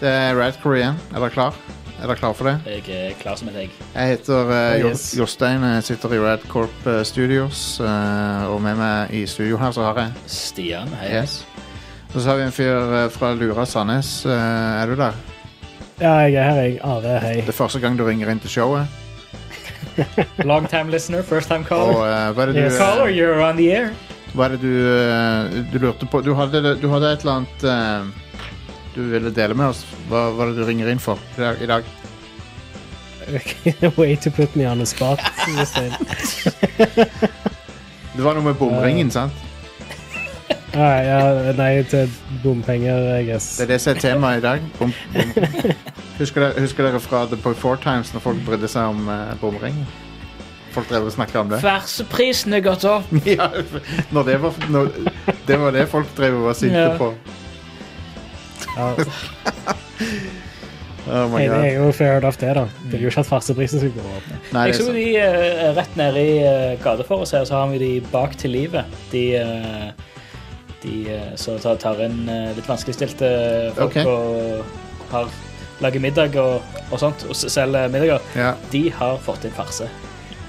det er Rad Korean. Er dere klar? Er dere klar for det? Jeg er klar som et egg. Jeg heter uh, Oh, yes. Jostein. Jeg sitter i Rad Corp eh, Studios. Uh, og med meg i studio her så har jeg Stian, hei. Yes. Og så har vi en fyr fra Lura Sandnes. Uh, er du der? Ja, jeg er her, jeg. Are, hei. Det er første gang du ringer inn til showet. Long time listener, first time Og caller. eh, hva er det du Yes. Caller, you're on the air. Hva er det du, uh, du lurte på? Du hadde, du hadde et eller annet eh, du ville dele med oss. Hva var det du ringer inn for i dag? Way to put me on a spot. Jostein. Det var noe med bomringen, sant? Ah, ja, nei, til bompenger, I guess. Det er det som er temaet i dag. Bom, bom. Husker, dere, husker dere fra The Boy Four Times når folk brydde seg om uh, bomringen? Folk drev og snakka om det. Ferseprisen er gått opp. ja, når det, var, når, det var det folk drev og var sinte Ja. på. Oh my God. det er jo fair enough, det, da. Det er jo ikke at farseprisen skal gå opp. Nei, Jeg det er så sant. de uh, rett nede i uh, gata for oss her, så har vi de bak til livet. De, uh, de uh, som tar, tar inn uh, litt vanskeligstilte folk okay. og har, lager middag og, og sånt, og selger middager. Ja, De har fått inn farse.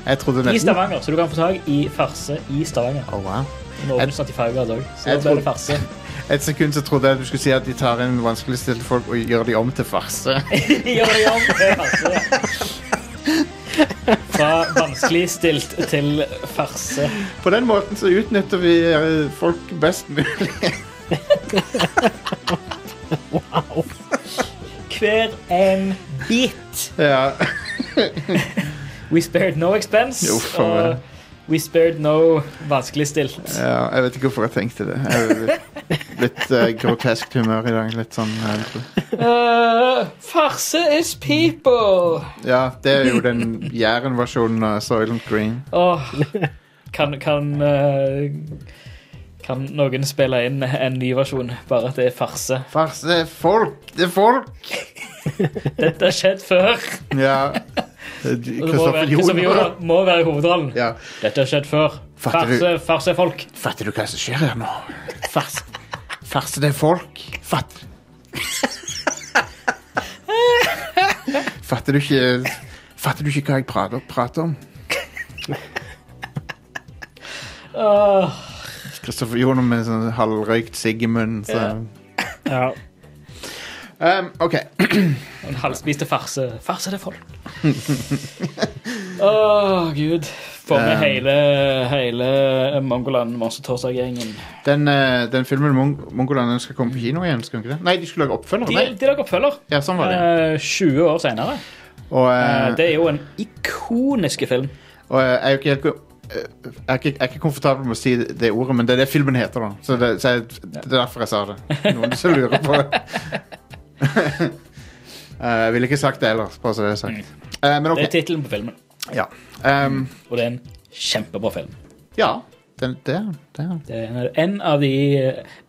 I Stavanger, så du kan få tak i farse i Stavanger. oh, wow. Nå åpner snart i Fagerad òg, så da blir det farse. Et sekund så trodde jeg du skulle si at de tar inn vanskeligstilte folk og gjør de om til farse. Gjør de om til farse. Fra vanskeligstilt til farse. På den måten så utnytter vi eh, folk best mulig. wow. Hver en bit. ja. We spared no expense. Jo, for we spared no vanskeligstilt. ja, jeg vet ikke hvorfor jeg tenkte det. Jeg litt, uh, eh, groteskt humør i dag. Litt sånn Uh, farse is people. Ja, det er jo den Jæren-versjonen av Soylent Green. Oh, kan, kan, uh, kan noen spille inn en ny versjon, bare at det er farse? Farse, folk! Det er folk! Dette har skjedd før. Ja. Kristoffer Joner. Må være hovedrollen. Ja. Dette har skjedd før. Farse, farse folk. Fatter du hva som skjer her nå? Farse, farse det er folk. Fatter Fatter du ikke Fatter du ikke hva jeg prater, prater om? Åh, Kristoffer noe med sånn halvrøykt sigg i munnen. Så. Ja. Um, OK. en halvspiste farse. Farse det er folk. Åh, gud. Får med Um. hele, hele Mongoland Monster Torsdag-gjengen. Den, eh, den filmen Mong Mongoland skal komme på kino igjen, skal den ikke det? Nei, de skulle lage oppfølger. De, de lager oppfølger. Ja, sånn var det. Uh, 20 år senere. Og, Eh, eh, det er jo en ikonisk film. og uh, jeg er jo ikke helt eh, jeg er, ikke, jeg er ikke komfortabel med å si det, det ordet, men det er det filmen heter, da. Så det, så jeg, det er derfor jeg sa det. Noen som lurer på det. Eh, jeg ville ikke sagt det ellers, bare så det er sagt. Eh, okay. Det er tittelen på filmen. Ja. Um, Og det er en kjempebra film. ja. Den, det, er- det. Det er en av de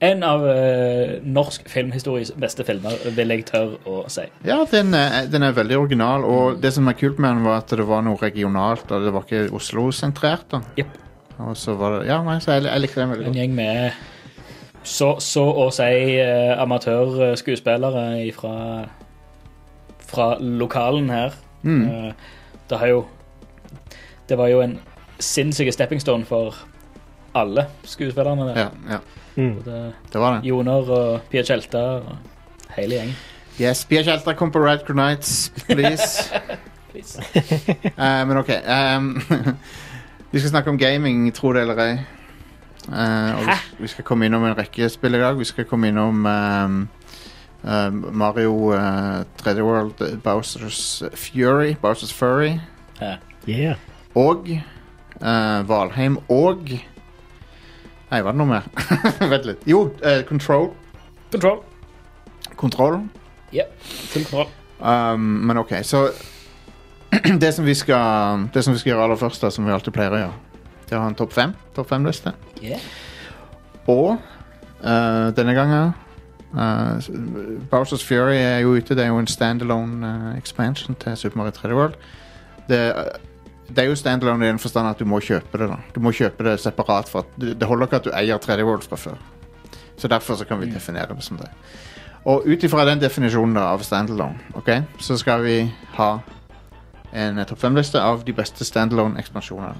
En av uh, norsk filmhistories beste filmer, vil jeg tørre å si. Ja, den er, den er veldig original, og det som er kult med den, var at det var noe regionalt, og det var ikke Oslo-sentrert. Yep. Og så var det Ja, nei, så jeg, jeg liker den veldig godt. En gjeng med så, så å si uh, amatørskuespillere fra fra lokalen her. Mm. Uh, det har jo Det var jo en sinnssyk stepping stone for alle skuespillerne der. Ja, ja, Mm. Det var det. Joner og Pia Tjelta og hele gjengen. Yes, Pia Tjelta, kom på Rad Nights, please. Please. uh, men OK. Um, vi skal snakke om gaming, tro det eller ei. Uh, og vi, vi skal komme innom en rekke spill i dag. Vi skal komme innom um, uh, Mario uh, 3D World, eh, Bowsers Fury, Bowsers Furry. Yeah. Og eh, Valheim og Nei, var det noe mer? Vent litt. Jo, eh, Control. Control. Kontroll. Ja, full kontroll. Um, men OK, så det som, vi skal, det som vi skal gjøre aller først, da, som vi alltid pleier å gjøre, det er å ha en topp fem. Topp fem-liste. Yeah. Og uh, denne gangen uh, Bowsers Fury er jo ute. Det er jo en standalone uh, expansion til Super Mario 3D World. Det, eh, det er jo standalone i den forstand at du må kjøpe det. da Du må kjøpe det separat. For at, det holder ikke at du eier 3D World fra før. Så derfor så kan vi definere det som det. Og ut ifra den definisjonen av standalone, okay, så skal vi ha en eh, topp fem-liste av de beste standalone-ekspansjonene.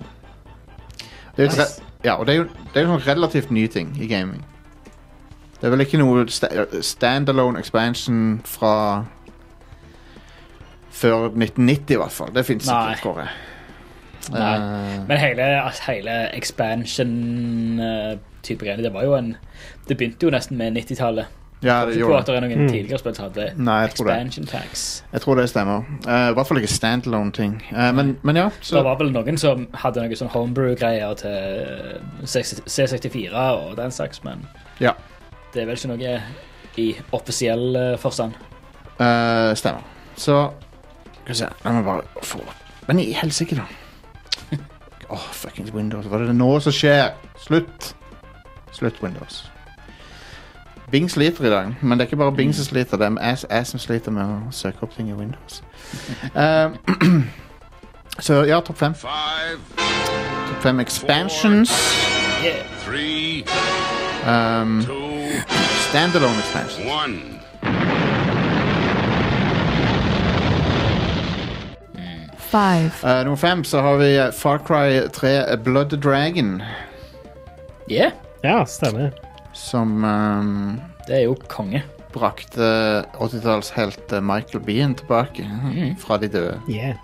Det er ja, og det er jo det er jo relativt ny ting i gaming. Det er vel ikke noe sta standalone expansion fra før 1990 i hvert fall. Det fins ikke, tror jeg. Nei. Eh, Men hele, hele expansion-type greiene, det var jo en Det begynte jo nesten med 90-tallet. ja, det gjorde at det. det er noen Mm. tidligere spill som hadde Nei, jeg det. expansion packs. Jeg tror det stemmer. Uh, I hvert fall ikke standalone-ting. Uh, men, men ja. Det var vel noen som hadde noen sånn homebrew-greier til C64 og den slags, men Ja. det er vel ikke noe i offisiell eh, forstand. Uh, stemmer. Så Skal vi se La meg bare få Men i helsike, da. Åh, fuckings Windows. Hva er det nå som skjer? Slutt. Slutt, Windows. Bing sliter i dag, men det er ikke bare Bing som sliter. Det er jeg, som sliter med å søke opp ting i Windows. Uh, så ja, topp fem. Topp fem expansions. Um, standalone expansions. Five, Uh, nummer fem så har vi eh, Far Cry 3 Blood Dragon, yeah. Ja, stemmer. som um, Det er jo konge. brakte 80-tallshelt eh, Michael Bean tilbake Mm. fra de døde. Yeah.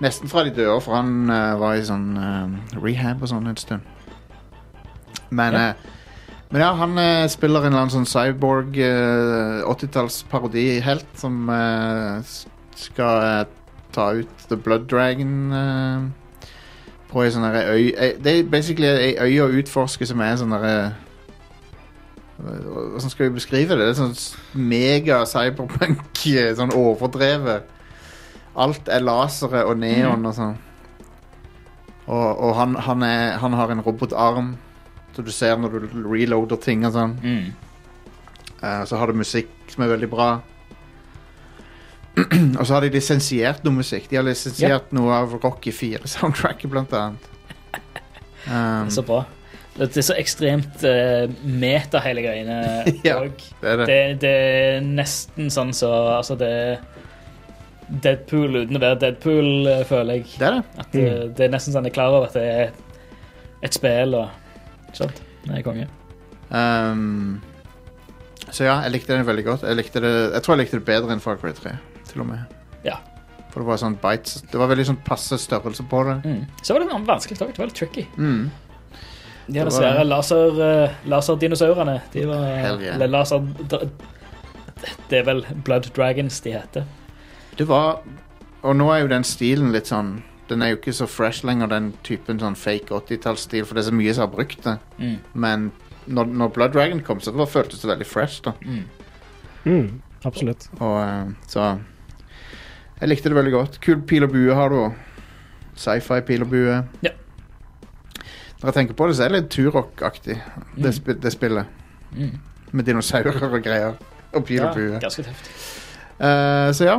Nesten fra de døde, for han uh, var i sånn uh, rehab og sånn en stund. Men Ja. eh, men ja, han eh, spiller en eller annen sånn cyborg uh, 80-tallsparodihelt som eh, skal eh, ta ut The Blood Dragon uh, på ei sånn øy eh, Det er basically ei øy å utforske som er sånn derre Hvordan skal vi beskrive det? Det er sånn mega cyberpunk, eh, sånn overdrevet. Alt er lasere og neon og sånn. Og, og han, han, er, han har en robotarm, så du ser når du reloader ting og sånn. Mm. Uh, så har du musikk som er veldig bra. og så har de lisensiert noe musikk. De har lisensiert noe av Rocky 4-soundtracket, blant annet. Um, Så bra. Det er så ekstremt uh, meta, hele greiene. Ja. det er det. det, det er nesten sånn så Altså, det er Deadpool uten å være Deadpool, eh, føler jeg. Det er det. At mm. det er nesten sånn jeg er klar over at det er et spill og Sant? Det er konge. Um, så ja, jeg likte den veldig godt. Jeg, det, jeg tror jeg likte det bedre enn Far Cry 3, til og med. Ja. For det var sånn bites Det var veldig sånn passe størrelse på det. Mm. Så var det vanskelig òg. Det var litt tricky. Mm. De Det hadde var svære laser, uh, laserdinosaurene. De var Hell yeah. Eller laser... Det er vel Blood Dragons de heter. Det var Og nå er jo den stilen litt sånn Den er jo ikke så fresh lenger, den typen sånn fake 80-tallsstil, for det er så mye som har brukt det. Mm. Men når, når Blood Dragon kom, så var, føltes det veldig fresh, da. Mm. Mm, absolutt. Og eh, så Jeg likte det veldig godt. Kul pil og bue har du. òg. Sci-fi pil og bue. Ja. Når jeg tenker på det, så er det litt Turok-aktig, det, sp det spillet. Mm. Med dinosaurer og greier. Og pil Ja, og bue. ganske tøft. Uh, så ja.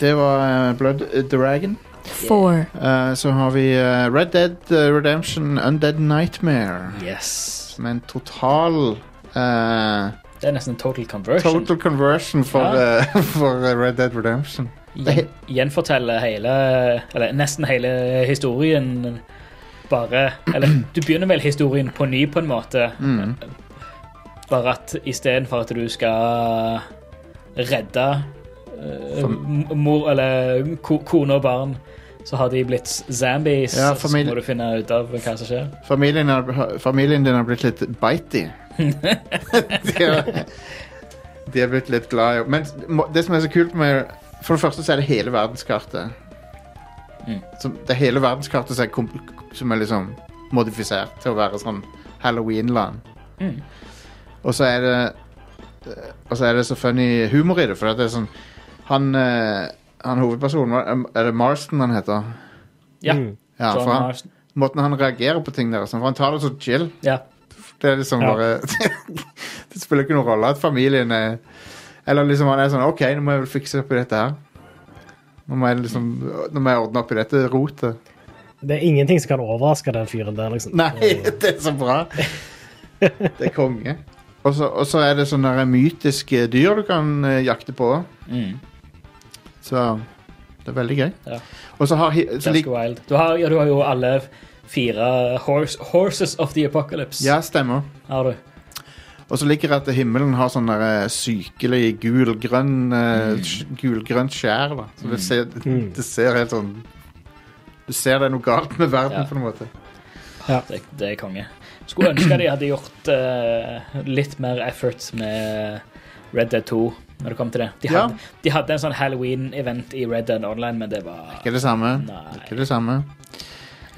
Det var eh, Blood Dragon. four, Uh, så har vi Red Dead Redemption Undead Nightmare. Yes. Med en total uh, Det er nesten en total conversion. Total conversion for, Ja. for Red Dead Redemption. Gjen, gjenfortelle hele Eller nesten hele historien bare Eller du begynner vel historien på ny, på en måte. Mm. Bare at istedenfor at du skal redde uh, mor eller ko kone og barn, så har de blitt zambies. Ja, Så må du finne ut av hva som skjer. Familien, har, familien din har blitt litt bitey. de, har, de har blitt litt glad i Men det som er så kult med For det første så er det hele verdenskartet. Mm. Som, det er hele verdenskartet som er, kom, som er liksom modifisert til å være sånn Halloween-land. Mm. Og så er det Og så er det så funny humor i det, for det er sånn Han, eh, han hovedpersonen hva- Er det Marston han heter? Ja. Mm. Ja, John for han, Marston. måten han reagerer på ting der, sånn, for han tar det så chill. Ja. Det er liksom Ja. bare Det spiller ikke noen rolle at familien er Eller liksom han er sånn OK, nå må jeg vel fikse opp i dette her. Nå må jeg liksom Nå må jeg ordne opp i dette rotet. Det er ingenting som kan overraske den fyren der, liksom. Nei, det er så bra. Det er konge. Og så, er det sånne mytiske dyr du kan eh, jakte på. Mm. Så det er veldig gøy. Ja. Og så har så like, wild. Du har, ja, du har jo alle fire horse, Horses of the Apocalypse. Ja, stemmer. Har du. Og så ligger det at himmelen har sånn eh, sykelig gulgrønn eh, Mm. gulgrønt skjær. Da. Så det ser, Mm. det ser helt sånn Du ser det er noe galt med verden, Ja. på en måte. Det, det er konge. Skulle ønske de hadde gjort uh, litt mer effort med Red Dead 2 når det kom til det. De Ja. hadde, de hadde en sånn Halloween-event i Red Dead Online, men det var Ikke det samme. Nei. Ikke det samme.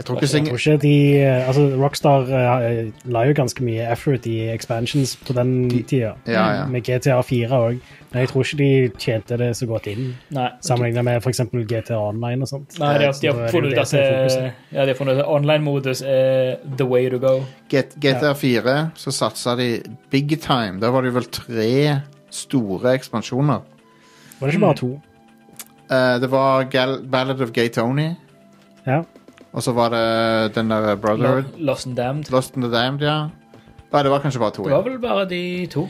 Jeg tror ikke Jeg tror ikke de eh, Altså, Rockstar uh, la jo ganske mye effort i expansions på den De- tida. Ja, ja. Med GTA 4 òg. Men jeg tror ikke de tjente det så godt inn, Nei. sammenlignet med f.eks. GTA Online og sånt. Nei, de har, funnet ut at ja, de har funnet online-modus er the way to go. Get, GTA 4 så satsa de big time. Da var det vel tre store ekspansjoner. Var det ikke bare to? Uh, det var Gal Ballad of Gay Tony, Ja. Og så var det den der Brotherhood. Lost and Damned. Lost in the Damned, ja. Nei, det var kanskje bare to. Det var vel bare de to.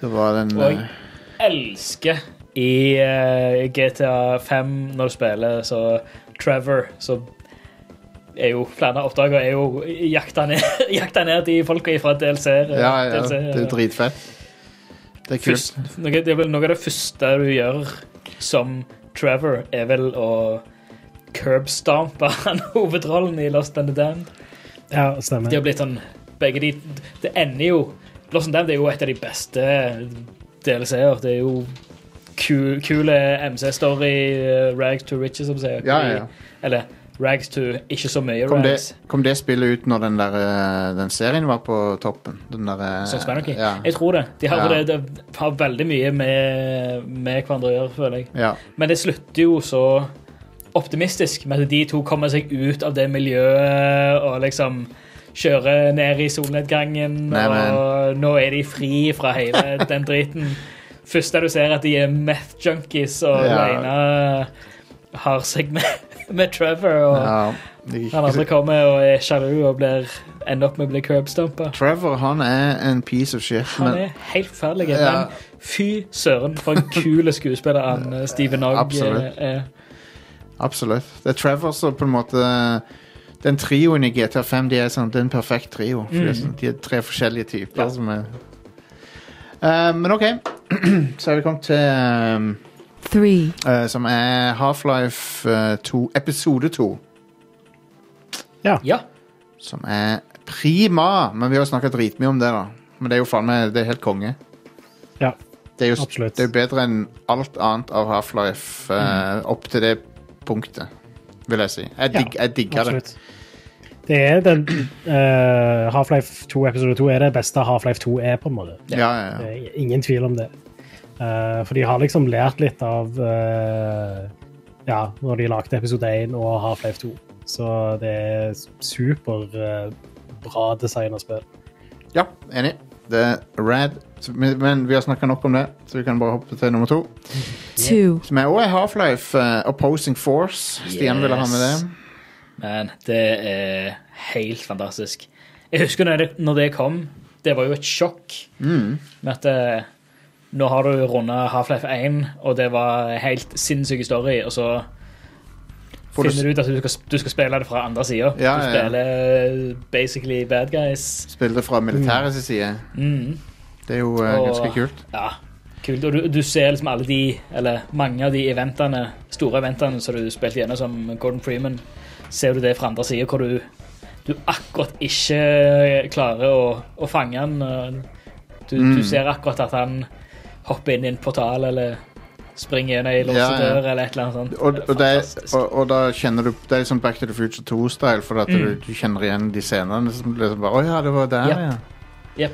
Det var den Og eh, jeg elsker i uh, GTA 5 når du spiller så Trevor, så er jo flere oppdager, er jo jakta ned, jakta ned de folka fra DLC. Ja, ja. DLC, Det er dritfett. Det er kult. Først, noe, det er vel noe av det første du gjør som Trevor, er vel å curbstampe han hovedrollen i Lost and the Damned. ja, De har blitt sånn Begge de Det ender jo Lost and Damned er jo et av de beste DLC-er. Det er jo ku- kule MC-story, eh, rags to riches, som sier. Ja, ja, ja. Eller rags to ikke så mye Kom det, rags. kom det spillet ut når den, der, eh, den serien var på toppen? Den der, eh, Sons of Anarchy? Ja. Jeg tror det. De har, Ja. det, det har veldig mye med, med hverandre å gjøre, føler jeg. ja. Men det slutter jo så optimistisk med at de to kommer seg ut av det miljøet og liksom kjører ned i solnedgangen, Nei, og nå er de fri fra hele den driten. Først da du ser at de er meth-junkies, og Ja. Leina har seg med, med Trevor, og ja. De- han andre kommer og er sjalu og blir, ender opp med å bli curbstumpa. Trevor han er en piece of shit. Han Men, er helt forferdelig, Ja. men fy søren for en kul skuespiller han Stephen Steven Ogg eh, er. Absolutt. Det er Trevor som på en måte Den trioen i GTA 5 de er, sånn, det er en perfekt trio. For det er Mm. sånn, de er tre forskjellige typer Ja. som er Eh, Men OK. Så er vi kommet til um, three, eh, Som er Half-Life eh, 2, episode 2. Ja. Som er prima. Men vi har snakka dritmye om det, da. Men det er jo faen meg Det er helt konge. Ja, Det er jo, absolutt. det er jo bedre enn alt annet av Half-Life eh, opp til det punktet, vil jeg si. Jeg, Ja, jeg digger det. Det er den uh, Half-Life 2 episode 2 er det beste Half-Life 2 er, på en måte. Ja, ja, Det er ingen tvil om det. Uh, for de har liksom lært litt av uh, Ja, når de lagde episode 1 og Half-Life 2. Så det er superbra design å spill. ja enig. Det er rad. Men, men vi har snakka nok om det, så vi kan bare hoppe til nummer to. two, Som er også er Half-Life uh, Opposing Force. Stian ville ha med det. Men det er helt fantastisk. Jeg husker når det, når det kom, det var jo et sjokk Mm. med at eh, nå har du runda Half-Life 1, og det var helt sinnssyk story, og så finner du ut at du skal, du skal spille det fra andre sida. Ja, du ja. spiller basically bad guys. Spiller det fra militærets side. Mm. Det er jo eh, Og- ganske kult. Ja, kult. Og du, du ser liksom alle de, eller mange av de eventene, store eventene som du spilte gjennom som Gordon Freeman, ser du det fra andre sida, hvor du, du akkurat ikke klarer å, å fange han. Du, Mm. du ser akkurat at han hopper inn i en portal, eller springer gjennom ei låst Ja, ja. dør, eller et eller annet sånt. Og, og, det, og, og da kjenner du Det er liksom Back to the Future 2-style, for at du, Mm. du kjenner igjen de scenene. Som liksom bare, Å ja, det var der, Ja. ja. Jep.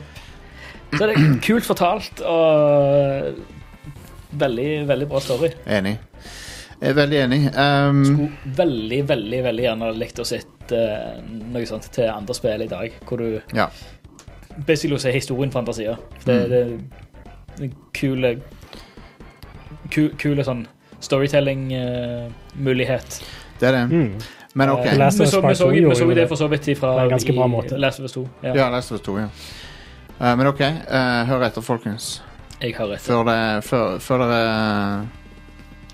Så det er kult fortalt, og veldig, veldig bra story. Enig. Jeg er veldig enig. Um, Skulle veldig, veldig veldig gjerne likt å sett uh, noe sånt til andre spill i dag, hvor du ja. basically ser historien fra andre sida. Det, Mm. det, er kule ku, Kule sånn storytelling-mulighet. Det er det. Mm. Men OK. Eh, Last vi of Us så, vi så, vi så det for så vidt fra på en ganske bra i måte. Last of Us 2. Ja. Ja, Last of Us 2, ja. Uh, men OK, uh, hør etter, folkens. Jeg har etter. Før, det, før, før dere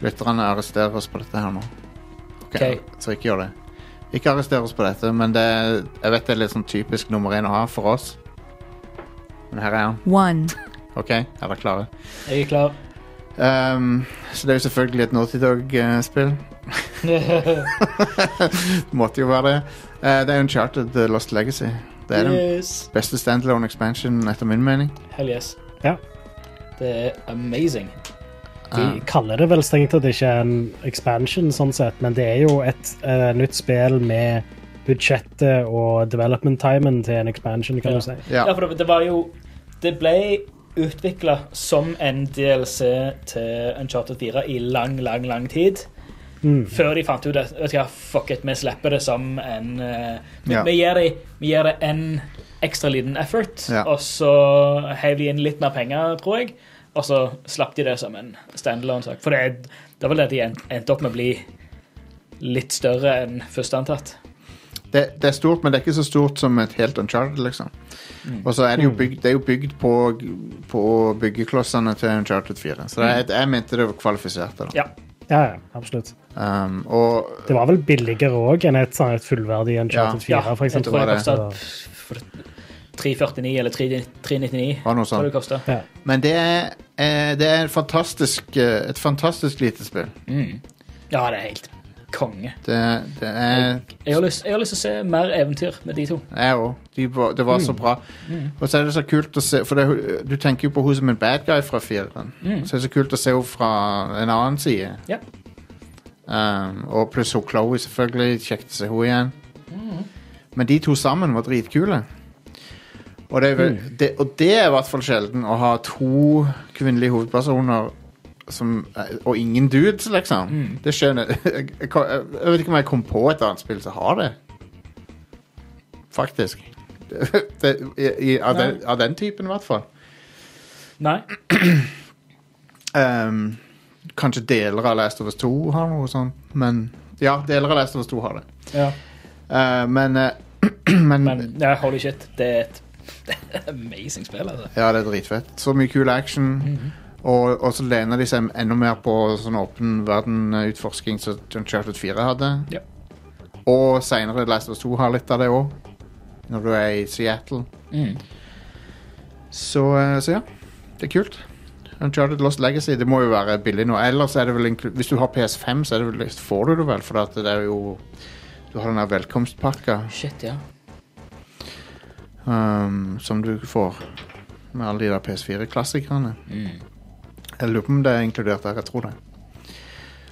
lytterne arresterer oss på dette her nå. Ok, okay. Så ikke gjør det. Ikke arrester oss på dette, men det, jeg vet det er litt sånn typisk nummer én å ha for oss. Men her er han. one, OK, er dere klare? Jeg er klar. Um, så det er jo selvfølgelig et Naughty Dog-spill. Måtte jo være det. Uh, det er Uncharted The Lost Legacy. Det er den yes. beste standalone expansion etter min mening. Hell yes. Ja. Det er amazing. De Eh, kaller det vel strengt tatt ikke en expansion, sånn sett, men det er jo et uh, nytt spill med budsjettet og development timen til en expansion, kan Ja. du si. ja. Ja, for det, det var jo Det ble utvikla som en DLC til Uncharted 4 i lang, lang, lang tid. Mm. Før de fant ut at vet du hva, fuck it, vi slipper det som en uh, Ja. vi, gir det, vi gir det en ekstra liten effort, Ja. og så heiv de inn litt mer penger, tror jeg. Og så slapp de det som en standalone-sak. For det, er- det var vel det de en- endte opp med å bli litt større enn først antatt. Det, det er stort, men det er ikke så stort som et helt Uncharted, liksom. Og så er det jo bygd, det er jo bygd på, på byggeklossene til Uncharted 4. Så det er, jeg mente det var kvalifisert. Da. Ja. Ja, ja, absolutt. Um, og Det var vel billigere òg enn et, sånn, et fullverdig Uncharted 4, Ja, for jeg tror tror det var 349 eller 399. var noe Tror det sånt. kostet. Ja. Men det er, eh, det er et fantastisk, eh, et fantastisk lite spill. Mm. Ja, det er helt konge. Det, det er Jeg har, lyst, jeg har lyst til å se mer eventyr med de to. Jeg òg. De var- Det var så bra. Og så er det så kult å se For det, du tenker jo på henne som en bad guy fra fireren. Så er det så kult å se henne fra en annen side. Ja. Um, og pluss hun Chloé, selvfølgelig. Kjekt å se henne igjen. Men de to sammen var dritkule. Og det, er, vel- det, og det er i hvert fall sjelden å ha to kvinnelige hovedpersoner som, og ingen dudes, liksom. Det skjønner jeg, jeg, jeg vet ikke om jeg kom på et annet spill som har det. Faktisk. Det, i, i, av, den, av den typen, i hvert fall. Nei. Um, kanskje deler av Last of Us 2 har noe sånt, men Ja, deler av Last of Us 2 har det. Ja. Uh, men uh, men, Men ja, holy shit, det er et, det amazing spill, altså. Ja, det er dritfett. Så mye kul action. Og, og så lener de seg enda mer på sånn åpen verden-utforsking som Uncharted 4 hadde. Ja. Og seinere Last of Us 2 har litt av det òg, når du er i Seattle. Mm. Så, uh, så ja, det er kult. Uncharted Lost Legacy det må jo være billig nå. Ellers er det vel Hvis du har PS5, så er det vel, får du det vel, for det er jo Du har den der velkomstpakka Shit, ja. um, som du får med alle de der PS4-klassikerne. Mm. Jeg lurer på om det er inkludert der. Jeg tror det.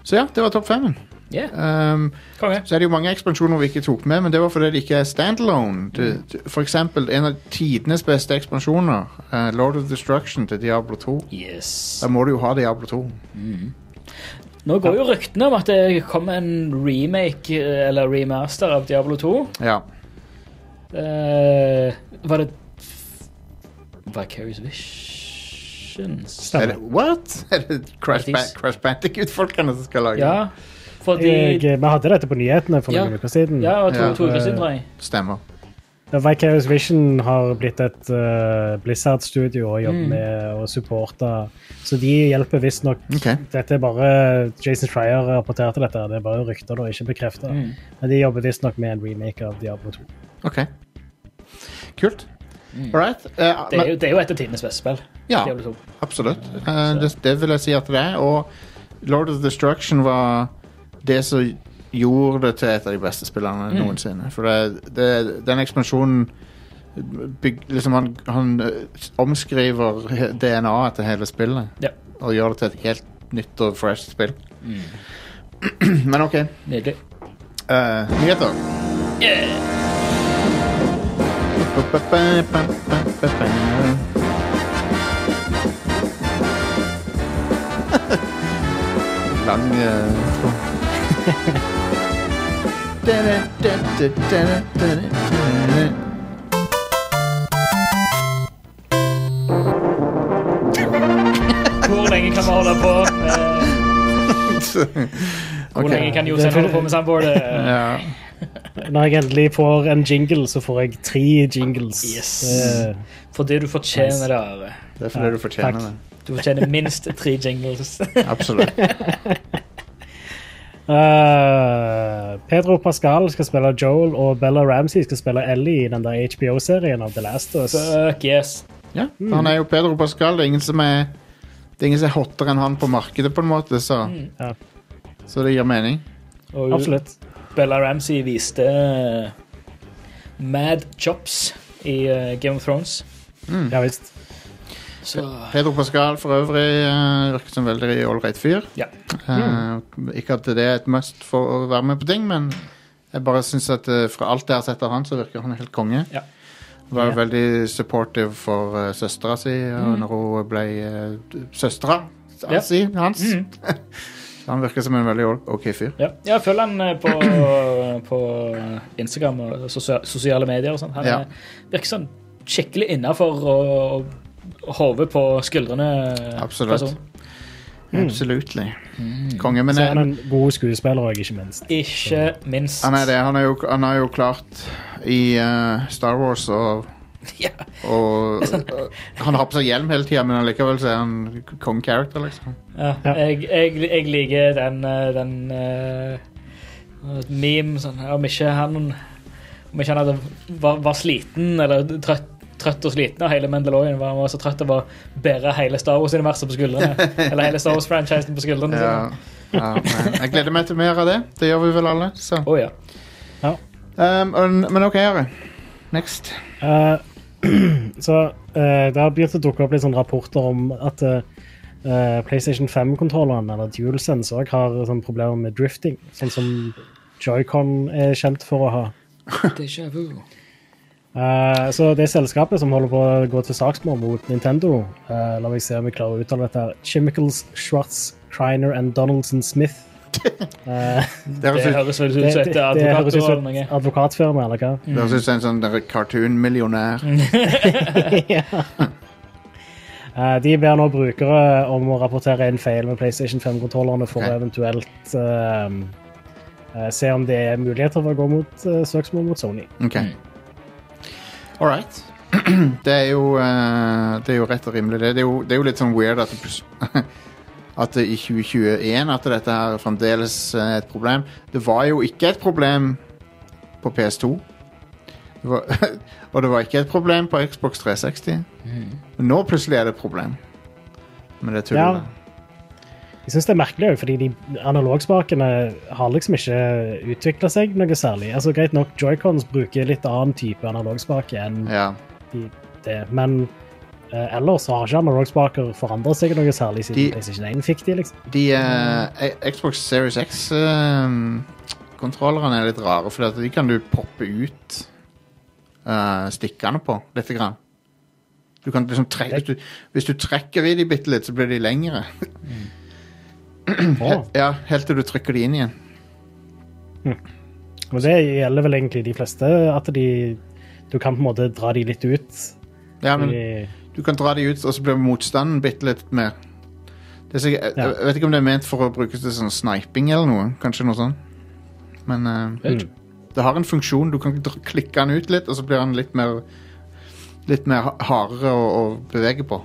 Så ja, det var topp femmen. Yeah, Um, konge. så er det jo mange ekspansjoner vi ikke tok med, men det var fordi det ikke er standalone. Det, det- for eksempel en av tidenes beste ekspansjoner, uh, Lord of Destruction til Diablo 2. Yes. Da må du jo ha Diablo 2. Nå går jo ryktene om at det kommer en remake eh, eller remaster av Diablo 2. Ja. Uh, var det Vicarious Visions? Er det, Stemmer. what? Er det Crash, ba Crash Bandicoot-folkene som skal lage Ja, fordi Jeg, vi hadde dette på nyhetene for Ja. noen uker siden. Ja, og to, Ja. to uker siden, tror jeg. Stemmer. Ja, Vicarious Vision har blitt et uh, Blizzard-studio og jobber Mm. med å supporte Så de hjelper visstnok Okay. Dette er bare Jason Schreier rapporterte dette, det er bare rykter og ikke bekreftet. Mm. Men de jobber visstnok med en remake av Diablo 2. Ok. Kult. Mm. Right. Uh, Det er, jo, det er jo et av tidenes beste spill. ja, absolutt. Uh, det, det vil jeg si at det er. Og Lord of Destruction var det som gjorde det til et av de beste spillene Mm. noensinne. For det, den ekspansjonen byg, liksom han, han eh, omskriver DNA-et til hele spillet. Ja. Og gjør det til et helt nytt og fresh spill. Men OK. Nydelig. Uh, nyheter. Lang uh. Hvor lenge kan vi holde på? Hvor lenge kan Jostein holde på med soundboardet? Når jeg endelig får en jingle, så får jeg tre jingles. Yes. Det- Fordi du fortjener det, Are. Det er fordi Ja, du fortjener takk. det. Du fortjener minst tre jingles. Absolutt. Uh, Pedro Pascal skal spille Joel, og Bella Ramsey skal spille Ellie i den der HBO-serien av The Last Us. Fuck yes. Ja, Han er jo Pedro Pascal. Det er ingen som er Det er ingen som er hottere enn han på markedet, på en måte, så, Ja, så det gir mening. Og absolutt. Bella Ramsey viste eh, Mad Chops i eh, Game of Thrones. Ja visst. Så Pedro Pascal for øvrig virket virker som veldig ålreit fyr. Ja. Mm. ikke at det er et must for å være med på ting, men jeg bare syns at eh, fra alt jeg har sett av han, så virker han helt konge. Ja. Var Ja. veldig supportive for uh, søstera si mm. når hun ble uh, søstera hans. Mhm. Så han virker som en veldig OK fyr. ja. ja, følg han eh, på, på Instagram og sosiale medier og sånn. Han Ja. er- virker sånn skikkelig innafor og, og hodet på skuldrene. eh, Absolutt. person. Absolutely. Konge. Men Så er han en god skuespiller òg, ikke minst. Ikke minst. han er det. Han er jo, han har jo klart i uh, Star Wars og Ja. Og uh, han har på seg hjelm hele tida, men allikevel så er han kong-character, liksom. Ja, Ja. Jeg, jeg, jeg liker den, eh, den uh, meme sånn, Om ikke han Om ikke han hadde, var, var sliten eller trøtt, trøtt og sliten av hele Mandalorian, var han var så trøtt av å bære hele Star Wars-universet på skuldrene. eller hele Star Wars-franchisen på skuldrene. Ja, ja, jeg gleder meg til mer av det. Det gjør vi vel alle. Så. Oh, ja. Um, men OK, Are. Next. Eh, så eh, det har begynt å dukke opp litt sånne rapporter om at eh, eh, PlayStation 5-kontrolleren, eller DualSense, òg har sånne problemer med drifting. Sånn som Joy-Con er kjent for å ha. Déjà vu. Uh, så det selskapet som holder på å gå til saksmål mot Nintendo uh, La meg se om vi klarer å uttale dette. Chemicals, Schwartz, Kreiner and Donaldson Smith. Eh, Det høres vel ut som et advokatbyrå. eller noe. advokatfirma, eller hva? det høres ut som en sånn der cartoon-millionær. ja. Eh, De ber nå brukere om å rapportere inn feil med PlayStation 5-kontrollerne for Ok. å eventuelt eh, eh, se om det er muligheter for å gå mot uh, søksmål mot Sony. OK. All right. Det er jo eh, Det er jo rett og rimelig, det. Det er jo, det er jo litt sånn weird at at i 2021 at dette her fremdeles er et problem. Det var jo ikke et problem på PS2. Det var, og det var ikke et problem på Xbox 360. Men nå plutselig er det et problem. Men det er Ja. Jeg synes det er merkelig fordi de analogspakene har liksom ikke utvikla seg noe særlig. Altså Greit nok, Joy-Cons bruker litt annen type analogspake enn Ja. de, det, men eh, ellers så har ikke analogspaker forandra seg noe særlig siden De- PlayStation 1 fikk de, liksom. De eh, Xbox Series X-kontrollerne er litt rare, for de kan du poppe ut uh, stikkene på litt. Grann. Du kan liksom trekke, hvis, du, hvis du trekker i de bitte litt, så blir de lengre. Å, ja, helt til du trykker de inn igjen. Og det gjelder vel egentlig de fleste, at de Du kan på en måte dra de litt ut. Ja, men Du kan dra de ut, og så blir motstanden bitte litt mer. Det er sikkert, Ja. jeg vet ikke om det er ment for å brukes til sånn sniping eller noe. Kanskje noe sånt. Men uh, Mm. det har en funksjon. Du kan klikke den ut litt, og så blir den litt mer Litt mer hardere å, å bevege på.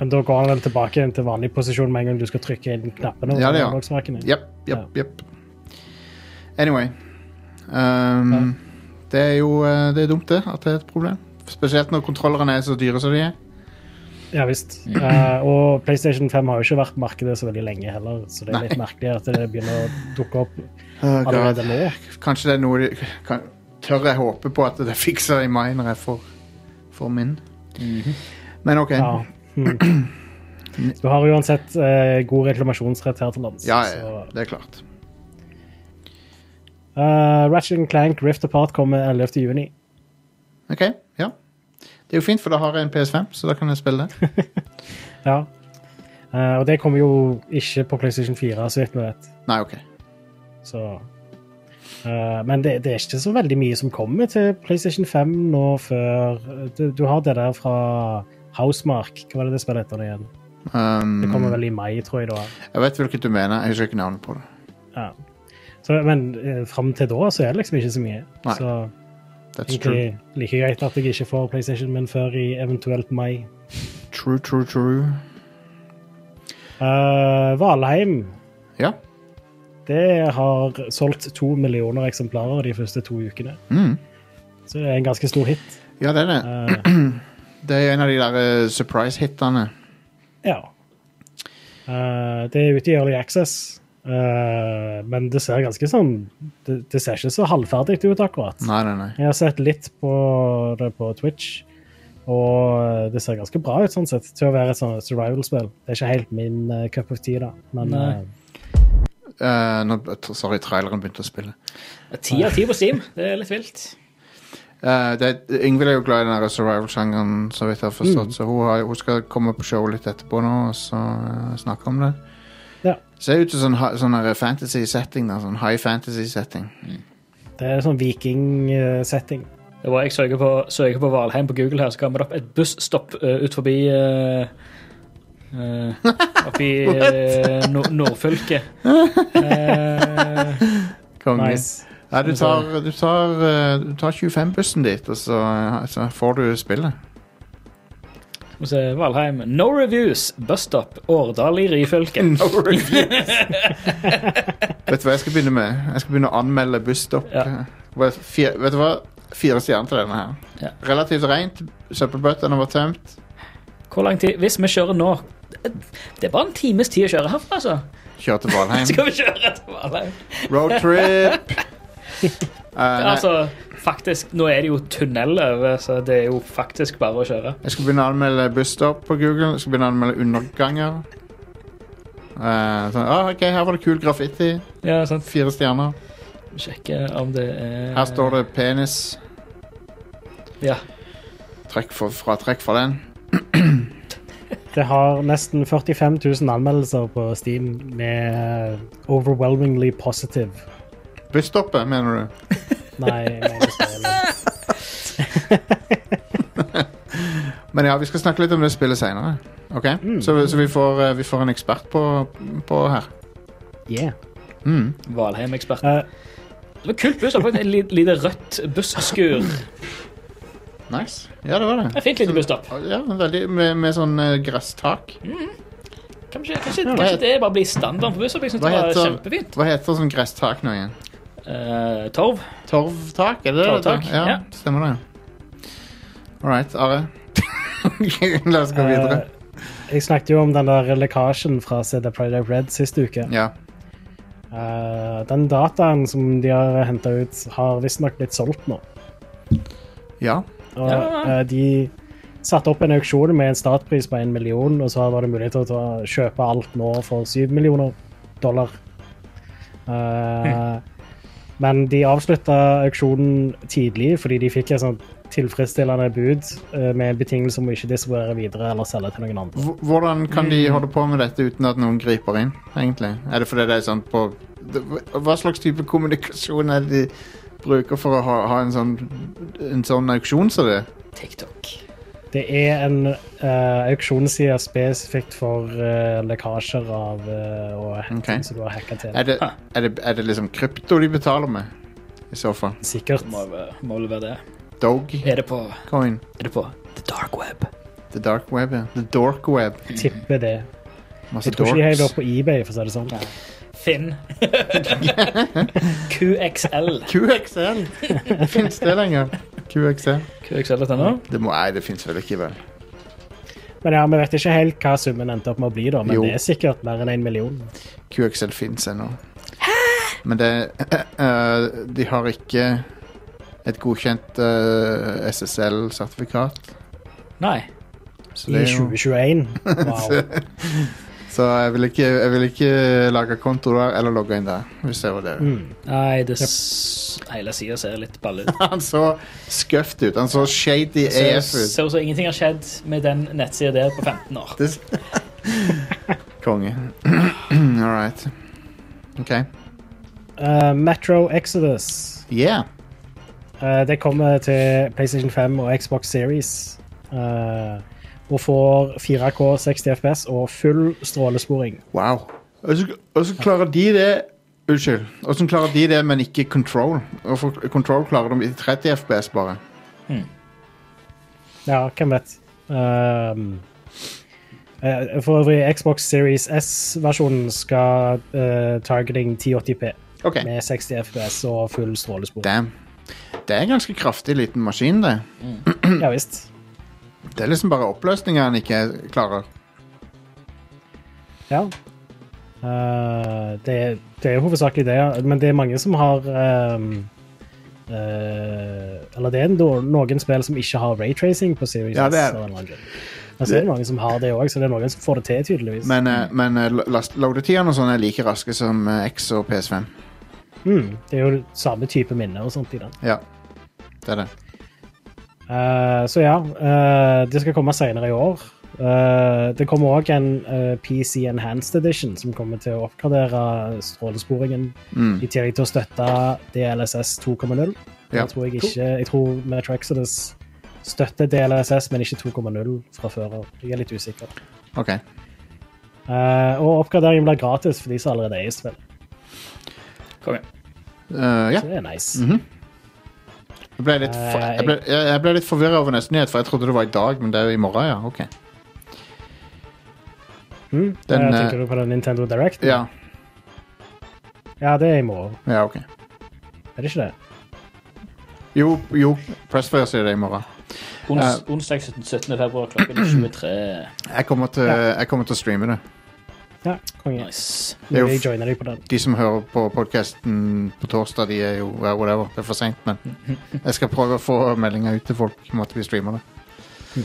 Men da går han vel tilbake til vanlig posisjon med en gang du skal trykke inn knappene. Ja, det gjør. analogspakene. Jepp, jepp, jepp. Anyway. Um, Det er jo eh, det er dumt, det. At det er et problem. Spesielt når kontrollerne er så dyre som de er. Ja visst. Uh, og PlayStation 5 har jo ikke vært på markedet så veldig lenge heller, så det er litt merkelig at det begynner å dukke opp Oh, allerede nå. Kanskje det er noe de kan, Tør jeg håpe på at det fikser i mai når jeg får, får min. Men OK. Ja. Mm. Du har uansett uh, god reklamasjonsrett her til lands. Ja, så- ja, det er klart. Uh, Ratchet Clank Rift Apart kommer 11. OK, ja. Det er jo fint, for da har jeg en PS5, så da kan jeg spille det. Ja. Uh, og det kommer jo ikke på PlayStation 4, så vidt vi vet. Nei, OK. Så uh, Men det, det er ikke så veldig mye som kommer til PlayStation 5 nå før Du, du har det der fra Housemark. Hva var det det spillet heter det igjen? Um, Det kommer vel i mai, tror jeg. da. Jeg vet hvilket du mener. Jeg husker ikke navnet på det. Ja. Så, men uh, fram til da så er det liksom ikke så mye. Nei, så That's egentlig like greit at jeg ikke får PlayStation min før i eventuelt mai. True, true, true. Uh, Valheim Ja. det har solgt to millioner eksemplarer de første to ukene. Mm. Så det er en ganske stor hit. Ja, det er det. Uh, Det er en av de der uh, surprise-hitene. ja. Eh, det er ute i Early Access, eh, men det ser ganske sånn det, det ser ikke så halvferdig ut, akkurat. Nei, nei, nei. Jeg har sett litt på det på Twitch, og det ser ganske bra ut sånn sett, til å være et sånt survival-spill. Det er ikke helt min uh, cup of tea, da, men Nei. eh, Eh, nå, sorry, traileren begynte å spille. Ti av ti på Steam. Det er litt vilt. Ingvild er jo glad i den survival-sjangeren, så vidt jeg har forstått, Mm. så hun, har, hun skal komme på show litt etterpå nå og så uh, snakke om det. Ser ut som sånn, sånn fantasy-setting, da, sånn high fantasy-setting. det er sånn viking-setting. Det var, jeg søker på, søker på Valheim på Google her, så kommer det opp et busstopp uh, ut forbi uh, uh, Oppi uh, nord Nordfylket. Uh, Konge. Nice. Ja, du tar, du tar, eh, tar 25-bussen dit, og så, eh, så får du spillet. Skal så Valheim. No reviews. Busstop. Årdal i Ryfylke. Vet du hva jeg skal begynne med? Jeg skal begynne å anmelde busstopp. Ja. Vet vet du hva? Fire stjerner til denne her. Ja. Relativt rent. Søppelbøttene var tømt. Hvor lang tid Hvis vi kjører nå Det er bare en times tid å kjøre herfra, altså. Kjør til Valheim. Skal vi kjøre til Valheim? Roadtrip! Uh, Altså, faktisk, nå er det jo tunnel over, så det er jo faktisk bare å kjøre. jeg skal begynne å anmelde busstopp på Google. Jeg skal begynne å anmelde underganger. Uh, sånn, ah, ok, Her var det kul graffiti. Ja, sant. Fire stjerner. Sjekke om det er Her står det penis. Ja. Trekk for, fra trekk fra den. Det har nesten 45 000 anmeldelser på Steam med overwhelmingly positive. Busstoppet, mener du? Nei. Men ja, vi skal snakke litt om det spillet seinere. Ok? Så, så vi, får, eh, vi får en ekspert på, på her. Yeah. Mm. Valheim-ekspert. Uh, Det var kult buss. Et lite rødt busskur. Nice. Ja, det var det. Et fint lite busstopp. Ja, veldig, med, med sånn gresstak. Mm. Kanskje, kanskje, kanskje det bare blir standarden på busser. Jeg synes Hva det var heter- kjempefint. Hva heter sånn gresstak nå igjen? Eh, torv. Torvtak, er det det? Torvtak? Ja, ja. stemmer det. All right, Are. La oss gå videre. Uh, jeg snakket jo om den der lekkasjen fra CD Projekt Red sist uke. Ja. Uh, den dataen som de har henta ut, har visstnok blitt solgt nå. Ja. Og Ja. eh, de satte opp en auksjon med en startpris på én million, og så var det mulighet til å kjøpe alt nå for syv millioner dollar. Eh, Men de avslutta auksjonen tidlig fordi de fikk et sånt tilfredsstillende bud eh, med en betingelse om å ikke distribuere videre eller selge til noen andre. Hvordan kan de holde på med dette uten at noen griper inn, egentlig? Er det fordi det er sånn på Hva slags type kommunikasjon er det de bruker for å ha, ha en sånn En sånn auksjon som det? TikTok. Det er en uh, auksjonsside spesifikt for uh, lekkasjer av uh, og hacking Ok. som du har hacka til. Er det, er det er det liksom krypto de betaler med? I så fall. Sikkert. Må, må vel være det. Dog Er det på, er det på The Dark Web? The dark web, ja. The dork web. Tipper det. Masse Jeg tror ikke de har det opp på eBay, for å si det sånn. Finn. QXL. QXL! Fins det lenger? QXL? QXL.no. Det må, nei, det fins vel ikke, vel. Men ja, vi vet ikke helt hva summen endte opp med å bli, da, men Jo. det er sikkert mer enn en million. QXL fins ennå. Men det uh, De har ikke et godkjent uh, SSL-sertifikat. Nei. Så I er jo 2021. Wow. Så jeg vil ikke, jeg vil ikke lage konto der eller logge inn der. Hvis ser var det. Mm. Nei, det s hele sida ser litt balle ut. Han så scuffed ut. Han så shady AF ut. ser ut som ingenting har skjedd med den nettsida der på 15 år. Konge. All right. OK. Uh, Metro Exodus. Yeah. Uh, det kommer til PlayStation 5 og Xbox Series. eh, og får 4K 60 FPS og full strålesporing. Wow. Så, klarer de det Unnskyld. Åssen klarer de det, men ikke Control? Hvorfor Control klarer de i 30 FPS bare? Ja, hvem vet. Um, for øvrig, Xbox Series S-versjonen skal uh, targeting 1080P okay. med 60 FPS og full strålespor. Damn. Det er en ganske kraftig liten maskin, det. Ja visst. Det er liksom bare oppløsninga han ikke klarer. Ja. Uh, det, det er hovedsakelig det, ja. men det er mange som har um, uh, Eller det er no- noen spill som ikke har raytracing på Series Ja, det er- S. av en eller annen grunn. Men så er det noen som har det òg, så det er noen som får det til, tydeligvis. Men, uh, men loadetidene og sånn er like raske som X og PS5. mm, det er jo samme type minne og sånt i den. Ja, det er det. Eh, så ja, uh, det skal komme senere i år. Uh, det kommer òg en PC Enhanced Edition som kommer til å oppgradere strålesporingen, Mm. i tillegg til å støtte DLSS 2.0. Ja. Jeg tror jeg ikke Jeg tror Metro Exodus støtter DLSS, men ikke 2.0 fra før av. Jeg er litt usikker. Okay. Eh, og oppgraderingen blir gratis for de som allerede er i spillet. Kom igjen. Eh, ja. Så det er nice. Mhm. Jeg ble litt, for, jeg ble, jeg ble litt forvirra over neste nyhet, for jeg trodde det var i dag, men det er jo i morgen, ja. OK. Mm. Den, Eh, eh, tenker du på den Nintendo Direct? Ja, Ja, det er i morgen. ja OK. Er det ikke det? Jo, jo Pressfire sier det i morgen. Ons, onsdag 17. 17. februar klokken 23. Jeg kommer til, Ja. jeg kommer til å streame det. Ja, konge. Nice. Det er jo Jeg joiner deg på den. De som hører på podkasten på torsdag, de er jo ja, whatever. Det er for seint, men jeg skal prøve å få meldinger ut til folk om at vi streamer det.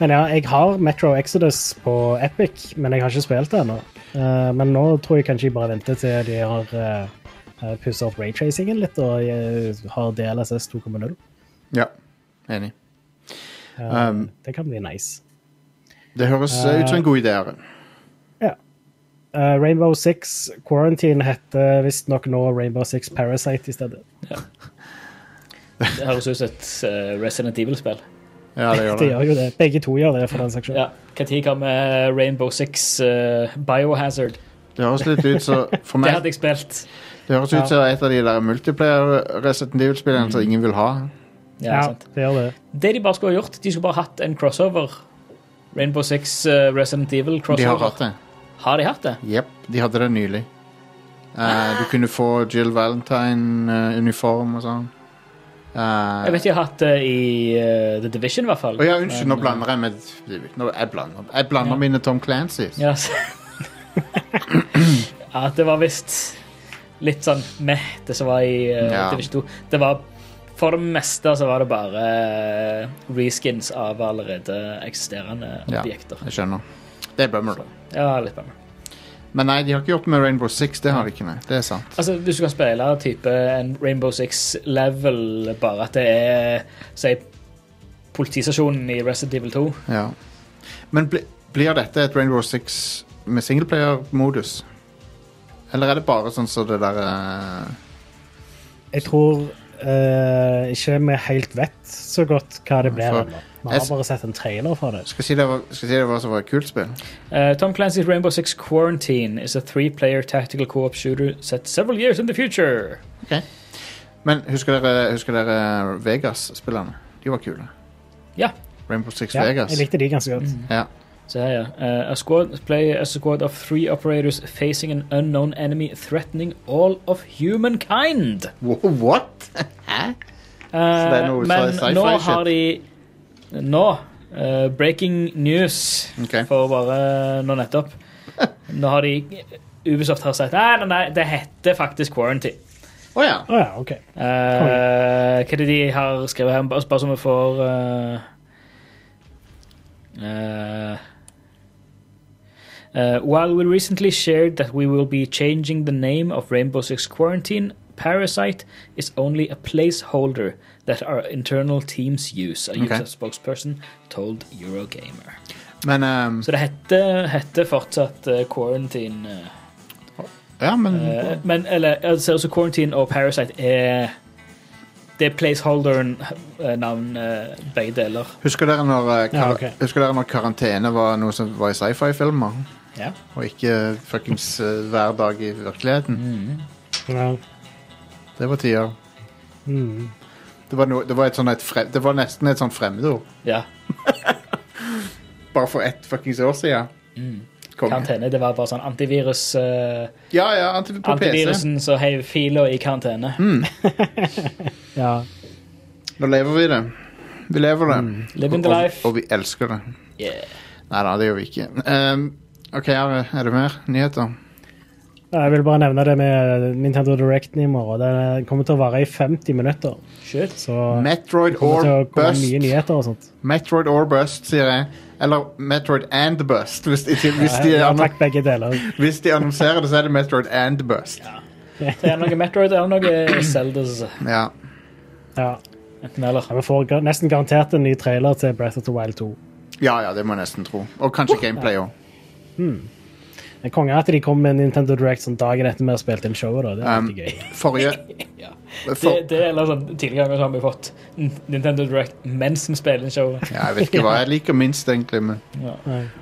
Men ja, jeg har Metro Exodus på Epic, men jeg har ikke spilt det ennå. Eh, men nå tror jeg kanskje jeg bare venter til de har uh, pussa opp raytracingen litt og eh, har DLSS 2.0. Ja, enig. Eh, Um, det kan bli nice. Det høres eh, ut som en god idé. Are. Ja. Eh, Rainbow Six Quarantine heter visstnok nå Rainbow Six Parasite i stedet. Det høres ut som et uh, Resident Evil-spill. Ja, det gjør Det det. gjør jo det. Begge to gjør det, for den saks skyld. Ja. Når kommer Rainbow Six uh, Biohazard? Det høres litt ut som For Det hadde jeg spilt. Det høres ut som et av de der multiplayer Resident Evil-spillene som ingen vil ha. Ja, Ja, det gjør det. Det de bare skulle ha gjort, de skulle bare hatt en crossover. Rainbow Six uh, Resident Evil crossover. De har hatt det. Har de hatt det? Jepp, de hadde det nylig. Eh, du kunne få Jill Valentine-uniform og sånn. Eh, Jeg vet de har hatt det i eh, The Division, i hvert fall. Å ja, unnskyld, nå blander jeg med nå, Jeg blander, jeg blander mine Tom Clancys. Ja, så- ja, det var visst litt sånn meh, det som var i eh, Ja. Division 2. Det var For det meste så var det bare eh, reskins av allerede eksisterende Ja. objekter. Jeg skjønner. Det er bummer, da. Ja, litt bummer. Men nei, de har ikke gjort det med Rainbow Six. Det har de ikke, nei. Det er sant. Altså, Hvis du kan spille type en Rainbow Six-level, bare at det er si, politistasjonen i Resident Evil 2 Ja. Men bli, blir dette et Rainbow Six med singleplayer-modus? Eller er det bare sånn som det der uh... Jeg tror uh, ikke vi helt vet så godt hva det blir For-. Vi har jeg- bare sett en trailer for det. Skal jeg si det var, skal jeg si det var, så var et kult spill? Uh, Tom Clancy's Rainbow Six Quarantine is a three-player tactical co-op shooter set several years in the future. Men husker dere, husker dere Vegas-spillerne? De var kule. Ja. Rainbow Six Ja, Vegas. jeg likte de ganske godt. Ja. Så her, ja. Uh, a squad play a squad of three operators facing an unknown enemy threatening all of humankind. Wha- What? Hæ? Uh, Så det er noe men sci-fi nå shit? har de Nå uh, Breaking news Ok. for bare nå nettopp. Nå har de Ubisoft har sagt nei, nei, nei, det heter faktisk Quarantine. Å ja. Å ja, OK. Eh, hva er det de har skrevet her? Bare, bare så vi får eh, eh, eh, While we recently shared that we will be changing the name of Rainbow Six Quarantine, Parasite is only a placeholder that our internal teams use, a Okay. user spokesperson told Eurogamer. Men, um, Så det heter, heter fortsatt uh, Quarantine. Uh, ja, men uh, men eller, altså, også Quarantine og Parasite er Det er placeholderen-navn, begge deler. husker dere, når, Ja, okay. husker dere når karantene var noe som var i sci-fi-filmer? Ja. og ikke fuckings hver dag i virkeligheten. Ja. Det var tider. Mm. Det var, no, det var, et sånn et frem, det var nesten et sånt fremmedord. ja. Bare for ett fuckings år siden. Mm. Karantene, det var bare sånn antivirus uh, Ja, ja, anti på PC. Antivirusen som heiv filer i karantene. ja. Nå lever vi det. Vi lever det. Living the life. Og, og vi elsker det. Yeah. Nei da, det gjør vi ikke. Um, OK, er det mer nyheter? Jeg vil bare nevne det med Nintendo Direct i morgen. Det kommer til å vare i 50 minutter. Shit. Så Metroid det kommer or til å komme bust. mye nyheter og sånt. Metroid or bust, sier jeg. Eller Metroid and bust. Hvis de, hvis de, Ja, takk, begge deler. hvis de annonserer det, så er det Metroid and bust. Det er noe Metroid eller noe Zeldas. Ja. Ja. Enten eller. Ja, Vi får nesten garantert en ny trailer til Breath of the Wild 2. ja, ja, det må jeg nesten tro. Og kanskje gameplay òg. Det er konge at de kom med Nintendo Direct sånn dagen etter vi har spilt inn showet. da. Det er Um, gøy. Forrige Ja. for, Det, det er eller sånn, Tidligere ganger har vi fått Nintendo Direct mens vi spiller inn showet. ja, Jeg vet ikke hva jeg liker minst, egentlig. Men, Ja.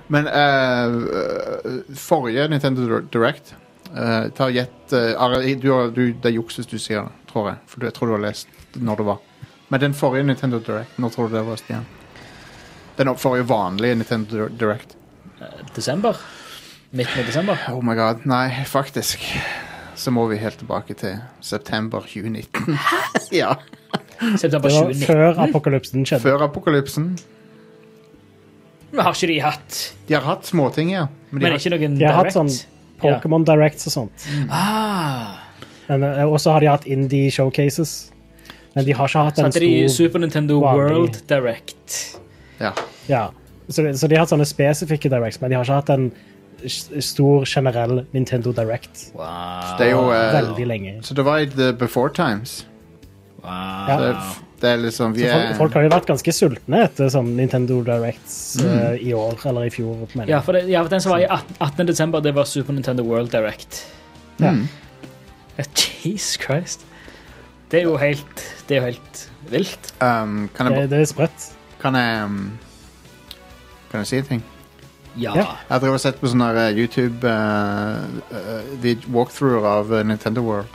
Men eh, eh, forrige Nintendo Direct uh, Ta gjett uh, du, du, Det er juks hvis du sier det, tror jeg. For jeg tror du har lest når det var. Men den forrige Nintendo Direct, når tror du det var, Stian? Den forrige vanlige Nintendo Direct. Desember. Midten av desember. Oh my god. Nei, faktisk. Så må vi helt tilbake til september 2019. ja. September Det var 2019. før apokalypsen skjedde. Før apokalypsen. Men har ikke de hatt De har hatt småting, ja. Men de Men har, ikke noen De har hatt direct? sånn Pokémon Directs og sånt. Ah, Og så har de hatt indie showcases. Men de har ikke hatt en hadde de Super Nintendo vanlig- World Direct. ja. Ja. Så, de- så de har hatt sånne spesifikke directs, men de har ikke hatt en stor, generell Nintendo Direct Wow. Det er jo uh, veldig lenge. Så det var i the before times. wow. Ja. Det, er- det er liksom Vi Så folk, folk har jo vært ganske sultne etter sånn Nintendo Directs eh, i år eller i fjor. mener. Ja, for, det, ja, for den som var i 18. 18. desember, det var Super Nintendo World Direct. Ja. mm. Jesus Christ. Det er jo helt Det er jo helt vilt. um, kan, jeg, Det, det er sprøtt. kan jeg um, Kan jeg si en ting? Ja. Ja. Jeg har og sett på sånne her, eh, YouTube uh, uh, vid- av Nintendo World.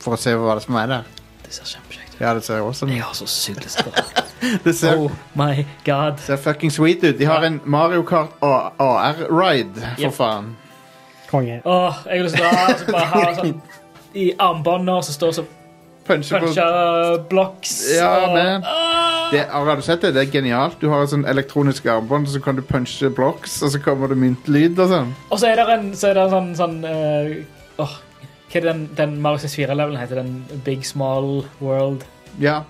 For å se hva det er som er der. Det ser kjempekjekt ut. Ja, det ser awesome. Jeg har så sykt lyst på det. Det ser, Oh my god. ser fucking sweet ut. De har en Mario Kart AR-ride, for Yep. faen. Konge. Åh, jeg har lyst til å ha- altså, bare ha sånn i armbånder som står som Punche på blocks. Ja, og- Ah! det, Har du sett det? Det er genialt. Du har et sånn elektronisk armbånd, så kan du punche blocks, og så kommer det myntlyd og sånn. Og så er det en, så er det en sånn, sånn uh, oh, Hva er det den, den Mario 64-levelen heter? Den Big Small World? Ja,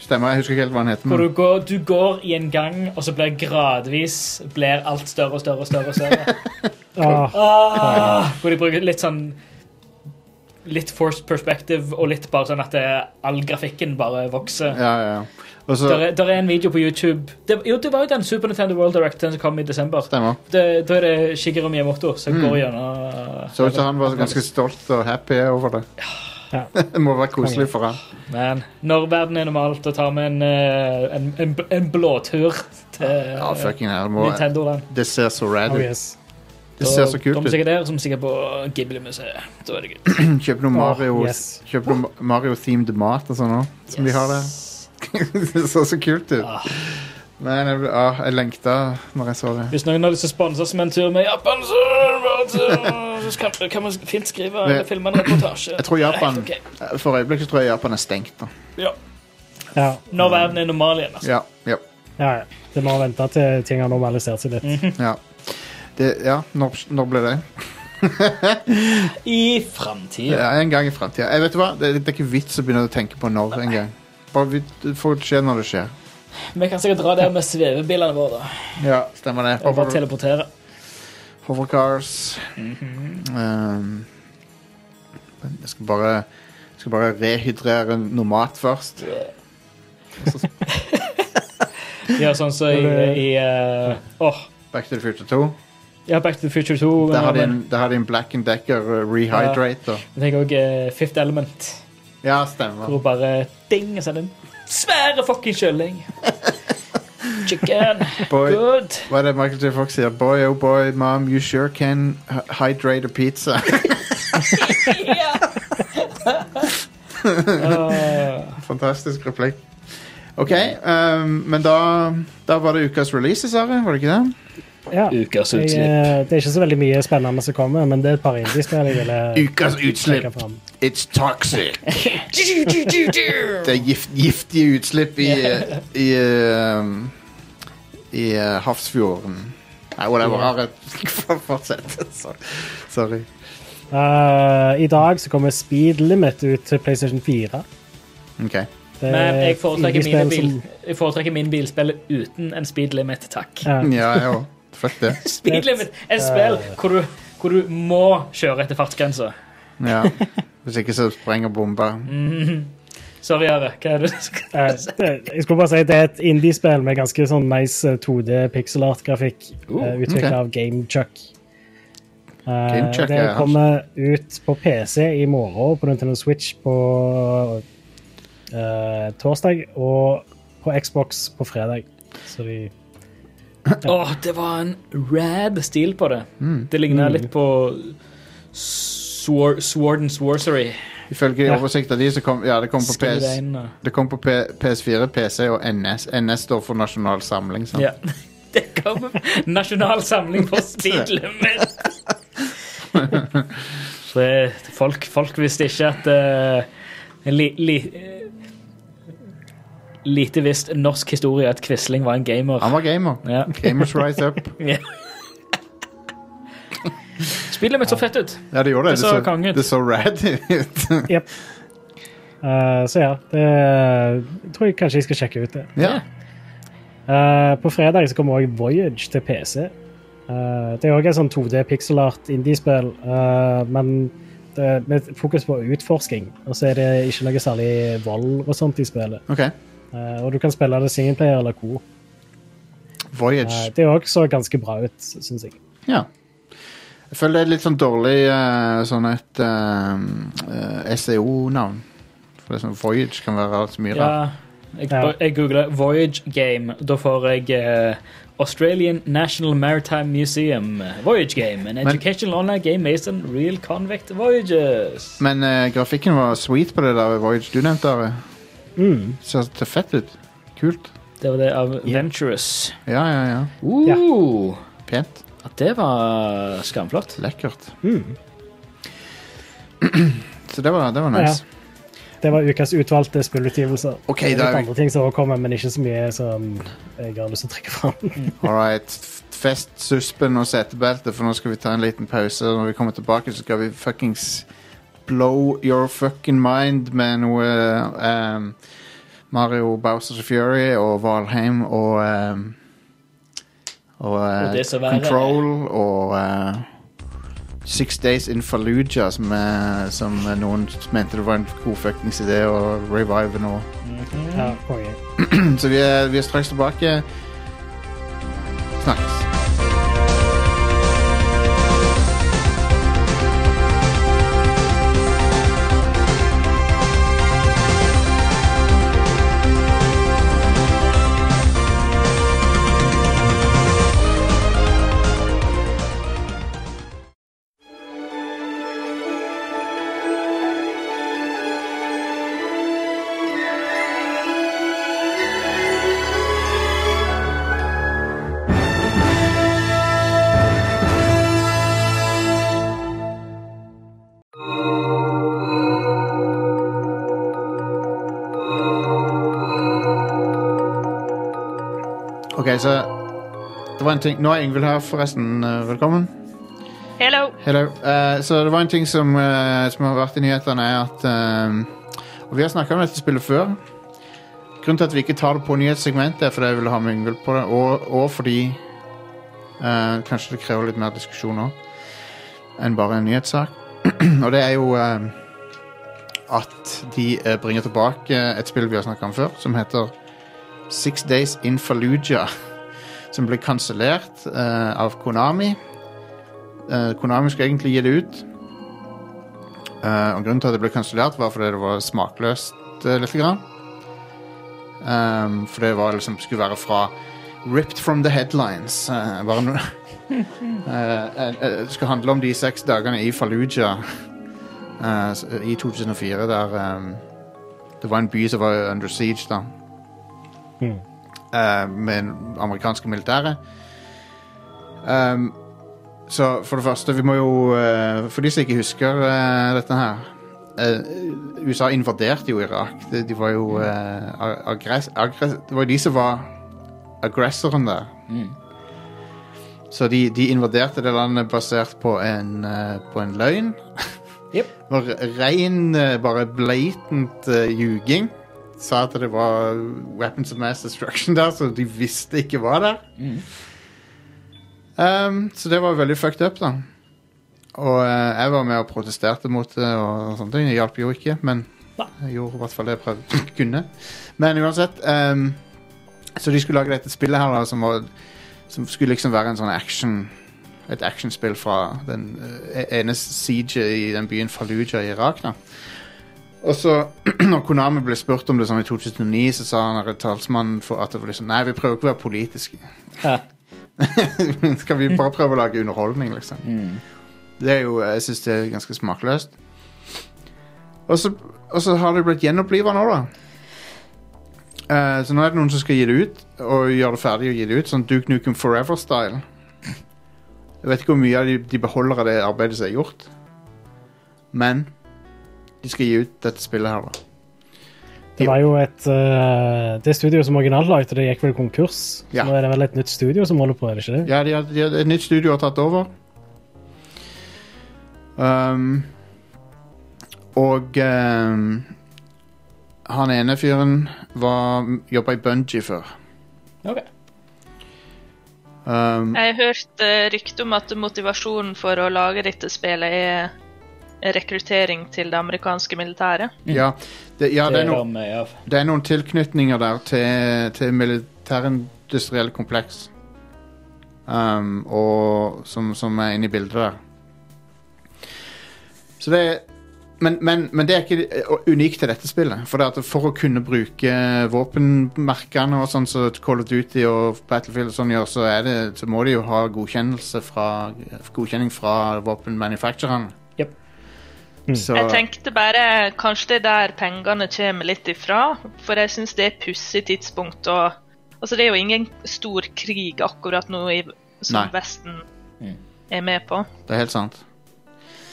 stemmer. Jeg husker ikke helt hva den heter. Men... du går, du går i en gang, og så blir gradvis blir alt større og større og større. og større. Ah, Ah, hvor de bruker litt sånn Litt forced perspective og litt bare sånn at det, all grafikken bare vokser. Ja, ja. ja. så Der er, der er en video på YouTube det, Jo, det var jo den Super Nintendo World Direct som kom i desember. Stemmer. Det, da er det Shigeru Miyamoto som Mm. går gjennom Så ut som han var ganske stolt og happy over det. Ja. det må være koselig for han. Men når verden er normalt, da tar vi en, eh, en, en, en blåtur til Ja, fucking. Må, Nintendo-land. det ser så rad oh yes. Det ser så kult ut ut. sikkert der, som sikkert på Ghibli-museet. Da er det gøy. Kjøp noe Mario Åh, yes. Kjøp noe Mario-themed mat og sånn òg, som de har der. det så så kult ut. Ah. Men jeg, ah, jeg lengta når jeg så det. Hvis noen har lyst til å sponse oss med en tur med Japan, så, så kan, kan man fint skrive eller filme en reportasje. Jeg tror Japan okay. For øyeblikket tror jeg Japan er stengt. da Ja. Ja. Når verden er normal igjen, altså. Ja, ja, ja, ja. Det må vente til ting har normalisert seg litt. ja. Det, ja når, når ble det? I framtida. Ja, en gang i framtida. Hva, det, det er ikke vits å begynne å tenke på når engang. Bare vi, det får skje når det skjer. Vi kan sikkert dra der med svevebilene våre. da. Ja, stemmer det. Og bare teleportere. hovercars. um, jeg skal bare jeg skal bare rehydrere noe mat først. Ja, sånn som i, i eh, oh. Back to the Future 2. ja, Back to the Future 2. Der har de en, der har de en Black and Decker uh, rehydrator. jeg tenker også Fifth Element. Ja, stemmer. Hvor bare ding, og så er det en svære fucking kjølling. chicken. Boy. Good. Hva er det Michael J. Fox sier? Boy, oh boy, mom, you sure can hydrate a pizza. Uh, Fantastisk replikk. OK, um, men da, da var det ukas releases, Are, var det ikke det? Ja. Ukas utslipp. Jeg, det er ikke så veldig mye spennende som kommer, men det er et par indiespill jeg ville Ukas utslipp. It's toxic. det er gift, giftige utslipp i, i, um, i uh, Hafrsfjorden. Nei, whatever. Har fortsett. Sorry. Eh, I dag så kommer Speed Limit ut til PlayStation 4. OK. Er Men jeg foretrekker, bil, jeg foretrekker min bilspill uten en speed limit, takk. ja. Ja. Fuck det. Speed limit er et spill hvor du, hvor du må kjøre etter fartsgrensa. Ja. Hvis ikke så sprenger bomba. Sorry, Are. Hva er det du skal si? jeg skulle bare si at Det er et indiespill med ganske sånn nice eh, 2D pixel art-grafikk. Uh, uh, Utvikla okay. av Gamechuck. Uh, Gamechuck, det ja. kommer ut på PC i morgen, på Nintendo Switch på uh, torsdag, og på Xbox på fredag. Så de Åh, det var en rad stil på det. Det ligner litt på Sword, Sword and Sorcery. Ifølge Ja. oversikta di så kom ja, det kom på, PS, det kom på P PS4, PC og NS. NS står for Nasjonal Samling. Sant? Ja. Det kommer nasjonal samling på speed limit. Så det- folk, folk visste ikke at uh, li, li, eh, Lite visst norsk historie at Quisling var en gamer. Han var gamer. Ja. Gamers Rise Up. Ja. mitt så fett ut. Ja, det gjorde det. Det så konge ut. det så rad ut. Yep. uh, så ja, det jeg tror jeg kanskje jeg skal sjekke ut det. ja. Uh, på fredag så kommer også Voyage til PC. Uh, det er òg et sånn 2D pixelart indiespill, uh, men det med fokus på utforsking. Og så er det ikke noe særlig vold og sånt i spillet. OK. Eh, og du kan spille det singleplayer eller co. Voyage. Eh, det òg så ganske bra ut, syns jeg. Ja. Jeg føler det er litt sånn dårlig eh, sånn et uh, SEO-navn. For det er sånn Voyage kan være så mye rart. Ja, jeg, Ja. jeg googler Voyage Game. Da får jeg uh, Australian National Maritime Museum. Voyage Game. An educational online game based on real convict voyages. Men uh, grafikken var sweet på det der Voyage du nevnte. Are. Mm. Ser så fett ut. Kult. Det var det av Venturous. Ja, ja, ja. Uh, Pent. At det var skamflott. Lekkert. Mm. Så det var, det var nice. Det var ukas utvalgte spillutgivelser. Okay, det er litt andre ting som kommer, men ikke så mye som jeg har lyst til å trekke fram. All right. Fest suspen og setebelte, for nå skal vi ta en liten pause. Når vi kommer tilbake, så skal vi fuckings blow your fucking mind med noe um, Mario Bowsers Fury og Valheim og um, og, uh, Og er- Control og uh, Six Days in Fallujah, som, uh, som noen mente det var en god fuckings idé å revive nå. Ja, konge. Så vi er, vi er straks tilbake. Snakkes. Det var en ting Nå er Yngvild her, forresten. Eh, Velkommen. Hello. Hello. Uh, så det var en ting som, uh, som har vært i nyhetene, er at uh, Og vi har snakka om dette spillet før. Grunnen til at vi ikke tar det på nyhetssegmentet, er fordi jeg ville ha med Yngvild på det, og, og fordi Kanskje det krever litt mer diskusjon òg enn bare en nyhetssak. og det er jo at de bringer tilbake et spill vi har snakka om før, som heter Six Days in Fallujah. Som ble kansellert uh, av Konami. Uh, Konami skulle egentlig gi det ut. Uh, og Grunnen til at det ble kansellert, var fordi det var smakløst uh, lite grann. Um, for det var liksom, skulle være fra Ripped from the headlines. eh, bare no Det skal handle om de seks dagene i Fallujah eh, i 2004, der um, det var en by som var under siege, da. Mm. Eh, med en amerikanske militære. Um, så for det første, vi må jo eh, For de som ikke husker eh, dette her eh, USA invaderte jo Irak. De, de var jo eh, aggress, aggress, Det var jo de som var aggressoren der. Mm. Så de, de invaderte det landet basert på en, på en løgn. Yep. Det var eh, bare blatant uh, ljuging. Sa at det var weapons of mass destruction der, så de visste ikke hva der. Mm. Um, så det var veldig fucked up, da. Og uh, jeg var med og protesterte mot det, og sånne ting. Det hjalp jo ikke, men jeg gjorde i hvert fall det jeg prøvde kunne. Men uansett um, Så de skulle lage dette spillet her, da, som, var, som skulle liksom være en sånn action et actionspill fra den uh, ene siege i den byen Fallujah i Irak. da. Og så, når Konami ble spurt om det sånn i 2009, så sa han her talsmannen for at det var liksom Nei, vi prøver ikke å være politiske. Ja. Skal vi bare prøve å lage underholdning, liksom? Mm. Det er jo, Jeg syns det er ganske smakløst. Og så, og så har det blitt gjenoppliva nå, da. Eh, så nå er det noen som skal gi det ut, og gjøre det ferdig og gi det ut. Sånn Duke Nukem Forever-style. Jeg vet ikke hvor mye de, de beholder av det arbeidet som er gjort. Men de skal gi ut dette spillet her, da. Det var jo et uh, Det studioet som originalt lagde det, gikk vel konkurs. Så Ja. nå er det vel et nytt studio som holder på, er det ikke det? Ja, de har, de har, et nytt studio har tatt over. Um, og um, han ene fyren var jobba i Bungie før. OK. Um, Jeg har hørt uh, rykte om at motivasjonen for å lage dette spillet er rekruttering til det amerikanske militæret. ja, det, ja det, det er er no, det er noen tilknytninger der til, til militærindustriell kompleks. Um, og som, som er inne i bildet der. Så det men, men, men det er ikke eh, unikt til dette spillet. For, det at for å kunne bruke våpenmerkene og sånn som Call of Duty og Battlefield og sånn gjør, så, er det, så må de jo ha godkjennelse fra, godkjenning fra våpenmanufacturerne. Mm. Så Jeg tenkte bare kanskje det er der pengene kommer litt ifra, for jeg syns det er pussig tidspunkt å Altså, det er jo ingen stor krig akkurat nå i, som Nei. Vesten Mm. er med på. det er helt sant.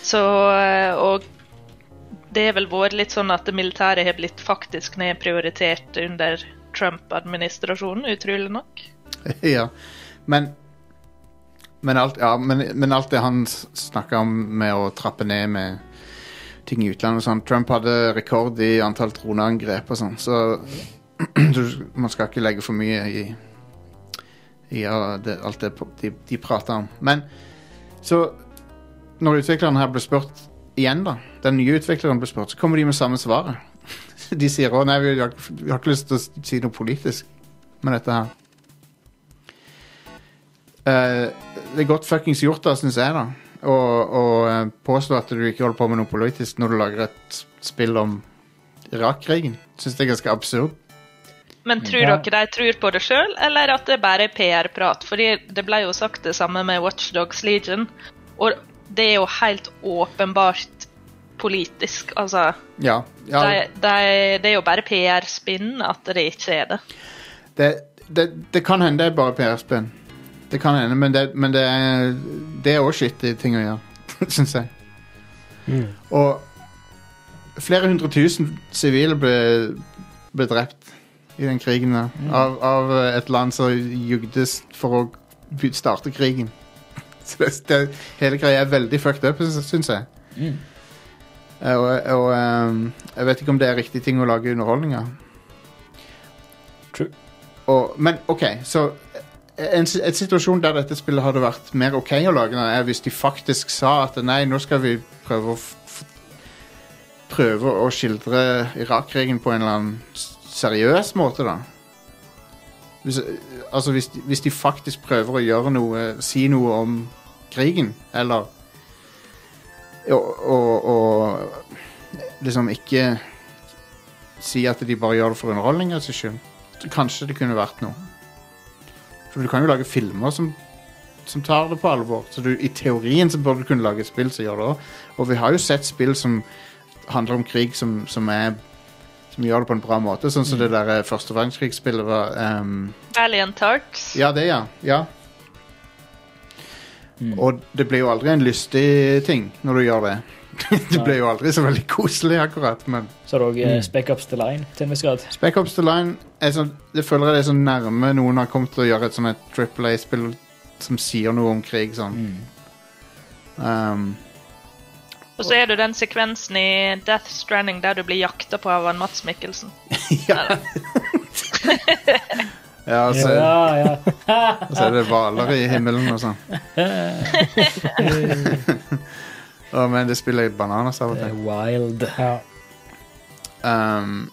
Så eh, Og det har vel vært litt sånn at det militære har blitt faktisk nedprioritert under Trump-administrasjonen, utrolig nok. ja. Men men alt, ja, men, men alt det han snakka om med å trappe ned med ting i utlandet og sånn Trump hadde rekord i antall droneangrep og sånn, så man skal ikke legge for mye i, i det, alt det de, de prater om. Men så Når utvikleren her ble spurt igjen, da, den nye utvikleren ble spurt, så kommer de med samme svaret. De sier å nei, vi har, vi har ikke lyst til å si noe politisk med dette her. Uh, det er godt fuckings gjort, da, syns jeg, da. Å å, eh, påstå at du ikke holder på med noe politisk når du lager et spill om Irak-krigen. Syns det er ganske absurd. Men tror Ja. dere de tror på det sjøl, eller at det bare er PR-prat? Fordi det ble jo sagt det samme med Watchdogs Legion, og det er jo helt åpenbart politisk. Altså, Ja. ja de, de, det er jo bare PR-spinn at det ikke er det. det, det, det kan hende det er bare PR-spinn. Det kan hende, men det, men det er Det er òg skittige ting å gjøre, syns jeg. Mm. Og flere hundre tusen sivile ble, ble drept i den krigen der. Av, av et land som jugdes for å starte krigen. Så det, det, hele greia er veldig fucked up, syns jeg. Mm. Eh, Og, og um, jeg vet ikke om det er riktig ting å lage underholdning av. True. Og, men OK, så en, en situasjon der dette spillet hadde vært mer OK å lage, er hvis de faktisk sa at nei, nå skal vi prøve å prøve å skildre Irak-krigen på en eller annen seriøs måte, da. Hvis, altså hvis hvis de faktisk prøver å gjøre noe, si noe om krigen, eller og, og, og liksom ikke si at de bare gjør det for underholdningens skyld. Kanskje det kunne vært noe. For du kan jo lage filmer som, som tar det på alvor. Så du, i teorien så bør du kunne lage et spill som gjør det òg. Og vi har jo sett spill som handler om krig som, som er som gjør det på en bra måte, sånn som det der eh, første verdenskrigsspillet var um... Valiant Hearts. Ja, det, ja. ja. Mm. Og det blir jo aldri en lystig ting når du gjør det. det ble jo aldri så veldig koselig, akkurat. Men Så har du òg Mm. Speckups Ups The Line til en viss grad. Spec Ops The Line er sånn, jeg føler jeg det er så nærme noen har kommet til å gjøre et sånn et Triple A-spill som sier noe om krig. sånn. Mm. Um, Og så er det den sekvensen i Death Stranding der du blir jakta på av han Mats Mikkelsen. ja. ja, og så, Ja, ja. og så er det hvaler i himmelen og sånn. Å, men det spiller jeg bananas av og Det til. er wild. Ja. Um,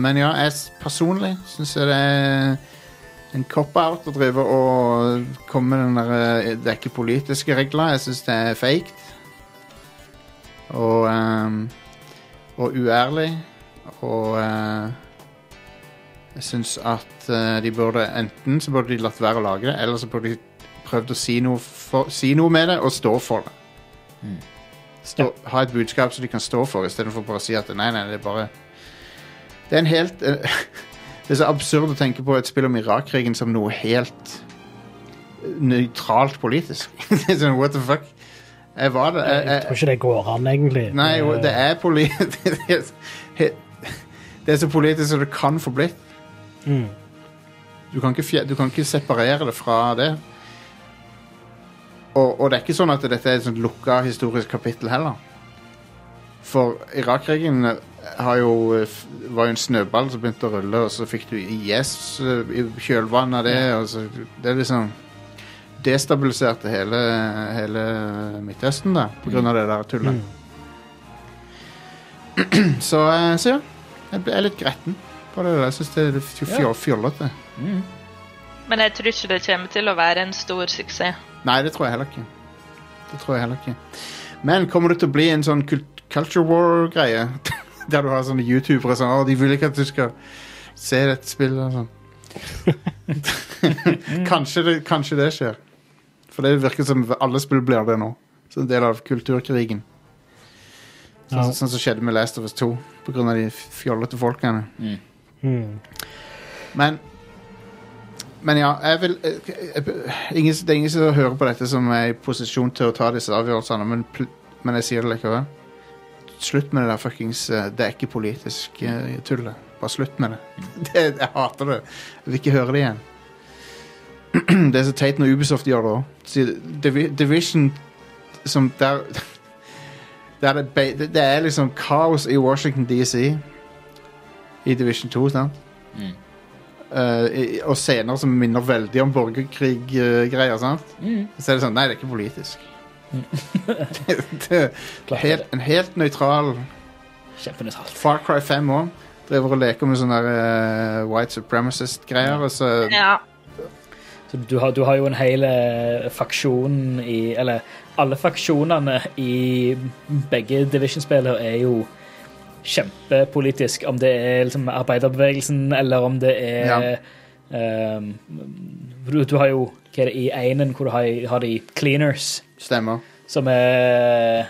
men ja, jeg s- personlig syns jeg det er en cop-out å drive og komme med den der eh, Det er ikke politiske regler. Jeg syns det er fake. Og um, Og uærlig. Og eh, jeg syns at eh, de burde Enten så burde de latt være å lage det, eller så burde de prøvd å si noe, for, si noe med det og stå for det. Stå, Ha et budskap som de kan stå for, istedenfor bare å si at nei, nei, det er bare Det er en helt eh, Det er så absurd å tenke på et spill om Irak-krigen som noe helt eh, nøytralt politisk. det er sånn, what the fuck? Jeg var det. Jeg, Jeg tror ikke det går an, egentlig. nei, det er politisk det, er, er så politisk som det kan få blitt. Mm. Du kan ikke, du kan ikke separere det fra det. Og, og det er ikke sånn at dette er et sånt lukka historisk kapittel heller. For Irak-krigen eh, eh, var jo en snøball som begynte å rulle, og så fikk du IS eh, i kjølvannet av det. Og så, det er liksom destabiliserte hele, hele Midtøsten da, på grunn av det der tullet. Så, eh, så ja, jeg er litt gretten på det. der. Jeg syns det er fjollete. Mm. Men jeg tror ikke det kommer til å være en stor suksess. Nei, det tror jeg heller ikke. Det tror jeg heller ikke. Men kommer det til å bli en sånn culture war-greie? Der du har sånne youtubere sånn de vil ikke at du skal se dette spillet og sånn. kanskje, det, kanskje det skjer. For det virker som alle spill blir det nå. Som en del av kulturkrigen. Sånn, Ja. sånn som skjedde med Last of Us 2 på grunn av de fjollete folkene. Mm. Men Men ja, jeg vil jeg, jeg, ingen, Det er ingen som hører på dette som er i posisjon til å ta disse avgjørelsene, men, men jeg sier det likevel. Slutt med det der fuckings eh, Det er ikke politisk eh, tullet. Bare slutt med det. det. Jeg hater det. Jeg vil ikke høre det igjen. det er så teit når Ubisoft gjør det òg. Division som der det, er, det, det er liksom kaos i Washington DC i Division 2, sant? Mm. Eh, og scener som minner veldig om borgerkrig-greier. sant? Mm. Så er det sånn Nei, det er ikke politisk. det, det er helt, en helt nøytral Kjempenøytralt. Far Cry 5 òg. Driver og leker med sånne eh, white supremacist-greier. Og så Ja. Så du har, du har jo en hel eh, faksjon i Eller alle faksjonene i begge division-spillene er jo kjempepolitisk. Om det er liksom arbeiderbevegelsen, eller om det er ehm, du, du har jo hva er det, i einen hvor du har, har de cleaners, stemmer. som er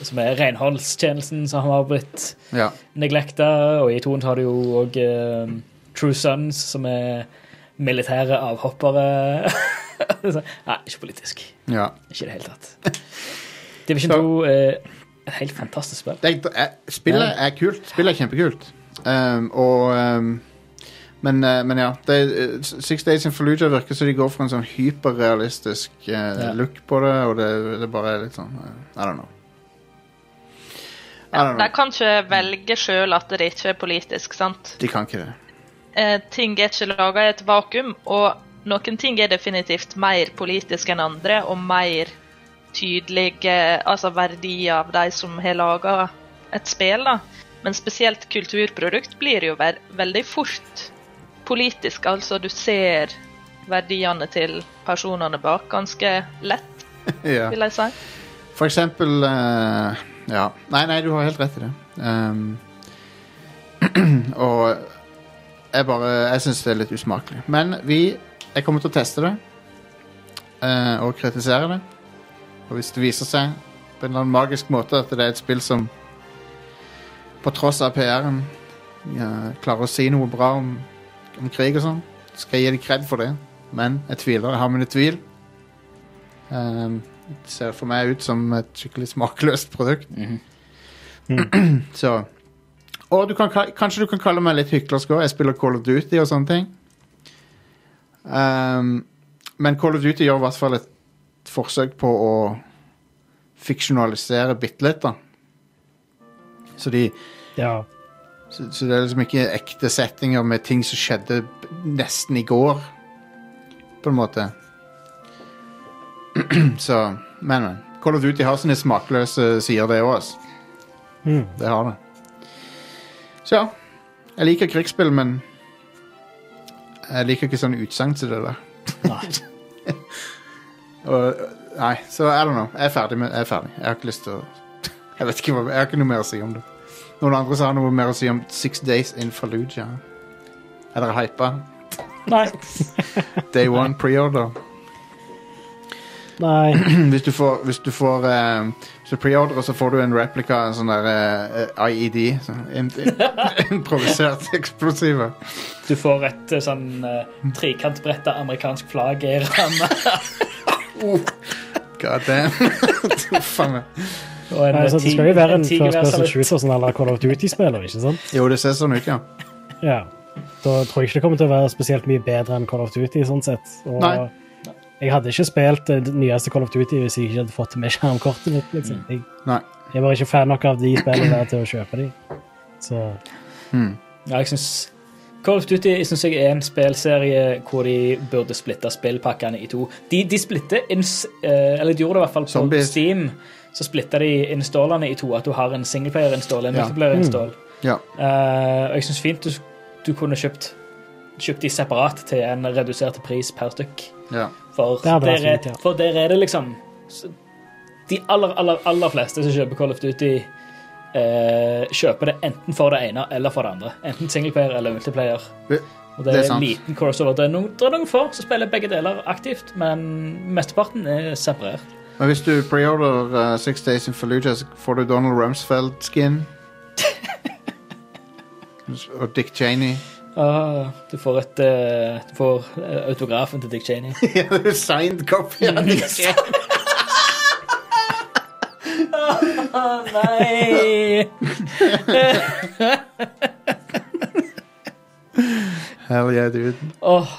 som er renholdstjenesten som har blitt Ja. neglekta. og i toen har du jo òg True Sons, som er militære avhoppere. Nei, ikke politisk. ja. Ikke i det hele tatt. Division Så- 2 er et helt fantastisk spill. Det er, er, spillet er kult. Spillet er kjempekult. Um, og um, men, eh, men ja. Det, eh, Six Days in Fallujah virker som de går for en sånn hyperrealistisk uh, Ja. look på det, og det, det bare er litt sånn uh, I don't know. I don't De kan ikke velge sjøl at det ikke er politisk, sant? De kan ikke det. Eh, ting er ikke laga i et vakuum, og noen ting er definitivt mer politisk enn andre, og mer tydelige altså verdier av de som har laga et spill. da. Men spesielt kulturprodukt blir jo veldig fort politisk. Altså, du ser verdiene til personene bak ganske lett, ja. vil jeg si. For eksempel uh, Ja. Nei, nei, du har helt rett i det. Um, og jeg bare Jeg syns det er litt usmakelig. Men vi jeg kommer til å teste det Uh, og kritisere det. Og hvis det viser seg på en eller annen magisk måte at det er et spill som på tross av PR-en ja, klarer å si noe bra om, om krig og sånn, så skal jeg gi dem kred for det. Men jeg tviler. Jeg har mine tvil. Um, det ser for meg ut som et skikkelig smakløst produkt. Så Og du kan, kanskje du kan kalle meg litt hyklersk òg. Jeg spiller Call of Duty og sånne ting. Um, men Call of Duty gjør i hvert fall et forsøk på å fiksjonalisere bitte litt, da. Så, de, Ja. så, så det er liksom ikke ekte settinger med ting som skjedde nesten i går, på en måte. så Men, men. Call of Duty har sine smakløse sider, det òg. Mm. Det har det. Så ja. Jeg liker krigsspill, men jeg liker ikke sånn utsagn til det der. Nei. Og, nei, så I don't know. Jeg er ferdig. Med, jeg er ferdig. Jeg har ikke lyst til å Jeg vet ikke hva, jeg har ikke noe mer å si om det. Noen andre sa noe mer å si om Six Days in Fallujah. Er dere hypa? Nei. Day one preorder. Nei. Hvis du får, hvis du får eh, Hvis du preordrer, så får du en replika, en sånn der uh, IED. Sånn, im- improvisert eksplosive. Du får et eh, sånn uh, trekantbretta amerikansk flagg i ramma. God damn. Uff a meg. Og en Altså, det skal jo være en first person shooter sånn eller Call of Duty-spiller, ikke sant? Jo, det ser sånn ut, ja. Ja. Da tror jeg ikke det kommer til å være spesielt mye bedre enn Call of Duty, sånn sett. Og Nei. jeg hadde ikke spilt det nyeste Call of Duty hvis jeg ikke hadde fått med skjermkortet mitt, liksom. Jeg, Nei. jeg var ikke fan nok av de spillene der til å kjøpe de. Så mm. Ja, jeg synes Call of Duty synes jeg er en spillserie hvor de burde splitte spillpakkene i to. De, de splitter eh, Eller de gjorde det i hvert fall på Zombies. Steam. Så splitter de installene i to. At du har en singleplayer-install en Ja. multiplayer-install. Ja. Eh, og jeg syns fint du, du kunne kjøpt Kjøpt de separat til en redusert pris per stykk. ja. For, Det der, er, fint, for der er det liksom De aller, aller, aller fleste som kjøper Call of Duty, eh, kjøper det enten for det ene eller for det andre. Enten singleplayer eller multiplayer. Det- Og det, det er er sant. liten crossover. Det er, noen, det er noen få som spiller begge deler aktivt, men mesteparten er separert. Men hvis du preorder uh, Six Days in Fallujah, så får du Donald Rumsfeld-skin. Og Dick Cheney. Ah, du får et uh, Du får eh, autografen til Dick Cheney. Ja, signed copy av Dick Nei! Hell yeah, dude. Åh,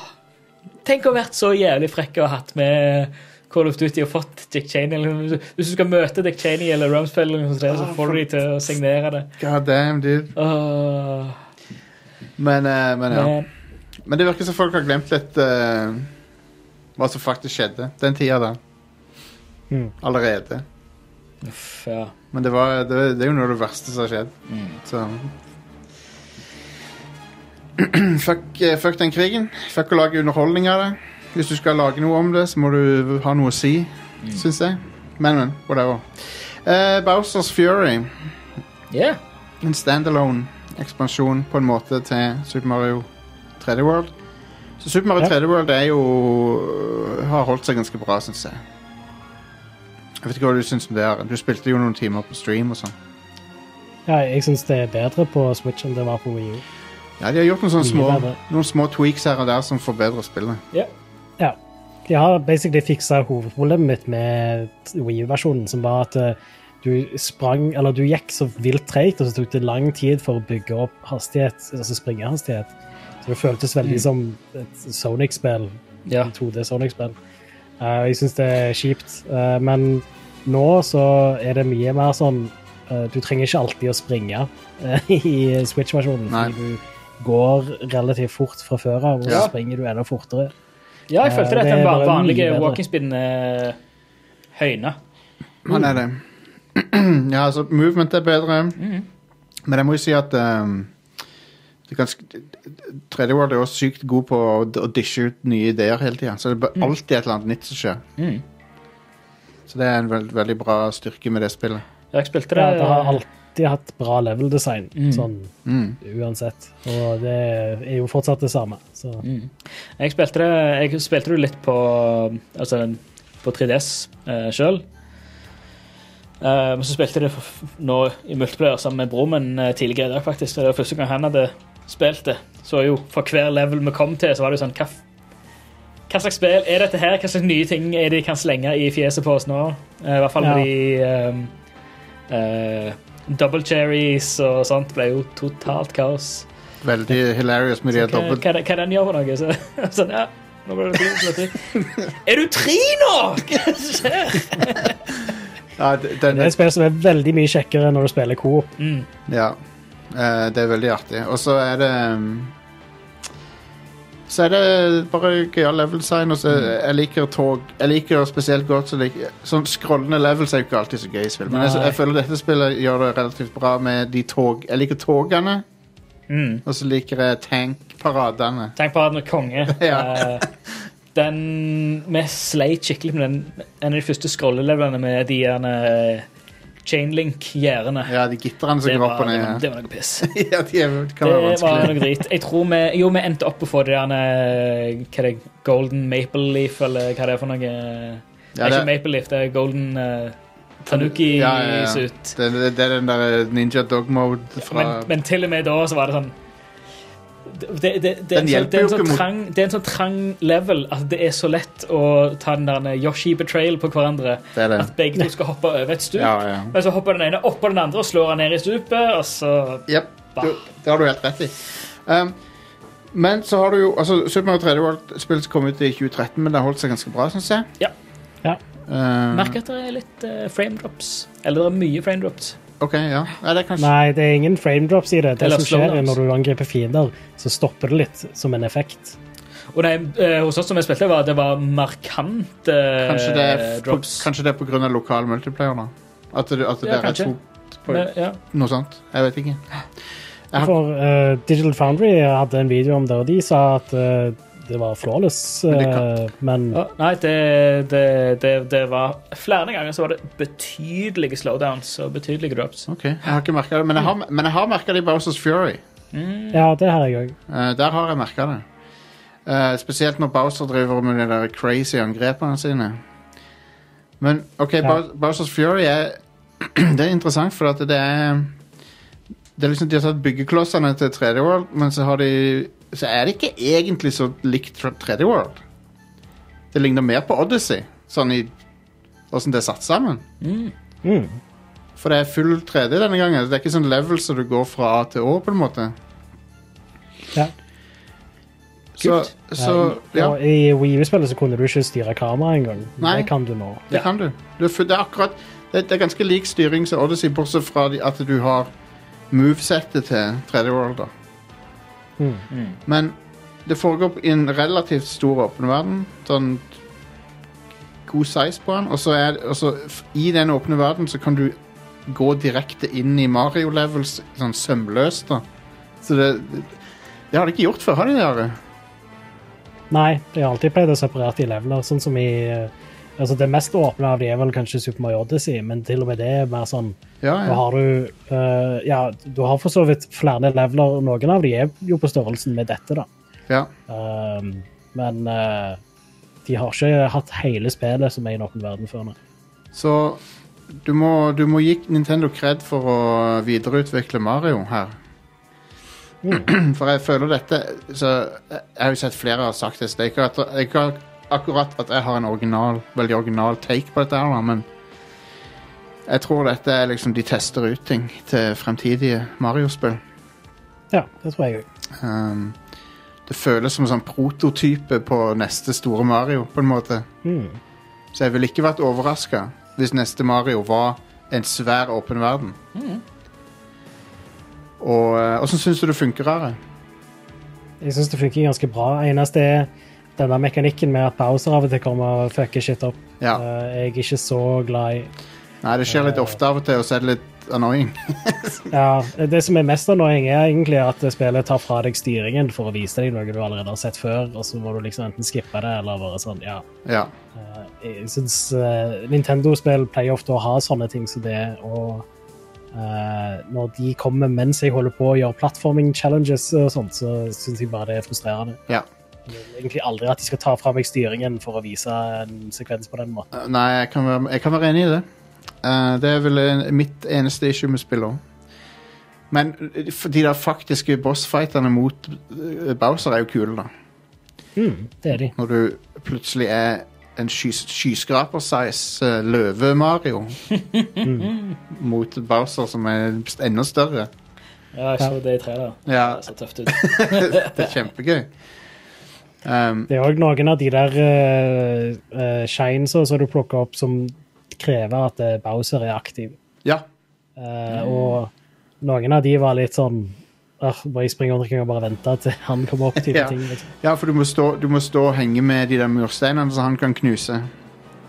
tenk å ha vært så jævlig frekk og hatt med Call of Duty og fått Dick Cheney. Eller, hvis du skal møte Dick Cheney eller Rumsfeld, så får du de til å signere det. God damn, dude. Oh. Men, uh, men ja. men, Men det virker som folk har glemt litt uh, hva som faktisk skjedde den tida der. Mm. Allerede. Uff, ja. Men det, var, det, det er jo noe av det verste som har skjedd. Så fuck, eh, fuck den krigen. Fuck å lage underholdning av det. Hvis du skal lage noe om det, så må du ha noe å si, syns jeg. Men, men. Whatever. Uh, Bowsers Fury. Yeah. En standalone ekspansjon på en måte til Super Mario 3D World. Så Super Mario Ja. 3D World er jo har holdt seg ganske bra, syns jeg. Jeg vet ikke hva du syns om det. er. Du spilte jo noen timer på stream og sånn. ja, jeg syns det er bedre på Switch enn det var på Wii U. Ja, de har gjort noen sånne små, noen små tweaks her og der som forbedrer spillet. Ja. De har basically fiksa hovedproblemet mitt med Wii U-versjonen, som var at eh, du sprang Eller du gikk så vilt treigt, og så tok det lang tid for å bygge opp hastighet, altså springehastighet. Så det føltes veldig som et Sonic-spill. Ja. 2D Sonic-spill. Eh, jeg syns det er kjipt. Eh, men nå så er det mye mer sånn eh, Du trenger ikke alltid å springe i Switch-versjonen. Du går relativt fort fra før av, og så Ja. springer du enda fortere. ja, jeg følte Eh, det at den bare vanlige walking-speeden høyna. Han er det. ja, altså, movement er bedre. Mm. Men jeg må jo si at um, det er 3D World er også sykt god på å, å dishe ut nye ideer hele tida. Så det er bare alltid et eller annet nytt som skjer. Mm. Så det er en veld, veldig bra styrke med det spillet. Jeg spilte det Ja, det har alltid hatt bra level design, sånn Mm. uansett. Og det er jo fortsatt det samme. Så Jeg spilte det, jeg spilte det litt på, altså, på 3DS eh, sjøl. men så spilte jeg det for, nå i multiplayer sammen med broren min uh, tidligere i dag. faktisk. Det var første gang han hadde spilt det. Så jo, for hver level vi kom til, så var det jo sånn Hva, hva slags spill er dette her? Hva slags nye ting er det de kan slenge i fjeset på oss nå? Eh, I hvert fall Ja. med de um, uh, Double cherries og sånt ble jo totalt kaos. Veldig hilarious med de dobbel... hva, hva, den gjør for noe? Så, sånn, ja, nå ble det fint, plutselig. Er du tre nå?! Hva skjer? Ja, den, den, det er et spill som er veldig mye kjekkere når du spiller coop. Mm. ja. Eh, det er veldig artig. Og så er det um, Så er det bare gøyal level design. Og så jeg liker tog Jeg liker spesielt godt så lik, Sånn scrollende levels er jo ikke alltid så gøy i spill. Men jeg, jeg føler dette spillet gjør det relativt bra med de tog Jeg liker togene, Mm. og så liker jeg tankparadene. Tankparadene er konge Ja. eh, Den Vi sleit skikkelig med den, en av de første scrollelevelene med de gjerne chainlink-gjerdene. Ja, de gitterne som Det, går opp og ned. det var noe piss. ja, de er, det Det var noe drit. Jeg tror vi Jo, vi endte opp på å få det gjerne Hva det? Golden Maple Leaf, eller hva det er for noe? det er ikke Maple Leaf, det er Golden uh, Tanuki-suit. Ja, ja, ja. Det, det, det er den der ninja dog mode fra Men, men til og med da så var det sånn det, det, det, er Den en sånn- det, er en jo sånn ikke mot- trang, det er en sånn trang level at det er så lett å ta den der Yoshi-betrayal på hverandre. Det er det. At begge to skal hoppe over et stup. Ja, ja. Men så hopper den ene oppå den andre og slår han ned i stupet, og så yep. du, det har du helt rett i. Um, men så har du jo altså, Super Mario 3D World-spillet kom ut i 2013, men det har holdt seg ganske bra, syns jeg. Ja. Ja. Uh, Merker at det er litt uh, frame drops. Eller det er mye frame drops. OK, ja. ja. Det er kanskje Nei, det er ingen frame drops i det. Det Eller som skjer er når du angriper fiender, så stopper det litt som en effekt. Og nei, eh, hos oss som jeg spilte, var det var markante Kanskje det er, på, drops. kanskje det er på av lokal multiplayer, da. At, det, at det Ja, er et kanskje. stort på, Men, ja. Noe sånt. Jeg vet ikke. Jeg har, For uh, Digital Foundry hadde en video om det, og de sa at eh, det var flawless, Men det eh, men Ja, nei, det, det, det, det var Flere ganger så var det betydelige slowdowns og betydelige drops. ok, jeg har ikke merka det, men jeg har, men jeg har merka det i Bowsers Fury. ja, det har jeg òg. Eh, der har jeg merka det. Eh, spesielt når Bowser driver med de der crazy angrepene sine. Men OK, Ja. Bowsers Fury er Det er interessant, for at det er Det er liksom De har tatt byggeklossene til 3D World, men så har de Så er det ikke egentlig så likt 3D World. Det ligner mer på Odyssey, sånn i åssen det er satt sammen. Mm. For det er full 3D denne gangen. Det er ikke sånn level så du går fra A til Å, på en måte. Ja. Så, så ja, Og I Wii U-spillet så kunne du ikke styre kameraet engang. Det kan du nå. det kan du. Det er, det akkurat det, det er ganske lik styring som Odyssey, bortsett fra at du har movesettet til 3D World. da. Mm. Men det foregår i en relativt stor åpen verden. Sånn god size på den. Og så er og så i den åpne verden så kan du gå direkte inn i Mario-levels sånn sømløst. da. Så det, det, har de ikke gjort før, har de det? Nei, de har alltid pleid å separere i leveler, sånn som i eh, Altså, det mest åpne av de er vel kanskje Super Mario Odyssey, men til og med det er mer sånn Ja, Da har du uh, Ja, du har for så vidt flere leveler. Noen av de er jo på størrelsen med dette, da. ja. Um, men uh, de har ikke hatt hele spillet som er i noen verden før nå. Så du må, du må gi Nintendo kred for å videreutvikle Mario her. For jeg føler dette så Jeg har jo sett flere har sagt det, så det er ikke, at, akkurat at jeg har en original, veldig original take på dette, her, da, men jeg tror dette er liksom de tester ut ting til fremtidige Mario-spill. Ja, det tror jeg òg. Um, det føles som en sånn prototype på neste store Mario, på en måte. Mm. Så jeg ville ikke vært overraska hvis neste Mario var en svær åpen verden. Og uh, Åssen syns du det funker, Are? Jeg syns det funker ganske bra. Eneste er denne mekanikken med at pauser av og til kommer og fucker shit opp. Ja. Eh, jeg er ikke så glad i. Nei, det skjer litt ofte av og til, og så er det litt annoying. Ja, Det som er mest annoying, er egentlig at spillet tar fra deg styringen for å vise deg noe du allerede har sett før, og så må du liksom enten skippe det eller bare sånn, ja. Ja. Eh, Jeg syns Nintendo-spill pleier ofte å ha sånne ting som det, og uh, når de kommer mens jeg holder på å gjøre platforming challenges og sånt, så syns jeg bare det er frustrerende. Ja. Egentlig aldri at de skal ta fra meg styringen for å vise en sekvens på den måten. Eh, Nei, jeg kan være, jeg kan være enig i det. Uh, det er vel en, mitt eneste issue med spillet òg. Men eh, de der faktiske bossfighterne mot eh, Bowser er jo kule, da. Mm, det er de. Når du plutselig er en skys skyskraper-size løve-Mario mot Bowser, som er enda større. Ja, jeg så det i treet. Ja, Det ser tøft ut. det er kjempegøy. Um, Det er òg noen av de der uh, uh, shinesa som du plukker opp, som krever at eh, Bowser er aktiv. ja. Eh, og noen av de var litt sånn bare jeg springer rundt omkring og bare venter til han kommer opp? type Ja. ting. Liksom. ja, for du må, stå, du må stå og henge med de der mursteinene så han kan knuse.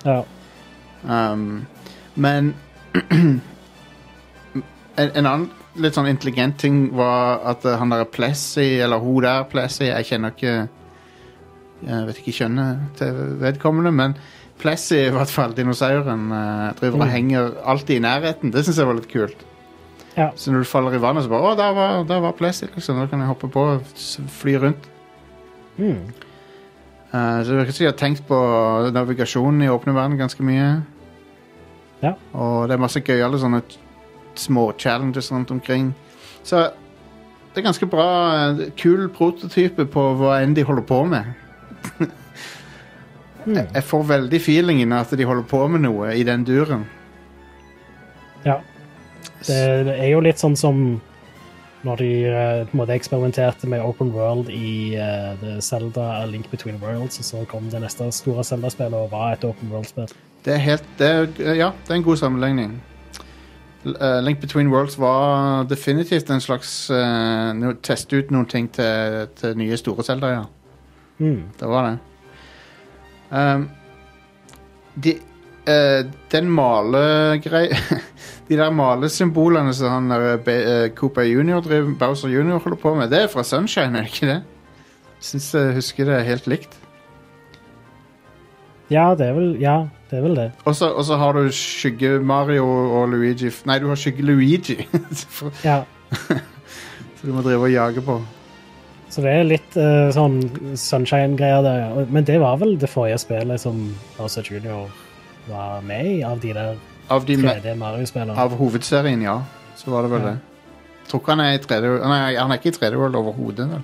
Ja. Um, men en, en annen litt sånn intelligent ting var at eh, han der Plessy, eller hun der Plessy Jeg kjenner ikke Jeg vet ikke kjønnet til vedkommende, men Plessy, i hvert fall, dinosauren, eh, driver og Mm. henger alltid i nærheten. Det syns jeg var litt kult. Ja. Så når du faller i vannet, så bare Å, der var, der var Plessy, liksom. Nå kan jeg hoppe på og fly rundt. Mm. Uh, så det virker som de har tenkt på navigasjonen i åpne verden ganske mye. Ja. Og det er masse gøyale sånne små challenges rundt omkring. Så det er ganske bra, eh, kul prototype på hva enn de holder på med. Mm. Jeg får veldig feelingen at de holder på med noe i den duren. ja. Det, det er jo litt sånn som når de eh, på en måte eksperimenterte med open world i uh, Zelda A Link Between Worlds, og så kom det neste store Zelda-spillet og var et open world-spill. Det er helt det er, Ja, det er en god sammenligning. Eh, Link Between Worlds var definitivt en slags uh, Teste ut noen ting til, til nye store Zelda, ja. Mm. Det var det. Um, de, uh, den malegreia de der malesymbolene som han der, eh, Cooper Junior driver, Bowser Junior holder på med, det er fra Sunshine, er det ikke det? Syns jeg husker det er helt likt. Ja, det er vel, ja, det er vel det. Og så har du Skygge-Mario og Luigi Nei, du har Skygge-Luigi. Ja. så du må drive og jage på. Så det er litt uh, sånn sunshine-greier der, ja. Men det var vel det forrige spillet som Bowser Junior var med i, av de der Av, de 3D Mario-spillene. av hovedserien, ja. Så var det vel Ja. det. Tror ikke han er i 3D Nei, han er ikke i 3D World overhodet. vel?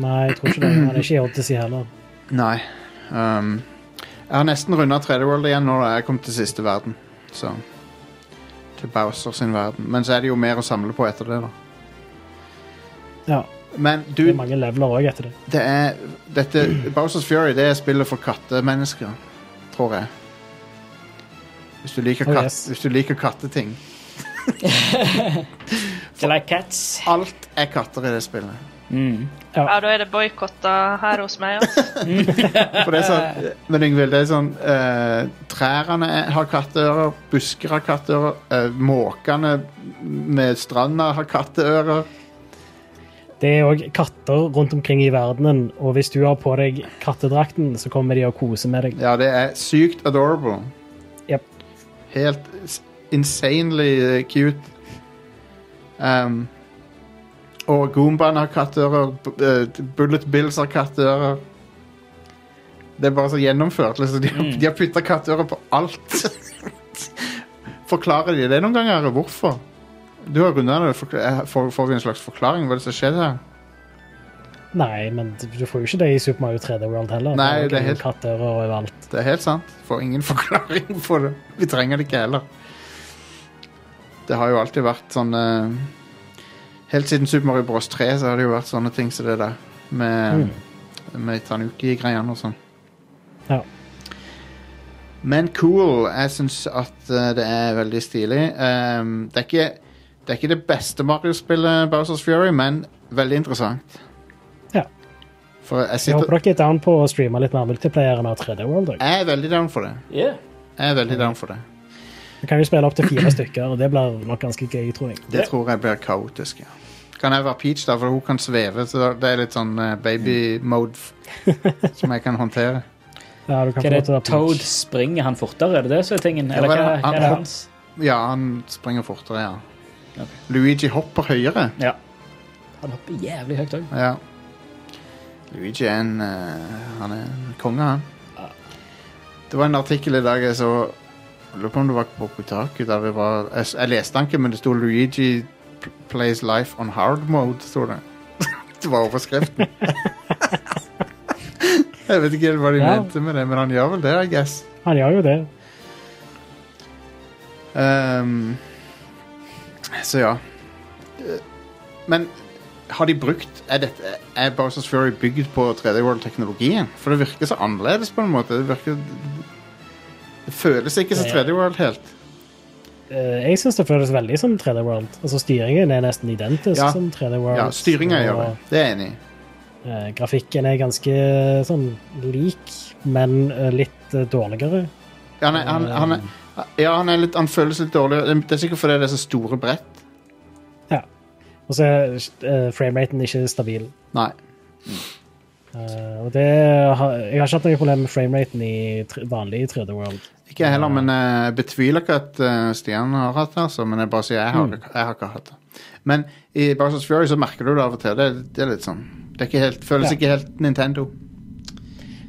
Nei, jeg tror ikke det. Han er ikke i Odyssey heller. Nei. Um, jeg har nesten runda 3D World igjen nå da jeg kom til siste verden. Så Til Bowser sin verden. Men så er det jo mer å samle på etter det, da. Ja, Men du, det er mange leveler òg etter det. det er dette, Bowsers Fury det er spillet for kattemennesker, tror jeg. Hvis du liker, Oh, kat, yes. hvis du liker katteting. Like cats? Alt er katter i det spillet. Mm. Ja, da er det boikotta her hos meg. Altså. Er sånn, men Yngvild, det er sånn uh, Trærne har katteører, busker har katteører, uh, måkene med stranda har katteører. Det er òg katter rundt omkring i verdenen, og hvis du har på deg kattedrakten, så kommer de og koser med deg. Ja, det er sykt adorable. Yep. Helt insanely eh, cute. Um, og Goombaen har katteører, eh, Bullet Bills har katteører. Det er bare så gjennomført. Liksom. De, har- Mm. putta katteører på alt. Forklarer de det noen ganger? Hvorfor? Du har runda det. Eh, Får, får vi en slags forklaring? Hva er det som skjedde her? Nei, men du får jo ikke det i Super Mario 3D World heller. Nei, det det er helt- kattører overalt. Det er helt sant. Får ingen forklaring på det. Vi trenger det ikke heller. Det har jo alltid vært sånn uh, Helt siden Super Mario Bros 3 så har det jo vært sånne ting som det der. Med, med Tanuki-greiene og sånn. Ja. Men cool. Jeg syns at eh, det er veldig stilig. Um, det, er ikke, det er ikke det beste Mario-spillet, Bowsers Fury, men veldig interessant. Ja. For jeg Jeg håper dere er down på å streame litt mer multiplayer enn av 3D World. også. Jeg er veldig down for det. Yeah. Jeg er veldig down for det. Vi kan jo spille opp til fire stykker, og det blir nok ganske gøy, tror jeg. Det tror jeg blir kaotisk, ja. Kan jeg være Peach, da, for hun kan sveve, så det er litt sånn eh, baby-mode som jeg kan håndtere. Ja, du kan Hva er det? Toad springer han fortere, er det det som er tingen? Eller hva hva, er det hans? Ja, han springer fortere, ja. Ok. Luigi hopper høyere. Ja. Han hopper jævlig høyt òg. Ja. Luigi er en eh, Han er en konge, han. Ja. Det var en artikkel i dag jeg så Jeg lurer på om det var på Kotaku. Der det var, jeg, jeg leste den ikke, men det sto 'Luigi plays life on hard mode'. Sto det. det var overskriften. jeg vet ikke helt hva de Ja. mente med det, men han gjør vel det, I guess. Han gjør jo det. Ehm, så ja. Men har de brukt Er, dette, er Bowsers Fury bygd på 3D World-teknologien? For det virker så annerledes på en måte. Det virker Det føles ikke som 3D World helt. Eh, Jeg syns det føles veldig som 3D World. Altså Styringen er nesten identisk Ja. som 3D World. Ja, styringa gjør det. Det er jeg enig i. eh, grafikken er ganske sånn lik, men eh, litt dårligere. Ja, han, er- han, han, ja, han, er litt, han føles litt dårlig. Det er sikkert fordi det er så store brett. Og så er uh, frameraten ikke stabil. Nei. Uh, og det har, jeg har ikke hatt noe problem med frameraten i vanlig 3D World. Ikke jeg heller, men eh, jeg betviler ikke at eh, Stian har hatt det. Altså, men jeg bare sier jeg har, jeg har ikke hatt det. Men i Bowsers Fury så merker du det av og til. Det, det er litt sånn Det ikke helt, føles Ja. ikke helt Nintendo.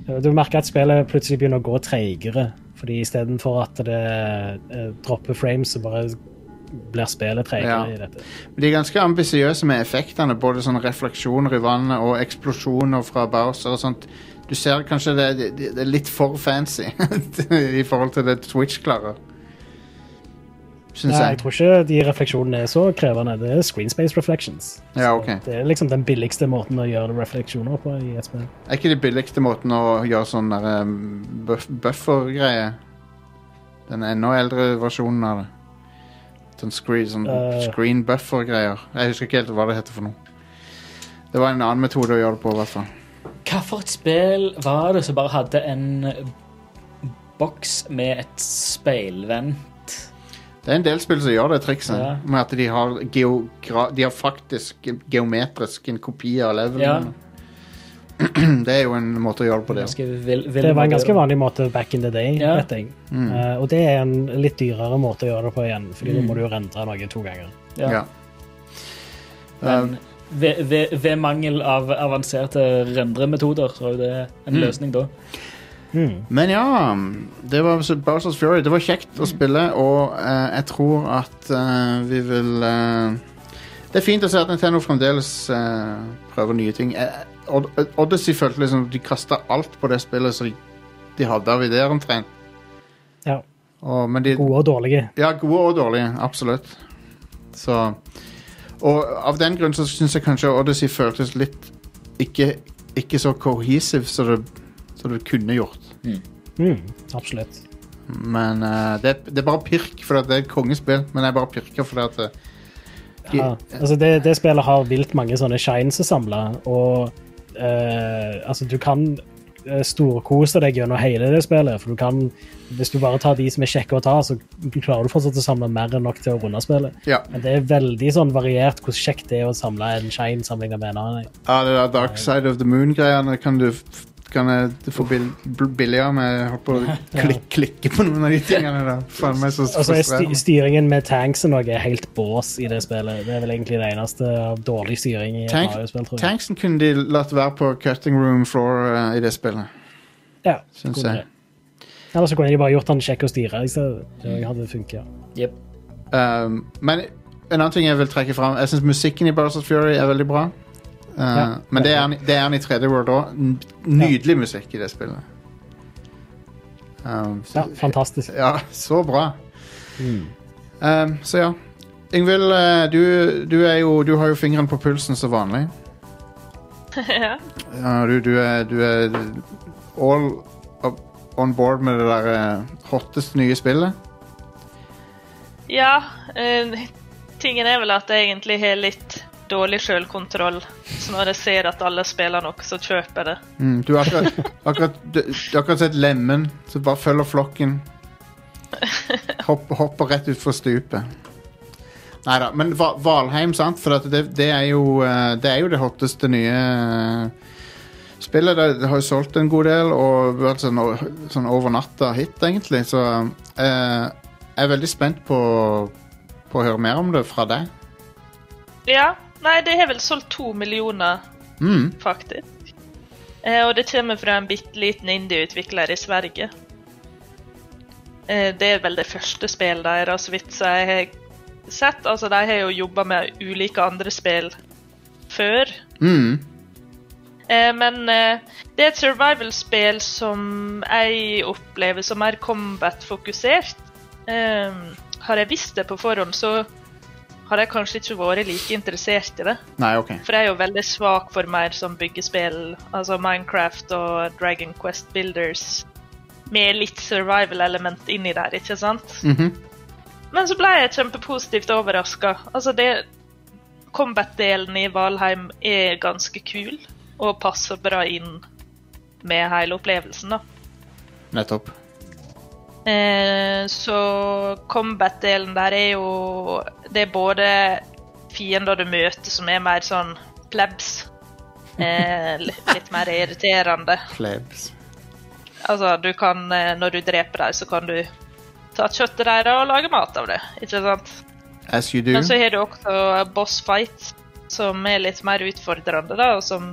Eh, Du merker at spillet plutselig begynner å gå treigere. Fordi istedenfor at det eh, dropper frames, så bare blir spillet tregere Ja. i dette. Men De er ganske ambisiøse med effektene. Både sånne refleksjoner i vannet og eksplosjoner fra Bowser og sånt. Du ser kanskje det, det, det er litt for fancy i forhold til det Switch klarer. Syns Nei, jeg jeg. tror ikke de refleksjonene er så krevende. Det er screen space reflections. Ja, okay. Det er liksom den billigste måten å gjøre refleksjoner på i et spill. Er ikke det billigste måten å gjøre sånn um, buff buffer-greie? Den enda eldre versjonen av det. Sånn screen, sånn uh, screen buffer-greier. Jeg husker ikke helt hva det heter for noe. Det var en annen metode å gjøre det på, i hvert fall. Hva for et spill var det som bare hadde en boks med et speilvendt Det er en del spill som gjør det trikset, Ja. med at de har, geogra de har faktisk geometrisk en kopi av levelen. det er jo en måte å gjøre det på, det. Vil, Det var en ganske vanlig måte back in the day, Ja. vet jeg. Mm. Uh, og det er en litt dyrere måte å gjøre det på igjen, fordi Mm. da må du jo rendre noe to ganger. Ja. Ja. Men ved, ved, ved mangel av avanserte rendremetoder, så er jo det en Mm. løsning da. Mm. Men ja, det var Bowsers Fury. Det var kjekt å spille, og eh, jeg tror at eh, vi vil eh, Det er fint å se at Nintendo fremdeles eh, prøver nye ting. Eh, Od Odyssey følte liksom de kasta alt på det spillet som de, de hadde av ideer, omtrent. Ja. Og, men de, Gode og dårlige. Ja, gode og dårlige. Absolutt. Så Og av den grunn så syns jeg kanskje Odyssey føltes litt ikke, ikke så cohesive som det, som det kunne gjort. Mm, absolutt. Men uh, det, det er bare pirk, for det er et kongespill. Men jeg bare pirker fordi at uh, Ja, altså det, det spillet har vilt mange sånne shines å samle, og uh, altså du kan storkose deg gjennom hele det spillet, for du kan, hvis du bare tar de som er kjekke å ta, så klarer du fortsatt å samle mer enn nok til å runde spillet. Ja. Men det er veldig sånn variert hvor kjekt det er å samle en shine sammenlignet med en annen. ja, det der Dark Side of the Moon-greiene kan du kan jeg få bill, billigere med å klik, klikke på noen av de tingene der. Faen meg så Altså, styringen med tanksen også er helt bås i det spillet. Det er vel egentlig det eneste av dårlig styring i Tank- Mario-spill, tror jeg. Tanksen kunne de latt være på cutting room floor uh, i det spillet, Ja, syns jeg. Eller så kunne de bare gjort han kjekk å styre. Så hadde Det hadde funket. Yep. Um, men en annen ting jeg vil trekke fram Jeg syns musikken i Bowsers Fury er veldig bra. Uh, Ja. men det er, han, det er i 3D World òg. Nydelig musikk i det spillet. Um, så, Ja, fantastisk. ja, så bra. Mm. Um, så ja. Ingvild, eh, du, du, er jo, du har jo fingeren på pulsen som vanlig. ja. Ja, du, du, er, du er all on board med det der eh, hotteste nye spillet. ja Uh, tingen er vel at jeg egentlig har litt dårlig selvkontroll. Så når jeg ser at alle spiller noe, så kjøper jeg det. Mm, du har akkurat, akkurat, du, du har akkurat sett Lemen, som bare følger flokken. Hopp, hopper rett utfor stupet. Nei da, men Va- Valheim, sant? For det, det, er jo, eh, det er jo det hotteste nye eh, spillet. Det, det har jo solgt en god del, og vært sånn, sånn over natta hit, egentlig. Så eh, jeg er veldig spent på, på å høre mer om det fra deg. Ja. Nei, det har vel solgt to millioner, Mm. faktisk. Eh, og det kommer fra en bitte liten indie-utvikler i Sverige. Eh, det er vel det første spillet deres, så vidt jeg har sett. Altså, de har jo jobba med ulike andre spill før. Mm. Eh, men eh, det er et survival-spill som jeg opplever som mer combat-fokusert. Eh, har jeg visst det på forhånd, så har jeg kanskje ikke vært like interessert i det. Nei, OK. For jeg er jo veldig svak for mer som byggespill, altså Minecraft og Dragon Quest Builders, med litt survival-element inni der, ikke sant? Mhm. Men så ble jeg kjempepositivt overraska. Altså, det Combat-delen i Valheim er ganske kul, og passer bra inn med hele opplevelsen, da. Nettopp. Eh, så combat-delen der er jo Det er både fiender du møter som er mer sånn plebs. Eh, litt, litt mer irriterende. Plebs. Altså, du kan eh, Når du dreper dem, så kan du ta kjøttet deres og lage mat av det. Ikke sant? As you do. Men så har du også boss fight, som er litt mer utfordrende, da, og som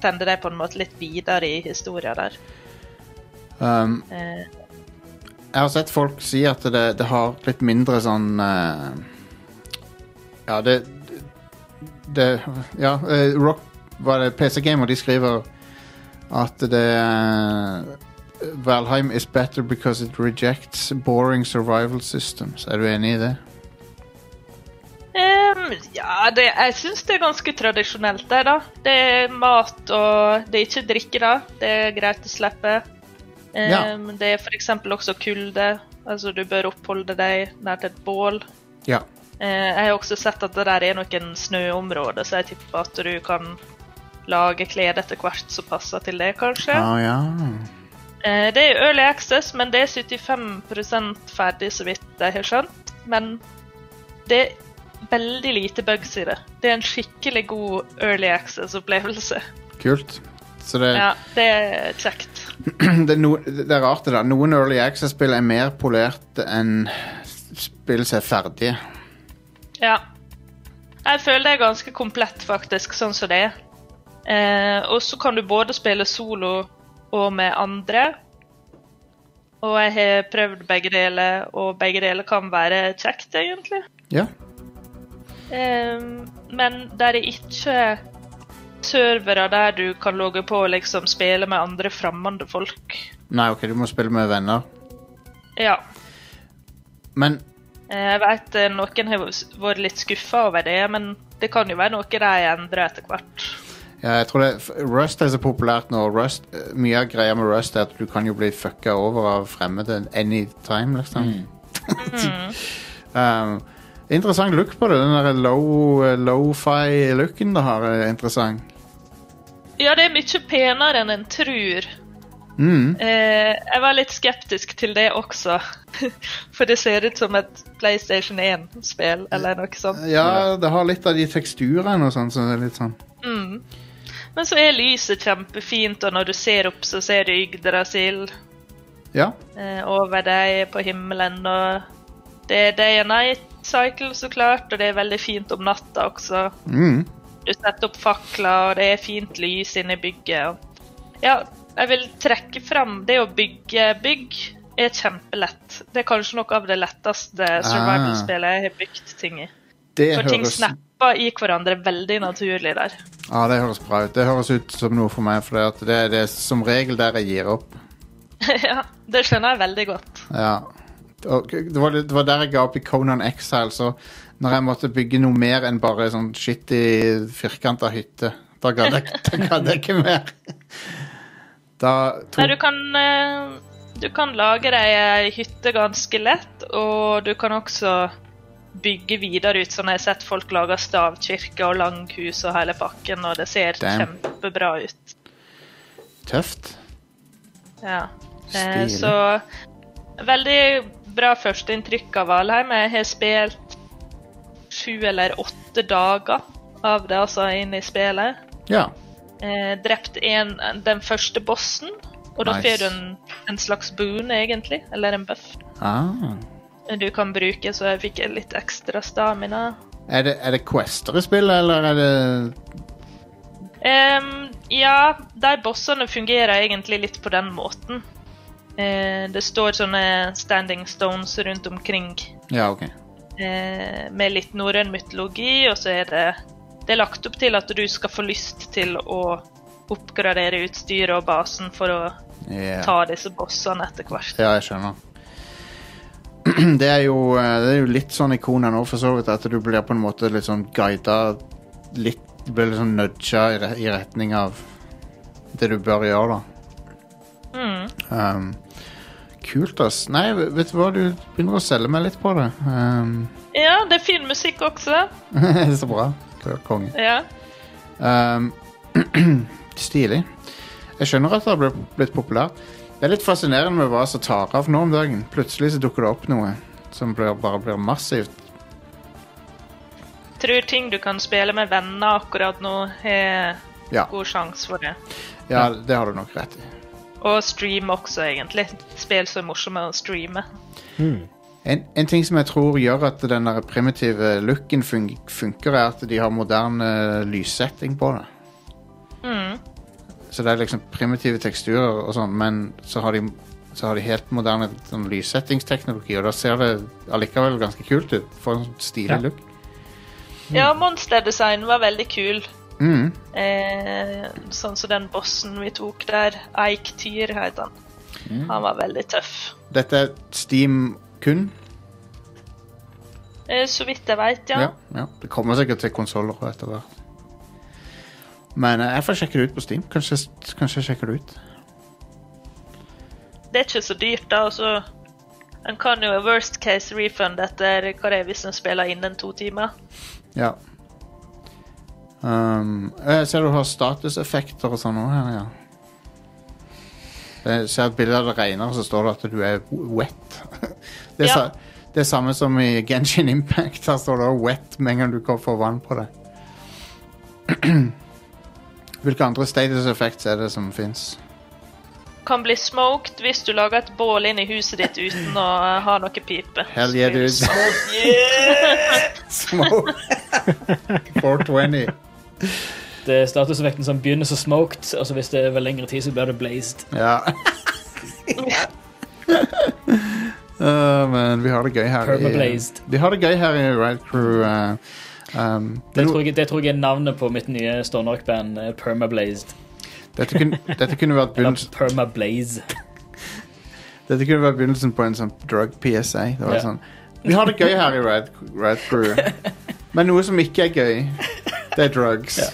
tender deg på en måte litt videre i historien der. Um, Eh, jeg har sett folk si at det, det har litt mindre sånn eh, Ja, det Det Ja, eh, Rock var det PC Gamer, de skriver at det eh, Valheim is better because it rejects boring survival systems. Er du enig i det? Um, ja, det, jeg syns det er ganske tradisjonelt, det, da. Det er mat og Det er ikke drikke, da. Det er greit å slippe. Ehm, Det er f.eks. også kulde. Altså, du bør oppholde deg nær til et bål. Ja. Eh, jeg har også sett at det der er noen snøområder, så jeg tipper at du kan lage klær etter hvert som passer til det, kanskje. Ah, ja. Eh, Det er early access, men det er 75% ferdig, så vidt jeg har skjønt. Men det er veldig lite bugs i det. Det er en skikkelig god early access-opplevelse. Kult. Så det, Ja, det er kjekt. det, er no, det er rart, det da. Noen Early Access-spill er mer polerte enn spill som er ferdige. Ja. Jeg føler det er ganske komplett, faktisk, sånn som det er. Eh, og så kan du både spille solo og med andre. Og jeg har prøvd begge deler, og begge deler kan være kjekt, egentlig. Ja. Eh, men der er ikke servere der du kan logge på og liksom spille med andre fremmede folk. Nei, OK, du må spille med venner. Ja. Men Eh, Jeg vet eh, noen har vært litt skuffa over det, men det kan jo være noe de endrer etter hvert. ja, jeg tror det, Rust er så populært nå. Rust, eh, mye av greia med Rust er at du kan jo bli fucka over av fremmede anytime, liksom. um, interessant look på det. Den der low, eh, low-fi-looken det har, er interessant. Ja, det er mye penere enn en tror. Mm. Eh, jeg var litt skeptisk til det også. For det ser ut som et PlayStation 1-spill eller noe sånt. Ja, det har litt av de teksturene og sånn, så sånn Mm. Men så er lyset kjempefint, og når du ser opp, så ser du Yggdrasil Ja. eh, over deg på himmelen. Og det er day and night cycle, så klart, og det er veldig fint om natta også. Mm. Du setter opp fakler, og det er fint lys inne i bygget. Ja, jeg vil trekke fram det å bygge bygg er kjempelett. Det er kanskje noe av det letteste survival-spillet jeg har bygd ting i. Det For ting snapper i hverandre veldig naturlig der. Ja, det høres bra ut. Det høres ut som noe for meg, for det, det er det er som regel der jeg gir opp. ja, det skjønner jeg veldig godt. Ja. Det, var, det var der jeg ga opp i Conan Exile, så når jeg måtte bygge noe mer enn bare sånn shitty firkanta hytte, da gadd jeg, jeg ikke mer. Da Nei, du kan, eh, du kan lage deg ei hytte ganske lett, og du kan også bygge videre ut, sånn jeg har sett folk lage stavkirke og langhus og hele pakken, og det ser Damn. kjempebra ut. Tøft. Ja. Eh, Stilig. så veldig bra førsteinntrykk av Valheim. Jeg har spilt sju eller åtte dager av det, altså, inn i spillet. Ja. Eh, drept en, den første bossen, og da Nice. får du en, en slags boon, egentlig. Eller en buff. Ah. du kan bruke, så jeg fikk litt ekstra stamina. Er det, er det quester i spillet, eller er det um, ja, de bossene fungerer egentlig litt på den måten. Eh, det står sånne standing stones rundt omkring Ja, OK. eh, med litt norrøn mytologi, og så er det, det er lagt opp til at du skal få lyst til å oppgradere utstyret og basen for å yeah. ta disse bossene etter hvert. Ja, jeg skjønner. Det er jo, eh, det er jo litt sånn ikoner nå, for så vidt, at du blir på en måte litt sånn guida litt Du blir litt sånn nudga i retning av det du bør gjøre, da. Mm. Um, kult, ass. Nei, vet du hva, du begynner å selge meg litt på det. Um, Ja, det er fin musikk også. så bra. Konge. Ja. Um, stilig. Jeg skjønner at det har blitt, populært. Det er litt fascinerende med hva som tar av nå om dagen. Plutselig så dukker det opp noe som blir, bare blir massivt. Tror ting du kan spille med venner akkurat nå, har Ja, god sjanse for det. ja det har du nok rett i. Og stream også, egentlig. Spill som er morsomme å streame. En, en ting som jeg tror gjør at den der primitive looken fun funker, er at de har moderne lyssetting på det. Mm. Så det er liksom primitive teksturer og sånn, men så har de, så har de helt moderne sånn, lyssettingsteknologi, og da ser det allikevel ganske kult ut. For en stilig Ja. look. Ja, monsterdesign var veldig kul. Mm. Eh, sånn som den bossen vi tok der. Eik Tyr het han. Han var veldig tøff. Dette er Steam kun. Eh, så vidt jeg veit, ja. Ja. ja. Det kommer sikkert til konsoller etter hvert. Men eh, jeg får sjekke det ut på Steam. Kanskje, kanskje jeg sjekker det ut. Det er ikke så dyrt, da. altså En kan jo worst case refund etter hva det er hvis en spiller innen to timer. Ja. Um, jeg ser du har statuseffekter og sånn òg her, ja. Jeg ser et bilde av det regner, og så står det at du er wet. Det er, Ja. sa, det er samme som i Genshin Impact. Der står det wet med en gang du får vann på deg. Hvilke andre status effects er det som fins? Kan bli smoked hvis du lager et bål inn i huset ditt uten å eh, ha noe pipe. Hell yeah, dude. Smoke. 420. Det er statusvekten som begynner så smoked, og så hvis det er over lengre tid, så blir det blazed. Ja. Uh, men vi har det gøy her. i- Permablazed. Vi har det gøy her i Ride Crew. uh, um, Det tror, jeg, det tror jeg er navnet på mitt nye Stone-rock-band, eh, Permablazed. dette, kunne, dette, kunne vært begynnelsen, Permablaze. dette kunne vært begynnelsen på en sånn drug PSA. Det var Ja. sånn, vi har det gøy her i Ride Crew. Men noe som ikke er gøy, det er drugs.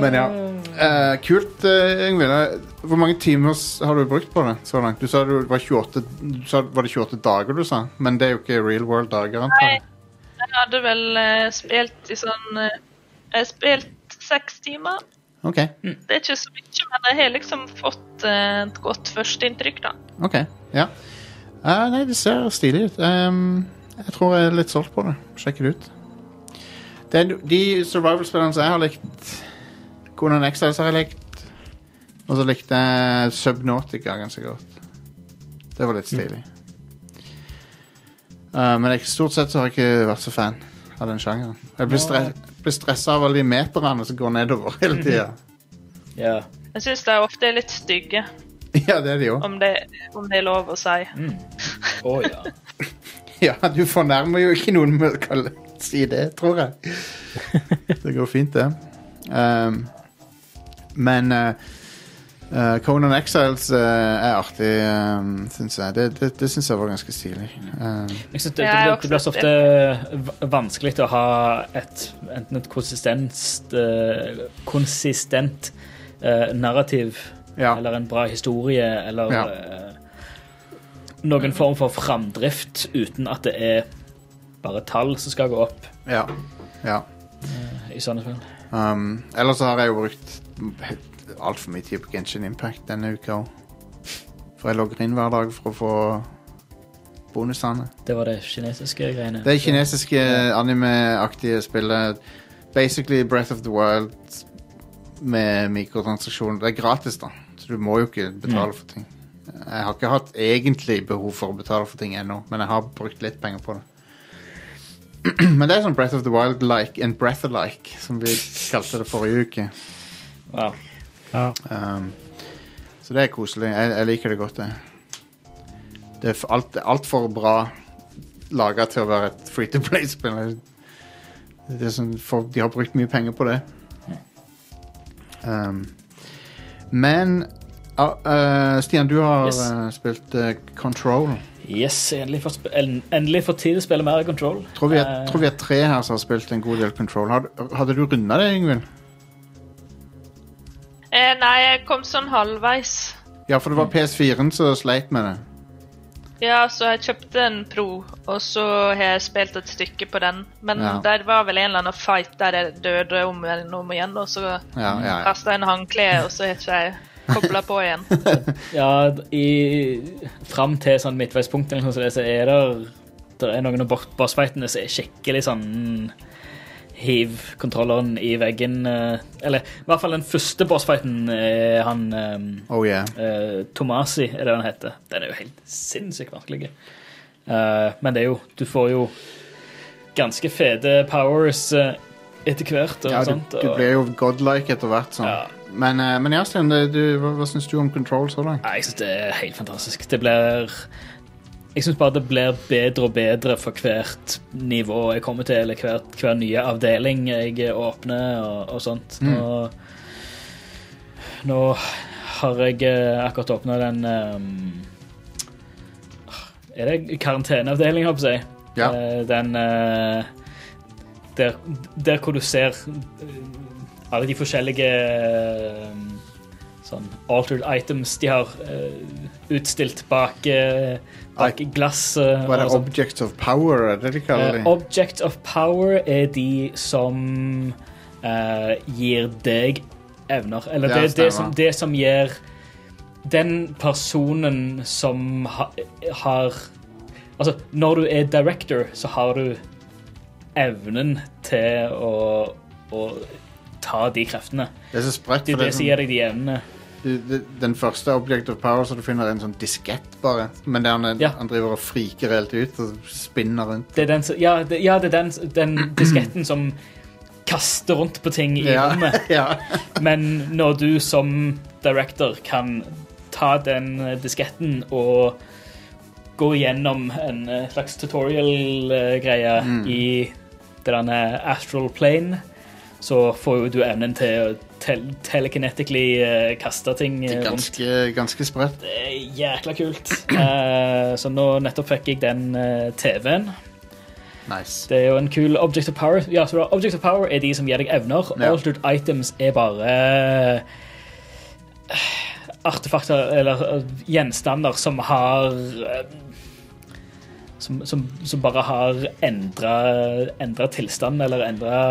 Men ja. Eh, kult, uh, Yngvild. Hvor mange timer har du brukt på det så langt? Du sa det var 28, du sa, var det 28 dager, du sa? Men det er jo ikke real world dager, antar jeg? Jeg hadde vel eh, spilt i sånn eh, Jeg har spilt seks timer. Ok. Det er ikke så mye, men jeg har liksom fått eh, et godt førsteinntrykk, da. ok, ja. Eh, nei, det ser stilig ut. Ehm, jeg tror jeg er litt solgt på det. Sjekk det ut. Er, de survival-spillerne som jeg har likt Conan Exiles har jeg likt. Og så likte jeg Subnautica ganske godt. Det var litt stilig. Uh, men jeg, stort sett så har jeg ikke vært så fan av den sjangeren. Jeg blir, stre blir stressa av alle de meterne som går nedover hele tida. Yeah. Jeg syns de ofte er litt stygge, ja, det er de òg. om det, om det er lov å si. Å ja. Ja, du fornærmer jo ikke noen med å si det, tror jeg. Det går fint, det. Um, men uh, Conan Exiles uh, er artig, um, syns jeg. Det, det, det syns jeg var ganske stilig. Um, Jeg synes det, det, det blir så ofte vanskelig å ha et, enten et konsistent, uh, konsistent narrativ ja. eller en bra historie eller Ja. Eh, noen form for framdrift uten at det er bare tall som skal gå opp ja. ja. i sånne spill. Um, ellers så har jeg jo brukt altfor mye tid på Genshin Impact denne uka òg. For jeg logger inn hver dag for å få bonusene. Det var det kinesiske greiene. Det kinesiske anime-aktige spillet Basically Breath of the Wild med mikrotransaksjon. Det er gratis, da, så du må jo ikke betale for ting. Jeg har ikke hatt egentlig behov for å betale for ting ennå, men jeg har brukt litt penger på det. men det er sånn Breath of the Wild-like and Breath-alike, som vi kalte det forrige uke. Ja. Ja. Um, så det er koselig. Jeg, jeg liker det godt, det. Det er altfor alt- bra laga til å være et free to play-spill. Sånn, de har brukt mye penger på det. Um, men ah, eh, Stian, du har Yes. eh, spilt eh, Control. Yes, endelig får, sp en- endelig får tid til å spille mer Control. Tror vi, er, Eh, tror vi er tre her som har spilt en god del Control. Hadde, hadde du runda det, Yngvild? Eh, nei, jeg kom sånn halvveis. Ja, for det var PS4-en som sleit med det. Ja, så jeg kjøpte en Pro, og så har jeg spilt et stykke på den. Men Ja. der var vel en eller annen fight der jeg døde om og om igjen, og så Ja, ja, ja. kasta jeg en håndkle, og så har ikke jeg kobla på igjen. Ja, i, fram til sånn midtveispunkt eller noe sånt, så er det der er noen av bossfightene som er skikkelig sånn Hiv kontrolleren i veggen. eh, Eller i hvert fall den første bossfighten er han eh, Oh yeah. eh, Tomasi, er det han heter. Den er jo helt sinnssykt vanskelig. Eh, men det er jo Du får jo ganske fete powers etter hvert. Og Ja, du, sånt, du blir jo godlike etter hvert. Sånn. Ja. Men, eh, men ja, du, hva, hva syns du om Control så langt? Jeg syns det er helt fantastisk. Det blir Jeg syns bare det blir bedre og bedre for hvert nivå jeg kommer til, eller hver, hver nye avdeling jeg åpner og, og sånt. Mm. Nå, nå har jeg eh, akkurat åpna den um, Er det karanteneavdeling, holdt jeg på å si? Ja. Den uh, der, der hvor du ser alle de forskjellige eh, sånn altered items de har eh, utstilt bak, eh, bak glass. Hva er det. Objects of Power? Er det de kaller det? Object of power er de som uh, gir deg evner. Eller Ja, det, det, som, det som gir den personen som ha, har Altså, når du er director, så har du evnen til å, å ta de kreftene. Det er så sprøtt. Det er det som gir deg de evnene. den første Object of Power, så du finner en sånn diskett bare. Men der han, Ja. han driver og friker helt ut og spinner rundt. Det er den, ja, det, ja, det er den, den disketten som kaster rundt på ting i Ja, rommet. ja. Men når du som director kan ta den eh, disketten og gå gjennom en eh, slags tutorial-greie Mm. i det derne astral plane, så får jo du evnen til å tel telekinetically uh, kaste ting Det eh, er rundt. ganske, ganske sprøtt. Det er jækla kult. Uh, så nå nettopp fikk jeg den uh, TV-en. Nice. Det er jo en kul Object of Power. Ja, så da, Object of Power er de som gir deg evner. Ja. Altered items er bare artefakter eller gjenstander som har som, som, som bare har endra tilstand, eller endra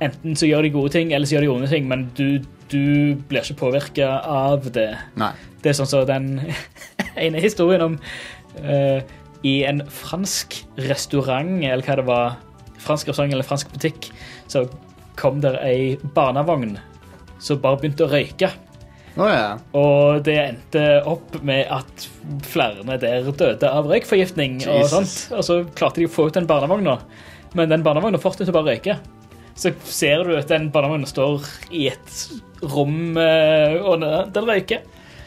Enten så gjør de gode ting, eller så gjør de onde ting, men du, du blir ikke påvirka av det. Nei. Det er sånn som den ene historien om uh, I en fransk restaurant, eller hva det var, fransk restaurant eller fransk butikk, så kom der ei barnevogn som bare begynte å røyke. Oh, ja. Og det endte opp med at flere der døde av røykforgiftning. Og sånt. Og så klarte de å få ut den barnevogna, men den barnevogna fortsatte bare å røyke. Så ser du at den barnevogna står i et rom, eh, og den røyker.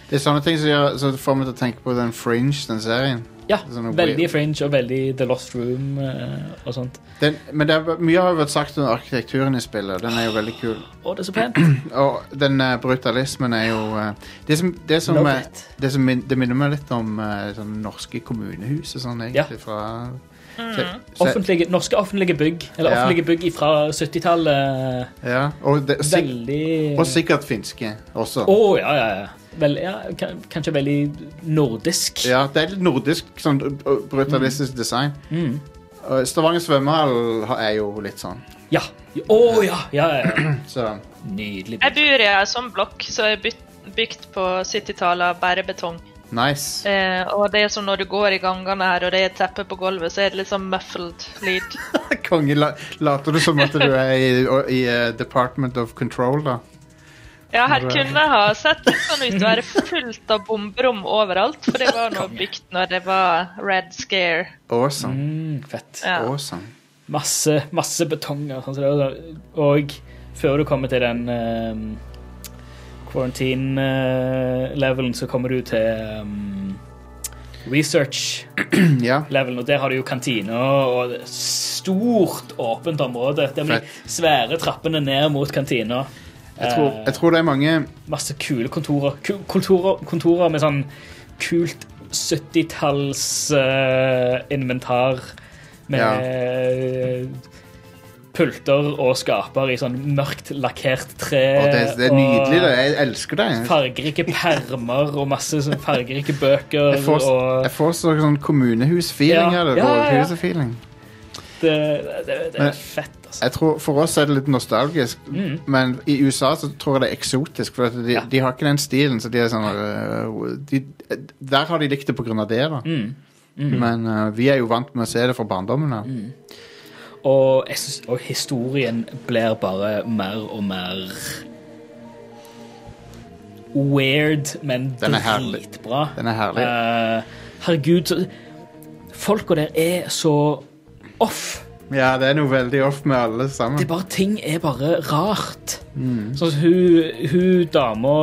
Det er sånne ting som gjør, som får meg til å tenke på den Fringe, den serien. Ja, veldig Fringe og veldig The Lost Room eh, og sånt. Den, men det er, mye har jo vært sagt om arkitekturen i spillet. og Den er jo veldig kul. Å, det er så pent. Og den uh, brutalismen er jo uh, Det som, det som, eh, det som min, det minner meg litt om uh, sånn norske kommunehus og sånn, egentlig. Fra, så, så, Offentlige, norske offentlige bygg, eller Ja. offentlige bygg fra 70-tallet. ja, og, det, sik Veldig og sikkert finske også. Å, ja, ja, ja. Vel, ja. Kanskje veldig nordisk. Ja, det er litt nordisk sånn brutalistisk brutalistisk design. Mm. Stavanger svømmehall er jo litt sånn. Ja. Å, ja. ja, ja, ja. Så Nydelig. Jeg bor i ei sånn blokk som er byt- bygd på 70-tallet av bare betong. Nice. Eh, og det er som når du går i gangene her, og det er teppe på gulvet, så er det litt sånn muffled lyd. Konge, la, later du som at du er i, i uh, Department of Control, da? Ja, her kunne jeg ha sett sånn ut å være fullt av bomberom overalt, for det var nå bygd når det var Red Scare. Awesome. Mm, fett. Ja. awesome. Masse, masse betong og sånn. Og før du kommer til den um, quarantine-levelen, så kommer du til um, research-levelen, og der har du jo kantine og stort, åpent område. Det blir svære trappene ned mot kantina. Jeg tror, Eh, jeg tror det er mange masse kule kontorer. Kontorer, kontorer med sånn kult 70-talls uh, inventar med eh, pulter og skaper i sånn mørkt lakkert tre. Og det, det er nydelig, det. Jeg elsker det. Fargerike permer og masse sånn fargerike bøker. Jeg får, og jeg får så, sånn kommunehus-feeling Ja, det. ja, ja, det, det, det er fett, altså. Jeg tror For oss er det litt nostalgisk, Mm. men i USA så tror jeg det er eksotisk. For de, Ja. de har ikke den stilen. Så de er sånn øh, de, Der har de likt det av det, da. Mm. Men uh, vi er jo vant med å se det fra barndommen av. Og, jeg synes, og historien blir bare mer og mer weird, men Den er dritbra. Den er herlig. Uh, herregud, så Folka der er så off. Ja, det er noe veldig off med alle sammen. Det er bare, ting er bare rart. Mm. Sånn hun, hun dama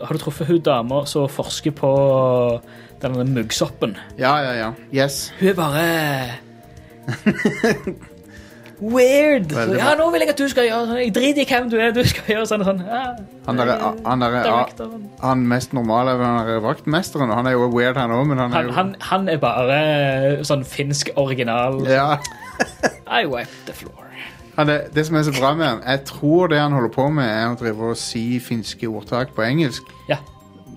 Har du truffet hun dama som forsker på denne muggsoppen? Ja, ja, ja. Yes. Hun er bare Weird. Veldig ja, nå vil jeg at du skal gjøre sånn. Jeg driter i hvem du er, du skal gjøre sånn. sånn. Ja, Han der, han, der, er, han mest normale er han er vaktmesteren. Han er jo weird, han òg, men han er Han, jo han, han er bare sånn finsk original. ja. I wipe the floor. han er, Det som er så bra med han, jeg tror det han holder på med, er å drive og si finske ordtak på engelsk. Ja.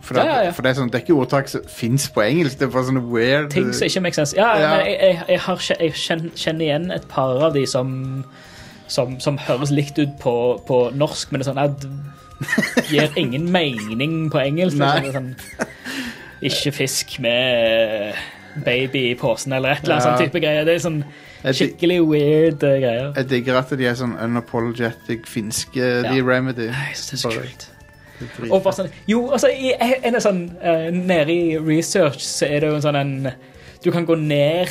For, det, Ja, ja, ja. for det er sånn, det er ikke ordtak som fins på engelsk. Det er bare sånne weird Ting som ikke makes sense. Ja, men jeg, jeg, jeg, har, jeg kjenner, igjen et par av de som, som, som høres likt ut på, på norsk, men det er sånn at gir ingen mening på engelsk. Er Sånn, ikke fisk med baby i posen eller et eller annet sånn type greier. Det er sånn skikkelig weird uh, greier. jeg digger at de er sånn unapologetic finske, de Remedy. Nei, Jeg synes det er så kult. Det Og bare sånn, jo, altså, i, en, en sånn, uh, nede i research så er det jo en sånn en Du kan gå ned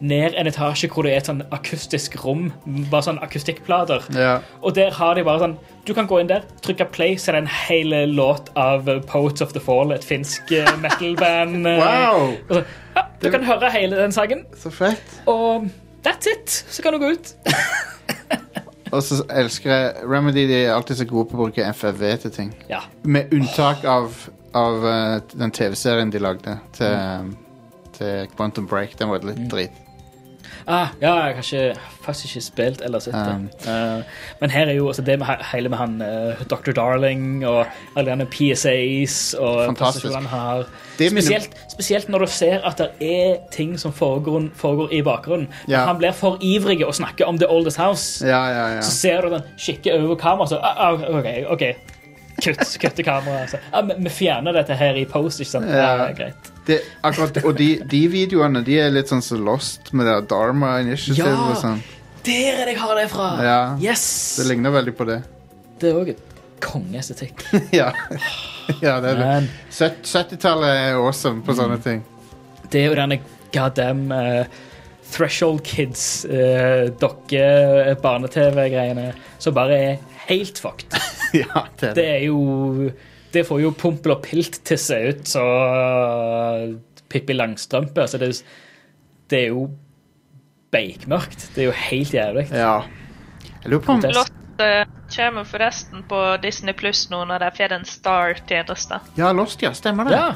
ned en etasje hvor det er et sånn akustisk rom, bare sånn akustikkplater. Ja. Og der har de bare sånn Du kan gå inn der, trykke play, så er det en hel låt av eh, Poets of the Fall, et finsk eh, metal-band. eh, Wow! så, ja, du kan høre hele den sangen, Så fett. og that's it. Så kan du gå ut. Og så elsker jeg Remedy de er alltid så gode på å bruke FFV til ting. Ja. Med unntak av, av eh, den TV-serien de lagde til, til Quantum Break. Den var litt drit. Ah, ja, jeg har ikke, faktisk ikke spilt eller sett det. Um. Uh, men her er jo altså, det med hele med han uh, Dr. Darling og alle de PSAs og Fantastisk. han har. Spesielt, spesielt når du ser at det er ting som foregår, foregår i bakgrunnen. Når Ja. han blir for ivrig og snakker om The Oldest House, Ja, ja, ja. så ser du den skikke over kameraet så ah, ah, OK, ok. Kutt, kutte kameraet. Altså. ah, men vi fjerner dette her i post, ikke sant? Ja. Ja, greit. Det, akkurat, og de, de videoene de er litt sånn så lost med det Dharma Initiative Ja. og sånn. Der er det jeg har det fra! Ja. Yes! Det ligner veldig på det. Det er òg et kongeestetikk. ja. ja, det er det. 70-tallet er awesome på Mm. sånne ting. det er jo denne goddamn uh, Threshold Kids, uh, dokke-barne-TV-greiene, som bare er helt fucked. ja, det er Det det. er jo Det får jo Pompel og Pilt til seg ut så uh, Pippi Langstrømpe. Så det, er jo- det er jo beikmørkt. Det er jo helt jævlig. Ja. Lost eh, kommer forresten på Disney Pluss nå når de får en Star-tjeneste. Ja, Lost, ja. Stemmer det. Ja.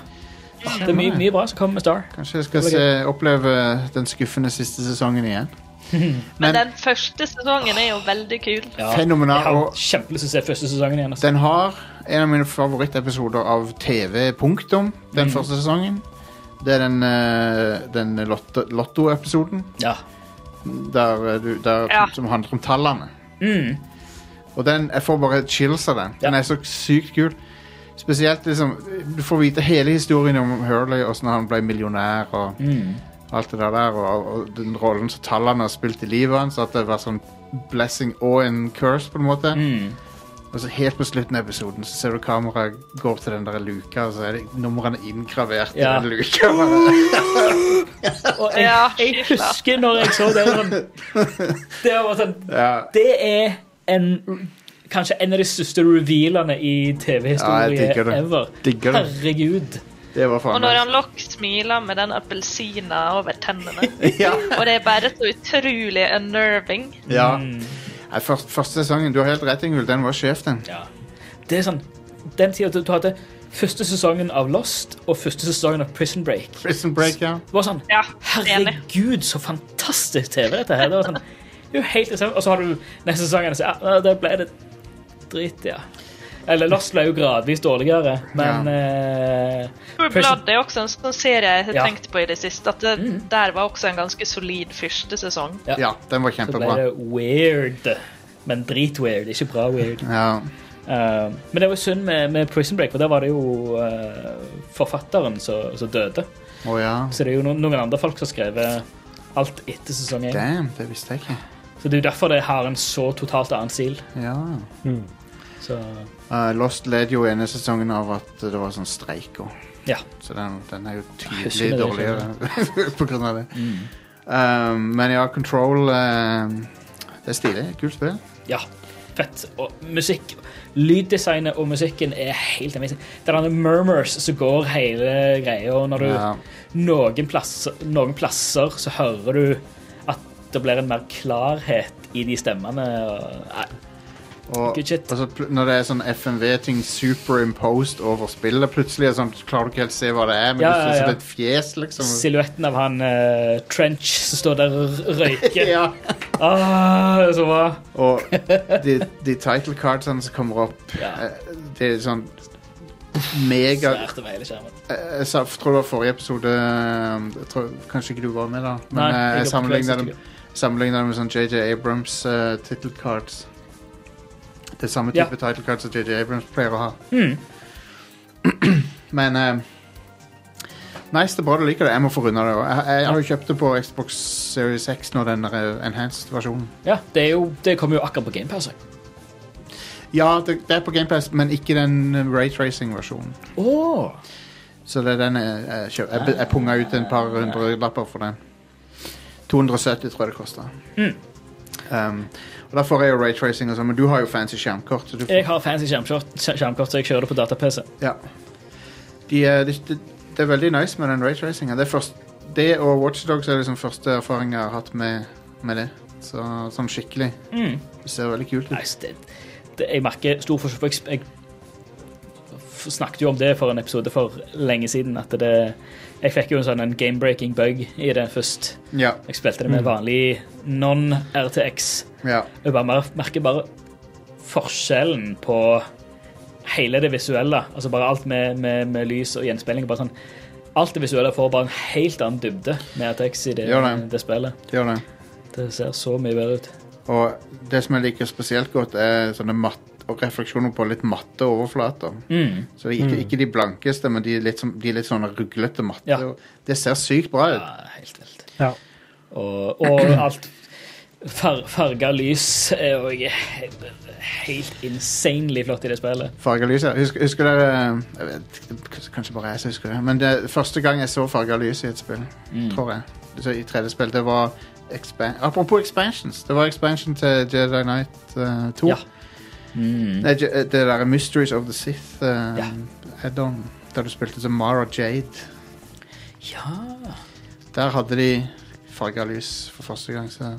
Det er mye, mye bra som kommer med Star. Kanskje jeg skal se, oppleve den skuffende siste sesongen igjen. Men, Men den første sesongen er jo veldig kul. Ja. Fenomenal, Jeg har kjempelyst til å se første sesongen igjen. Altså. den har en av mine favorittepisoder av TV, punktum, den Mm. første sesongen. Det er den, eh, den lotto- Lotto-episoden Ja. der, eh, du- der, Ja. som handler om tallene. Mm. Og den, jeg får bare chills av den. Den Ja. er så sykt kul. Spesielt liksom Du får vite hele historien om Hurley, åssen han ble millionær og Mm. alt det der. Og, og den rollen som tallene har spilt i livet hans. At det var sånn blessing og en curse, på en måte. Mm. Og så helt på slutten av episoden så ser du kameraet går til den der luka, og så er det numrene inngravert Ja. i den luka. Og jeg, Ja, jeg husker når jeg så det sånn Det var sånn Ja. Det er en Kanskje en av de største revealene i TV-historie ja, ever. Digger det. Herregud. Det var Og når han Lock smiler med den appelsina over tennene. ja. Og det er bare så utrolig unnerving. ja. Mm, Nei, først, første sesongen, du har helt rett, Ingvild. Den var sjef, den. ja. Det er sånn Den tida du, du hadde første sesongen av Lost og første sesongen av Prison Break. Prison Break, ja. Det var sånn Ja. Herregud, så fantastisk TV dette her. Det var sånn, det er jo helt. Og så har du neste sesongen og så ja, ble det dritt, ja. Eller Lost ble jo gradvis dårligere, men ja. uh, Prison- Blood er også en sånn serie jeg har Ja. tenkt på i det siste. At det, Mm. Der var også en ganske solid første sesong. Ja. Ja, den var kjempebra. så ble det weird. Men dritweird, ikke bra weird. Ja. Uh, men det var synd med, med Prison Break, for der var det jo uh, forfatteren som døde. Oh, ja. Så det er jo noen, noen andre folk som har skrevet alt etter sesong 1. Damn, det visste jeg ikke. Så det er jo derfor det har en så totalt annen stil. Ja. Mm. Så Uh, Lost led jo ene sesongen av at det var sånn streik og ja. Så den, den er jo husker tydelig det, dårligere på grunn av det. Mm. Um, men ja, Control um, Det er stilig. Kult spill. Ja, fett. Og musikk Lyddesignet og musikken er helt amazing. Det er denne murmurs som går hele greia, og når du Ja. noen, plasser, noen plasser så hører du at det blir en mer klarhet i de stemmene. Og, nei, Og, og så når det er sånn FMV-ting superimposed over spillet, plutselig er sånn, klarer du ikke helt se hva det er, men Ja, du ser ja, ja. det er et fjes, liksom. Silhuetten av han uh, Trench som står der og røyker. ja. ah, det er så bra. Og de, de title cardsene som kommer opp, eh, det er sånn mega. Eh, Jeg sa- tror det var forrige episode tror, Kanskje ikke du var med, da. Men Nei, jeg jeg sammenligna dem med sånn JJ Abrams uh, title cards. Det er samme Ja. type title card som JJ Abrams pleier å ha. Mm. Men eh, Nice, det er bra du liker det. Jeg må få runda det òg. Jeg, jeg har jo kjøpt det på Xbox Series X nå, den der eh, enhanced versjonen. Ja, det, jo, det kommer jo akkurat på GamePass. Ja, det, det er på GamePass, men ikke den eh, raytracing-versjonen. Oh. Så det er den jeg, jeg, kjøp- jeg, jeg punga ut en par hundre lapper for den. 270 tror jeg det kosta. Mm. Um, får jeg jo raytracing og sånn, men du har jo fancy skjermkort. Så du får, Jeg har fancy skjermkort, skjermkort, så jeg kjører det på data-PC. ja. de, er- de, de, det er veldig nice med den raytracinga. Det, er først- det og Watchdogs er liksom første erfaring jeg har hatt med, med det. Så, sånn skikkelig. Mm. Det ser veldig kult ut. Nice, det, det, jeg merker stor forskjell. på Jeg, jeg f- snakket jo om det for en episode for lenge siden. At det, jeg fikk jo en sånn game-breaking bug i det først. Ja. Jeg spilte det med vanlig non-RTX. ja. Jeg bare merker bare forskjellen på hele det visuelle. Altså bare alt med, med, med lys og gjenspeiling. Bare sånn, alt det visuelle får bare en helt annen dybde med RTX i det, Gjør det. det spillet. Gjør det. Det ser så mye bedre ut. Og det som jeg liker spesielt godt, er sånne matt og refleksjoner på litt matte overflater. Mm. Så er ikke, ikke de blankeste, men de er litt, som, de er litt sånne ruglete matte. Ja. Det ser sykt bra ut. Ja, helt vilt. Ja. Og, og alt far, farga lys er òg helt, insanely flott i det spillet. Farga lys, ja. Husker, husker dere jeg vet, Kanskje bare jeg som husker det. Men det første gang jeg så farga lys i et spill, tror jeg, i 3D-spill, det var expan Apropos expansions. Det var expansion til Jedi Knight uh, 2. Ja. Mm. Nei, Je- det der Mysteries of the Sith uh, Ja. add-on, der du spilte som Mara Jade. ja. Der hadde de farga lys for første gang, så,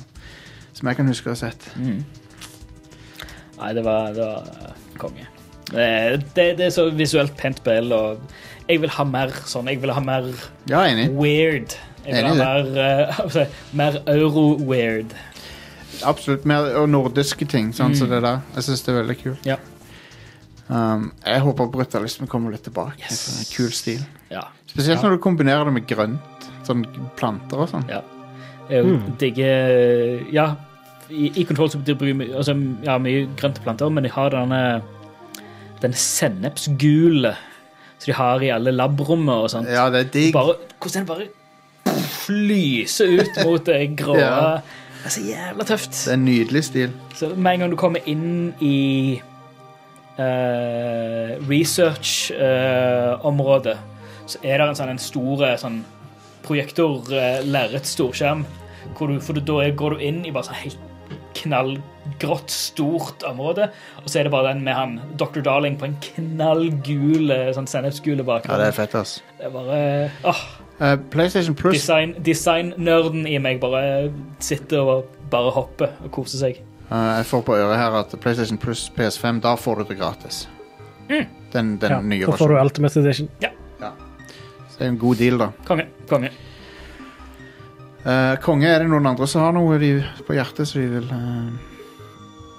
som jeg kan huske å ha sett. Mm. Nei, det var, det var eh, konge. Det, det, det er så visuelt pent spill, og jeg vil ha mer sånn. Jeg vil ha mer Ja, enig. weird. Jeg vil ha mer, eh, altså, mer euro-weird. Absolutt. Mer, og nordiske ting, sånn som Mm. det der. Jeg syns det er veldig kult. Ja. Um, jeg håper brutalismen kommer litt tilbake. Yes. en er Kul stil. Ja. Spesielt Ja. når du kombinerer det med grønt. Sånn planter og sånn. ja. Jeg Mm. digger Ja, i, i Control så betyr det altså, ja, mye grønte planter, men de har denne den sennepsgule som de har i alle labrommet og sånt. Ja, det er digg. Bare, hvordan den bare lyser ut mot det grå. Ja. Det er så jævla tøft. Det er en nydelig stil. Så med en gang du kommer inn i uh, research-område, så er det en sånn en stor eh, sånn projektor, uh, lerret, storskjerm, du, for da går du inn i bare sånn helt knallgrått, stort område, og så er det bare den med han Dr. Darling på en knallgul sånn sennepsgule Ja, det er fett, ass. det er bare åh, Eh, PlayStation Plus design, Design-nerden i meg bare sitter og bare hopper og koser seg. uh, Jeg får på øret her at PlayStation Plus PS5, da får du det gratis. Den, den Ja, nye da får du versjonen. Ultimate Edition. Så det er en god deal, da. Konge. konge. Uh, konge, er det noen andre som har noe de, på hjertet som de vil uh,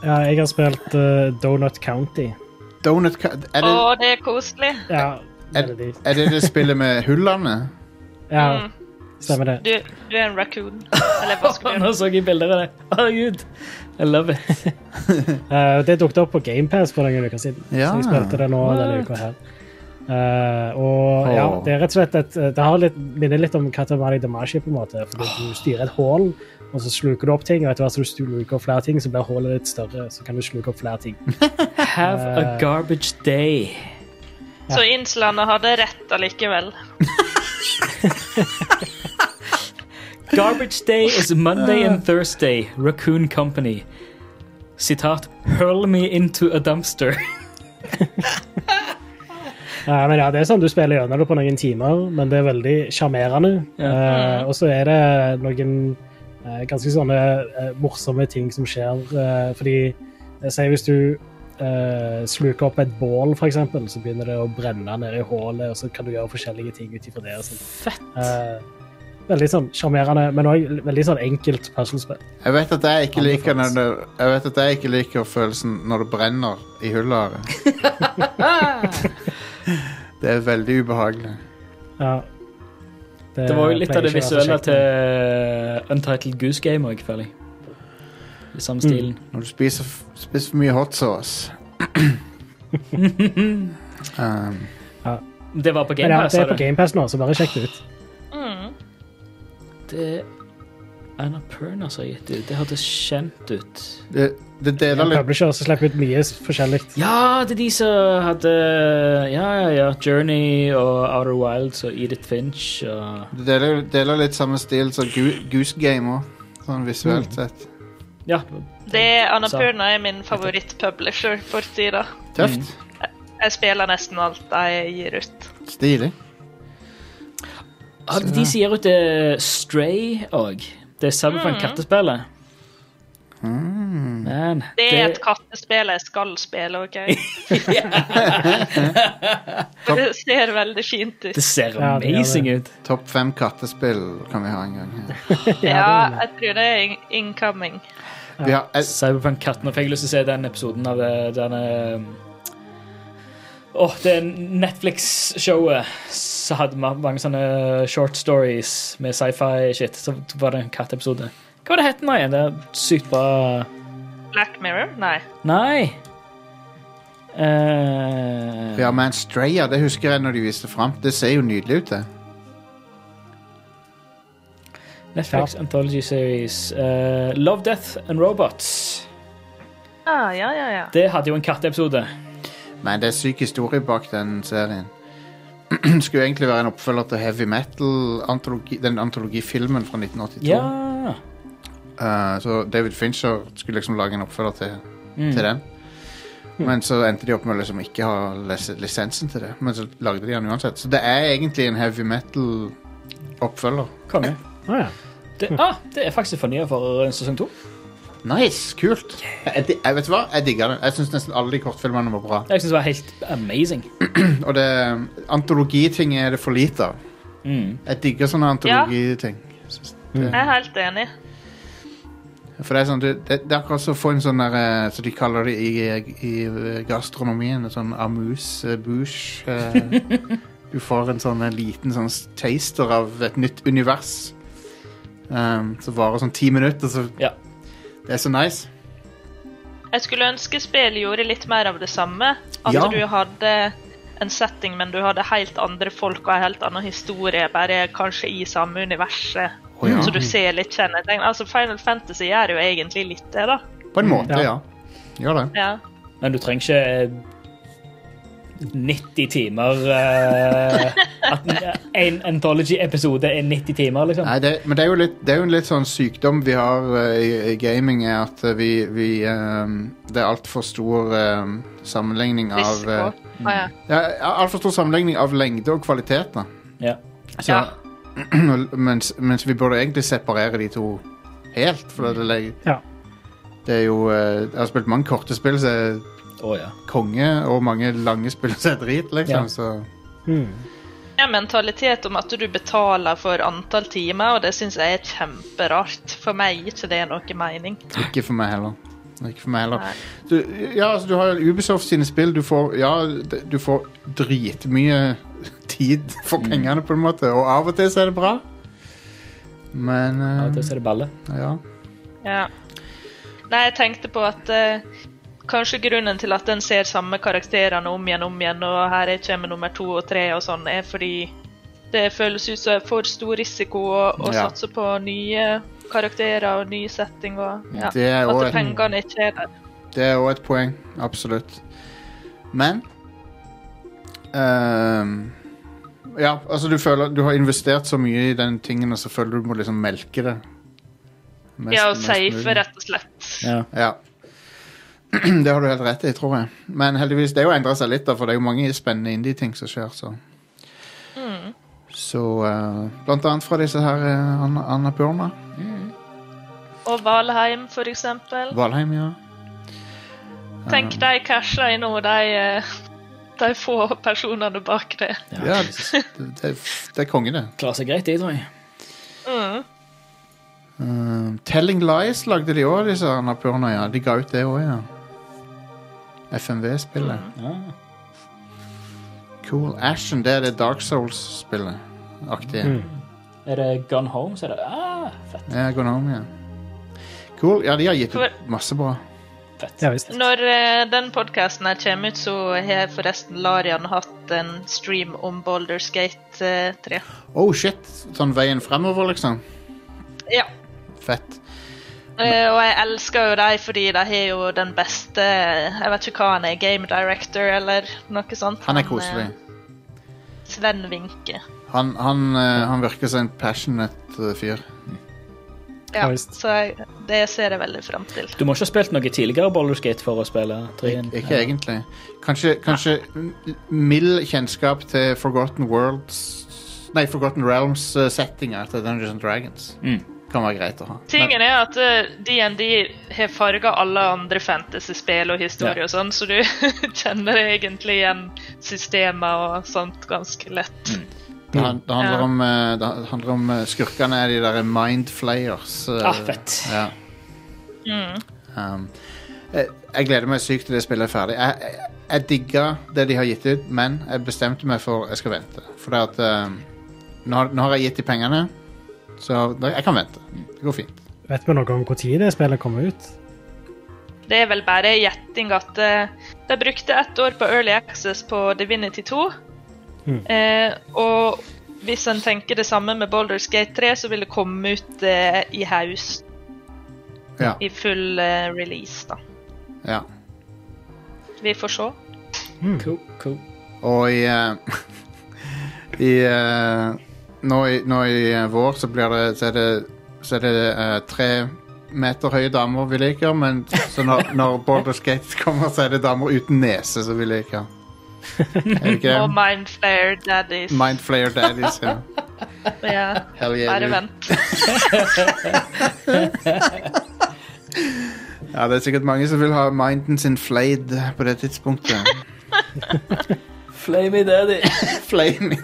Ja, jeg har spilt eh, Donut County. Donut Ca- er det, Å, det er koselig. Ja, Er- det er de. er det det spillet med hullene? Ja, Mm. stemmer det. Du, du er en raccoon. Eller vaskebjørn. Nå så jeg bilder av det. Herregud. I love it. Eh, det dukket opp på GamePass for noen uker siden. Ja. Så jeg spilte det nå denne uka her. Eh, og ja, det er rett og slett et, det har litt, minner litt om Katamari Damashi, på en måte. Fordi du styrer et hull, og så sluker du opp ting, og etter hvert som du sluker opp flere ting, så blir hullet litt større. Så kan du sluke opp flere ting. Have a Eh. garbage day. Så Inslandet hadde rett allikevel. Garbage day is Monday and Thursday. Raccoon Company. Sitat. Hurl me into a dumpster. ja, men ja, det er sånn du spiller gjennom det på noen timer, men det er veldig sjarmerende. Eh, og så er det noen uh, ganske sånne uh, morsomme ting som skjer. fordi jeg sier hvis du eh, sluker opp et bål, eksempel, så begynner det å brenne nede i hullet, og så kan du gjøre forskjellige ting ut ifra det. og sånn. Fett. Uh, veldig sånn sjarmerende, men òg veldig sånn enkelt puslespill. Jeg vet at jeg ikke liker når det, Jeg vet at jeg ikke liker følelsen når det brenner i hullet. det er veldig ubehagelig. Ja. Det var jo litt av det visuelle til Untitled Goose Game òg, føler jeg. I samme stilen. Når du spiser, spiser for mye hot sauce. um, Det var på GamePass, ja, GamePass, det er på du? GamePass nå, så bare sjekk det ut. Mm. Det Annapurna som har gitt ut. Det hørtes kjent ut. det, det deler litt publisher som slipper ut mye forskjellig. Ja, det er de som hadde Ja, ja, ja. Journey og Outer Wilds og Edith Finch og Det deler, deler litt samme stil som Goose Game òg, sånn visuelt sett. Ja. Det Annapurna er min favoritt-publisher for tida. Tøft. Jeg spiller nesten alt jeg gir ut. Stilig. Ah, De som gir ut det Stray òg. Det er Cyberpunk-kattespillet. Mm. Man, Det er et kattespill jeg skal spille, OK? Det ser veldig fint ut. Det ser Ja, det det. ut. Topp fem kattespill kan vi ha en gang. Ja, jeg tror det er incoming. Vi har, jeg... Cyberpunk-katten. Nå fikk jeg lyst til å se den episoden av det, denne Åh, oh, det Netflix-showet så hadde ma- mange sånne short stories med sci-fi-shit. Så var det en katteepisode. Hva var det het den igjen? Det er sykt bra Black Mirror? Nei. Nei. Uh... vi har Man Straya, det husker jeg når de viste fram. Det ser jo nydelig ut, det. Netflix Anthology Series. Uh, Love, Death and Robots. Ah, ja, ja, ja. Det hadde jo en katteepisode. Men det er syk historie bak den serien. Skulle jo egentlig være en oppfølger til Heavy Metal, antologi, den antologifilmen fra 1982. Ja. Uh, så David Fincher skulle liksom lage en oppfølger til, Mm. til den. Men så endte de opp med å liksom ikke ha lis- lisensen til det. Men så lagde de den uansett. Så det er egentlig en heavy metal-oppfølger. Konge. Ja. Det, ah, det er faktisk fornya for eh, sesong to. Nice, kult. Jeg, jeg vet du hva? Jeg digger det. Jeg syns nesten alle de kortfilmene var bra. Jeg synes det var helt amazing. Og det antologiting er det for lite av. Mm. Jeg digger sånne antologiting. Ja. synes Jeg er helt enig. For det er sånn, det, det, det er akkurat som å få en sånn der, Så de kaller det i, i gastronomien, en sånn amuse-bouche. eh. Du får en sånn en liten sånn taster av et nytt univers. Um, som varer sånn ti minutter, så Ja. det er så nice. Jeg skulle ønske spillet gjorde litt mer av det samme. At Ja. du hadde en setting, men du hadde helt andre folk og en helt annen historie, bare kanskje i samme universet. Oh, ja. Så du ser litt kjennetegn. Altså, Final Fantasy gjør jo egentlig litt det, da. På en måte, Ja. ja. Gjør det. Ja. Men du trenger ikke 90 timer uh, At en Anthology-episode er 90 timer, liksom. Nei, det, men det er, jo litt, det er jo en litt sånn sykdom vi har uh, i, i gaming, er at eh, vi, vi eh, Det er altfor stor eh, sammenligning av uh, Ah, ja. ja, Altfor stor sammenligning av lengde og kvalitet, da. Ja. Så, Ja. mens, mens vi burde egentlig separere de to helt. For det, er- Ja. det er jo Jeg har spilt mange korte spill som Å ja. konge, og mange lange spill som er drit, liksom. Ja. Så Mm. En mentalitet om at du betaler for antall timer, og det syns jeg er kjemperart. For meg gir ikke det noe mening. ikke for meg heller. Ikke for meg heller. Du, ja, altså, du har Ubisoft sine spill. Du får, ja, du får dritmye tid for pengene, på en måte. Og av og til så er det bra. Men og til så er det balle. ja. Ja. Nei, jeg tenkte på at eh, kanskje grunnen til at den ser samme karakterene om igjen om igjen, og her er kommer nummer to og tre og sånn, er fordi det føles ut som for stor risiko å, å Ja. satse på nye karakterer og ny setting og ja. Det er At pengene ikke er der. Det er òg et poeng. Absolutt. Men um, Ja, altså du føler Du har investert så mye i den tingen, og så føler du du må liksom melke det. Mest- Ja, og safe, rett og slett. Ja. Ja. Det har du helt rett i, tror jeg. Men heldigvis, det er jo endra seg litt, da, for det er jo mange spennende indie-ting som skjer, så Mm. Så uh, Blant annet fra disse her uh, Anna, Anna Purna. Og Valheim, for eksempel. Valheim, ja. Tenk de casha i nå, de, eh, de få personene bak det. Ja, det, det, det er kongene det. Klarer seg greit, de, tror jeg. Mm. Uh, Telling Lies lagde de òg, disse Annapurna. Ja. De ga ut det òg, ja. FMV-spillet. Ja. Cool. Ashen, det er det Dark Souls-spillet. Aktig. Mm. Er det Gone Home, så er det ah, fett. Ja, Gone Home, ja. Cool. Ja, de har gitt For- ut masse bra. fett. Ja visst. Når eh, den podkasten her kommer ut, så har forresten Larian hatt en stream om Baldur's Gate eh, 3. Oh shit! Sånn veien fremover, liksom. Ja. Fett. Eh, og jeg elsker jo dem fordi de har jo den beste Jeg vet ikke hva han er, game director eller noe sånt. Han er koselig. eh, Sven Vinke. Han, han, eh, han virker som en passionate fyr. Ja, Ja, så jeg, det ser jeg veldig frem til. Du må ikke ha spilt noe tidligere Baldur's Gate for å spille treen. Ik ikke egentlig. Kanskje, kanskje ja. mild kjennskap til Forgotten Worlds Nei, Forgotten Realms-settinga til Dungeons and Dragons. Mm. Kan være greit å ha. Tingen er at eh, DND har farga alle andre fantasy-spill og historie Ja. og sånn, så du kjenner egentlig igjen systemer og sånt ganske lett. Det, han- det handler Ja. om, eh, det handler om eh, Skurkene er de der Mind Flayers. eh, Ah, fett. Ja. Mm. Um, jeg, jeg gleder meg sykt til det spillet er ferdig. Jeg, jeg, jeg digga det de har gitt ut, men jeg bestemte meg for jeg skal vente. For det at um, nå, har, nå har jeg gitt de pengene, så da, jeg kan vente. Det går fint. Vet vi noe om når det spillet kommer ut? Det er vel bare gjetting at uh, de brukte ett år på Early Access på Divinity 2. Mm. Uh, og hvis en tenker det samme med Baldur's Gate 3, så vil det komme ut uh, i haust. Ja. I full release, da. ja. Vi får se. Cool, cool. Og i eh, I eh, nå, i nå i eh, vår så blir det Så er det, så er det eh, tre meter høye damer vi liker, men så når, når Border Skate kommer, så er det damer uten nese som vi liker. Er det ikke Og Mindflayer Mind Flare Daddies. Mind Flayer Daddies, ja. Ja, Hell yeah, bare dude. vent. Ja, det er sikkert mange som vil ha minden sin flayed på det tidspunktet. Flamey daddy. Flame.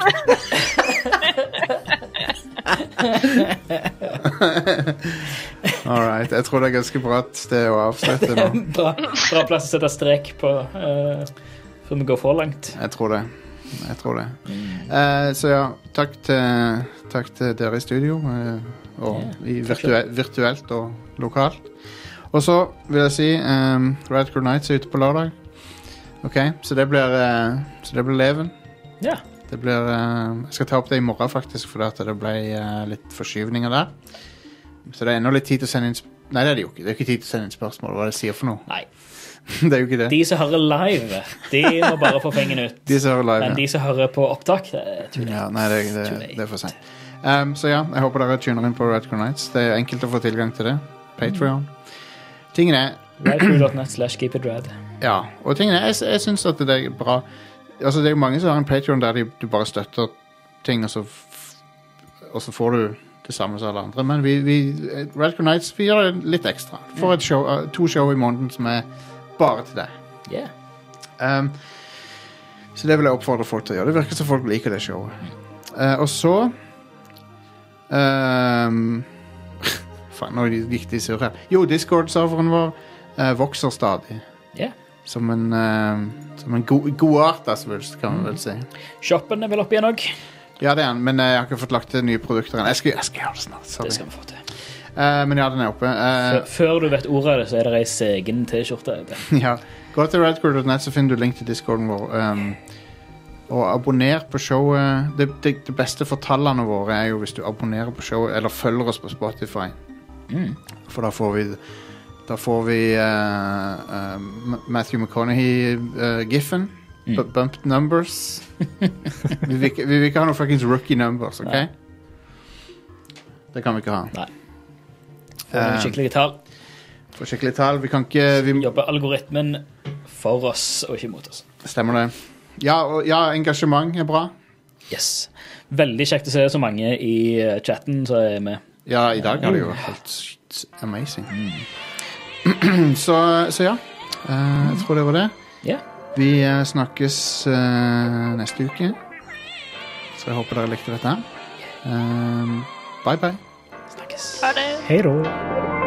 All right. Jeg tror det er ganske bra sted å avslutte nå. bra, bra plass å sette strek på uh, før vi går for langt. Jeg tror det. Jeg tror det. Uh, så ja, takk til, takk til dere i studio. uh, og yeah, virtue virtuelt og lokalt. Og så vil jeg si um, Radical Nights er ute på lørdag. OK, så det blir, uh, så det blir leven. Ja. Det blir eh, Jeg skal ta opp det i morgen, faktisk, fordi det ble eh, litt forskyvninger der. Så det er ennå litt tid til å sende inn Nei, det er det jo ikke. Det er ikke tid til å sende inn spørsmål. Hva er det jeg sier for noe? Nei. det er jo ikke det. De som hører live, de må bare få fingeren ut. De som hører live. Men de som hører på opptak, det er too late. Ja, nei, det, det, det er for sent. Um, så ja, jeg håper dere tuner inn på Radcrow Nights. Det er enkelt å få tilgang til det. Patreon. Tingen er Radcrew.net slash keep it rad. Ja, og tingen er, jeg, jeg syns at det er bra Altså, det er jo mange som har en Patreon der de, du bare støtter ting, og så, og så får du det samme som alle andre. Men vi, vi Radcrow Nights vi gjør det litt ekstra. Får show, uh, to show i måneden som er bare til deg. Yeah. Um, så det vil jeg oppfordre folk til å gjøre. Det virker som folk liker det showet. Uh, og så um, Faen, nå gikk de surr her. Jo, Discord-serveren vår uh, vokser stadig. Yeah. Som en, uh, som en go godarta svulst, kan man vel si. Shoppen er vel oppe igjen òg. Ja, det er den, men uh, jeg har ikke fått lagt til nye produkter ennå. Jeg, skal- jeg skal gjøre det snart. Det skal vi få til. Uh, men ja, den er oppe. Uh, Før- Før du vet ordet av det, så er det ei segen T-skjorte. ja. Gå til radcrew.net, så finner du link til discorden vår. Um, og abonner på showet. Det, det, det beste for tallene våre er jo hvis du abonnerer på showet, eller følger oss på Spotify. Mm. For da får vi Da får vi uh, uh, Matthew McConaughey-giffen. Mm. Bumped numbers. vi, vil ikke, vi vil ikke ha noen fuckings rookie numbers, OK? Nei. Det kan vi ikke ha. Nei. Får Eh, skikkelige tall. Får skikkelig tall. Vi kan ikke vi, Jobber algoritmen for oss og ikke mot oss. Stemmer det. Ja, og, ja, engasjement er bra. Yes. Veldig kjekt å se så mange i eh, chatten som er med. Ja, i dag har det jo vært helt amazing. amazing. så, så ja. Eh, jeg tror det var det. Yeah. Vi eh, snakkes eh, neste uke. Så jeg håper dere likte dette. bye, bye. Snakkes. Ha det. Hei da.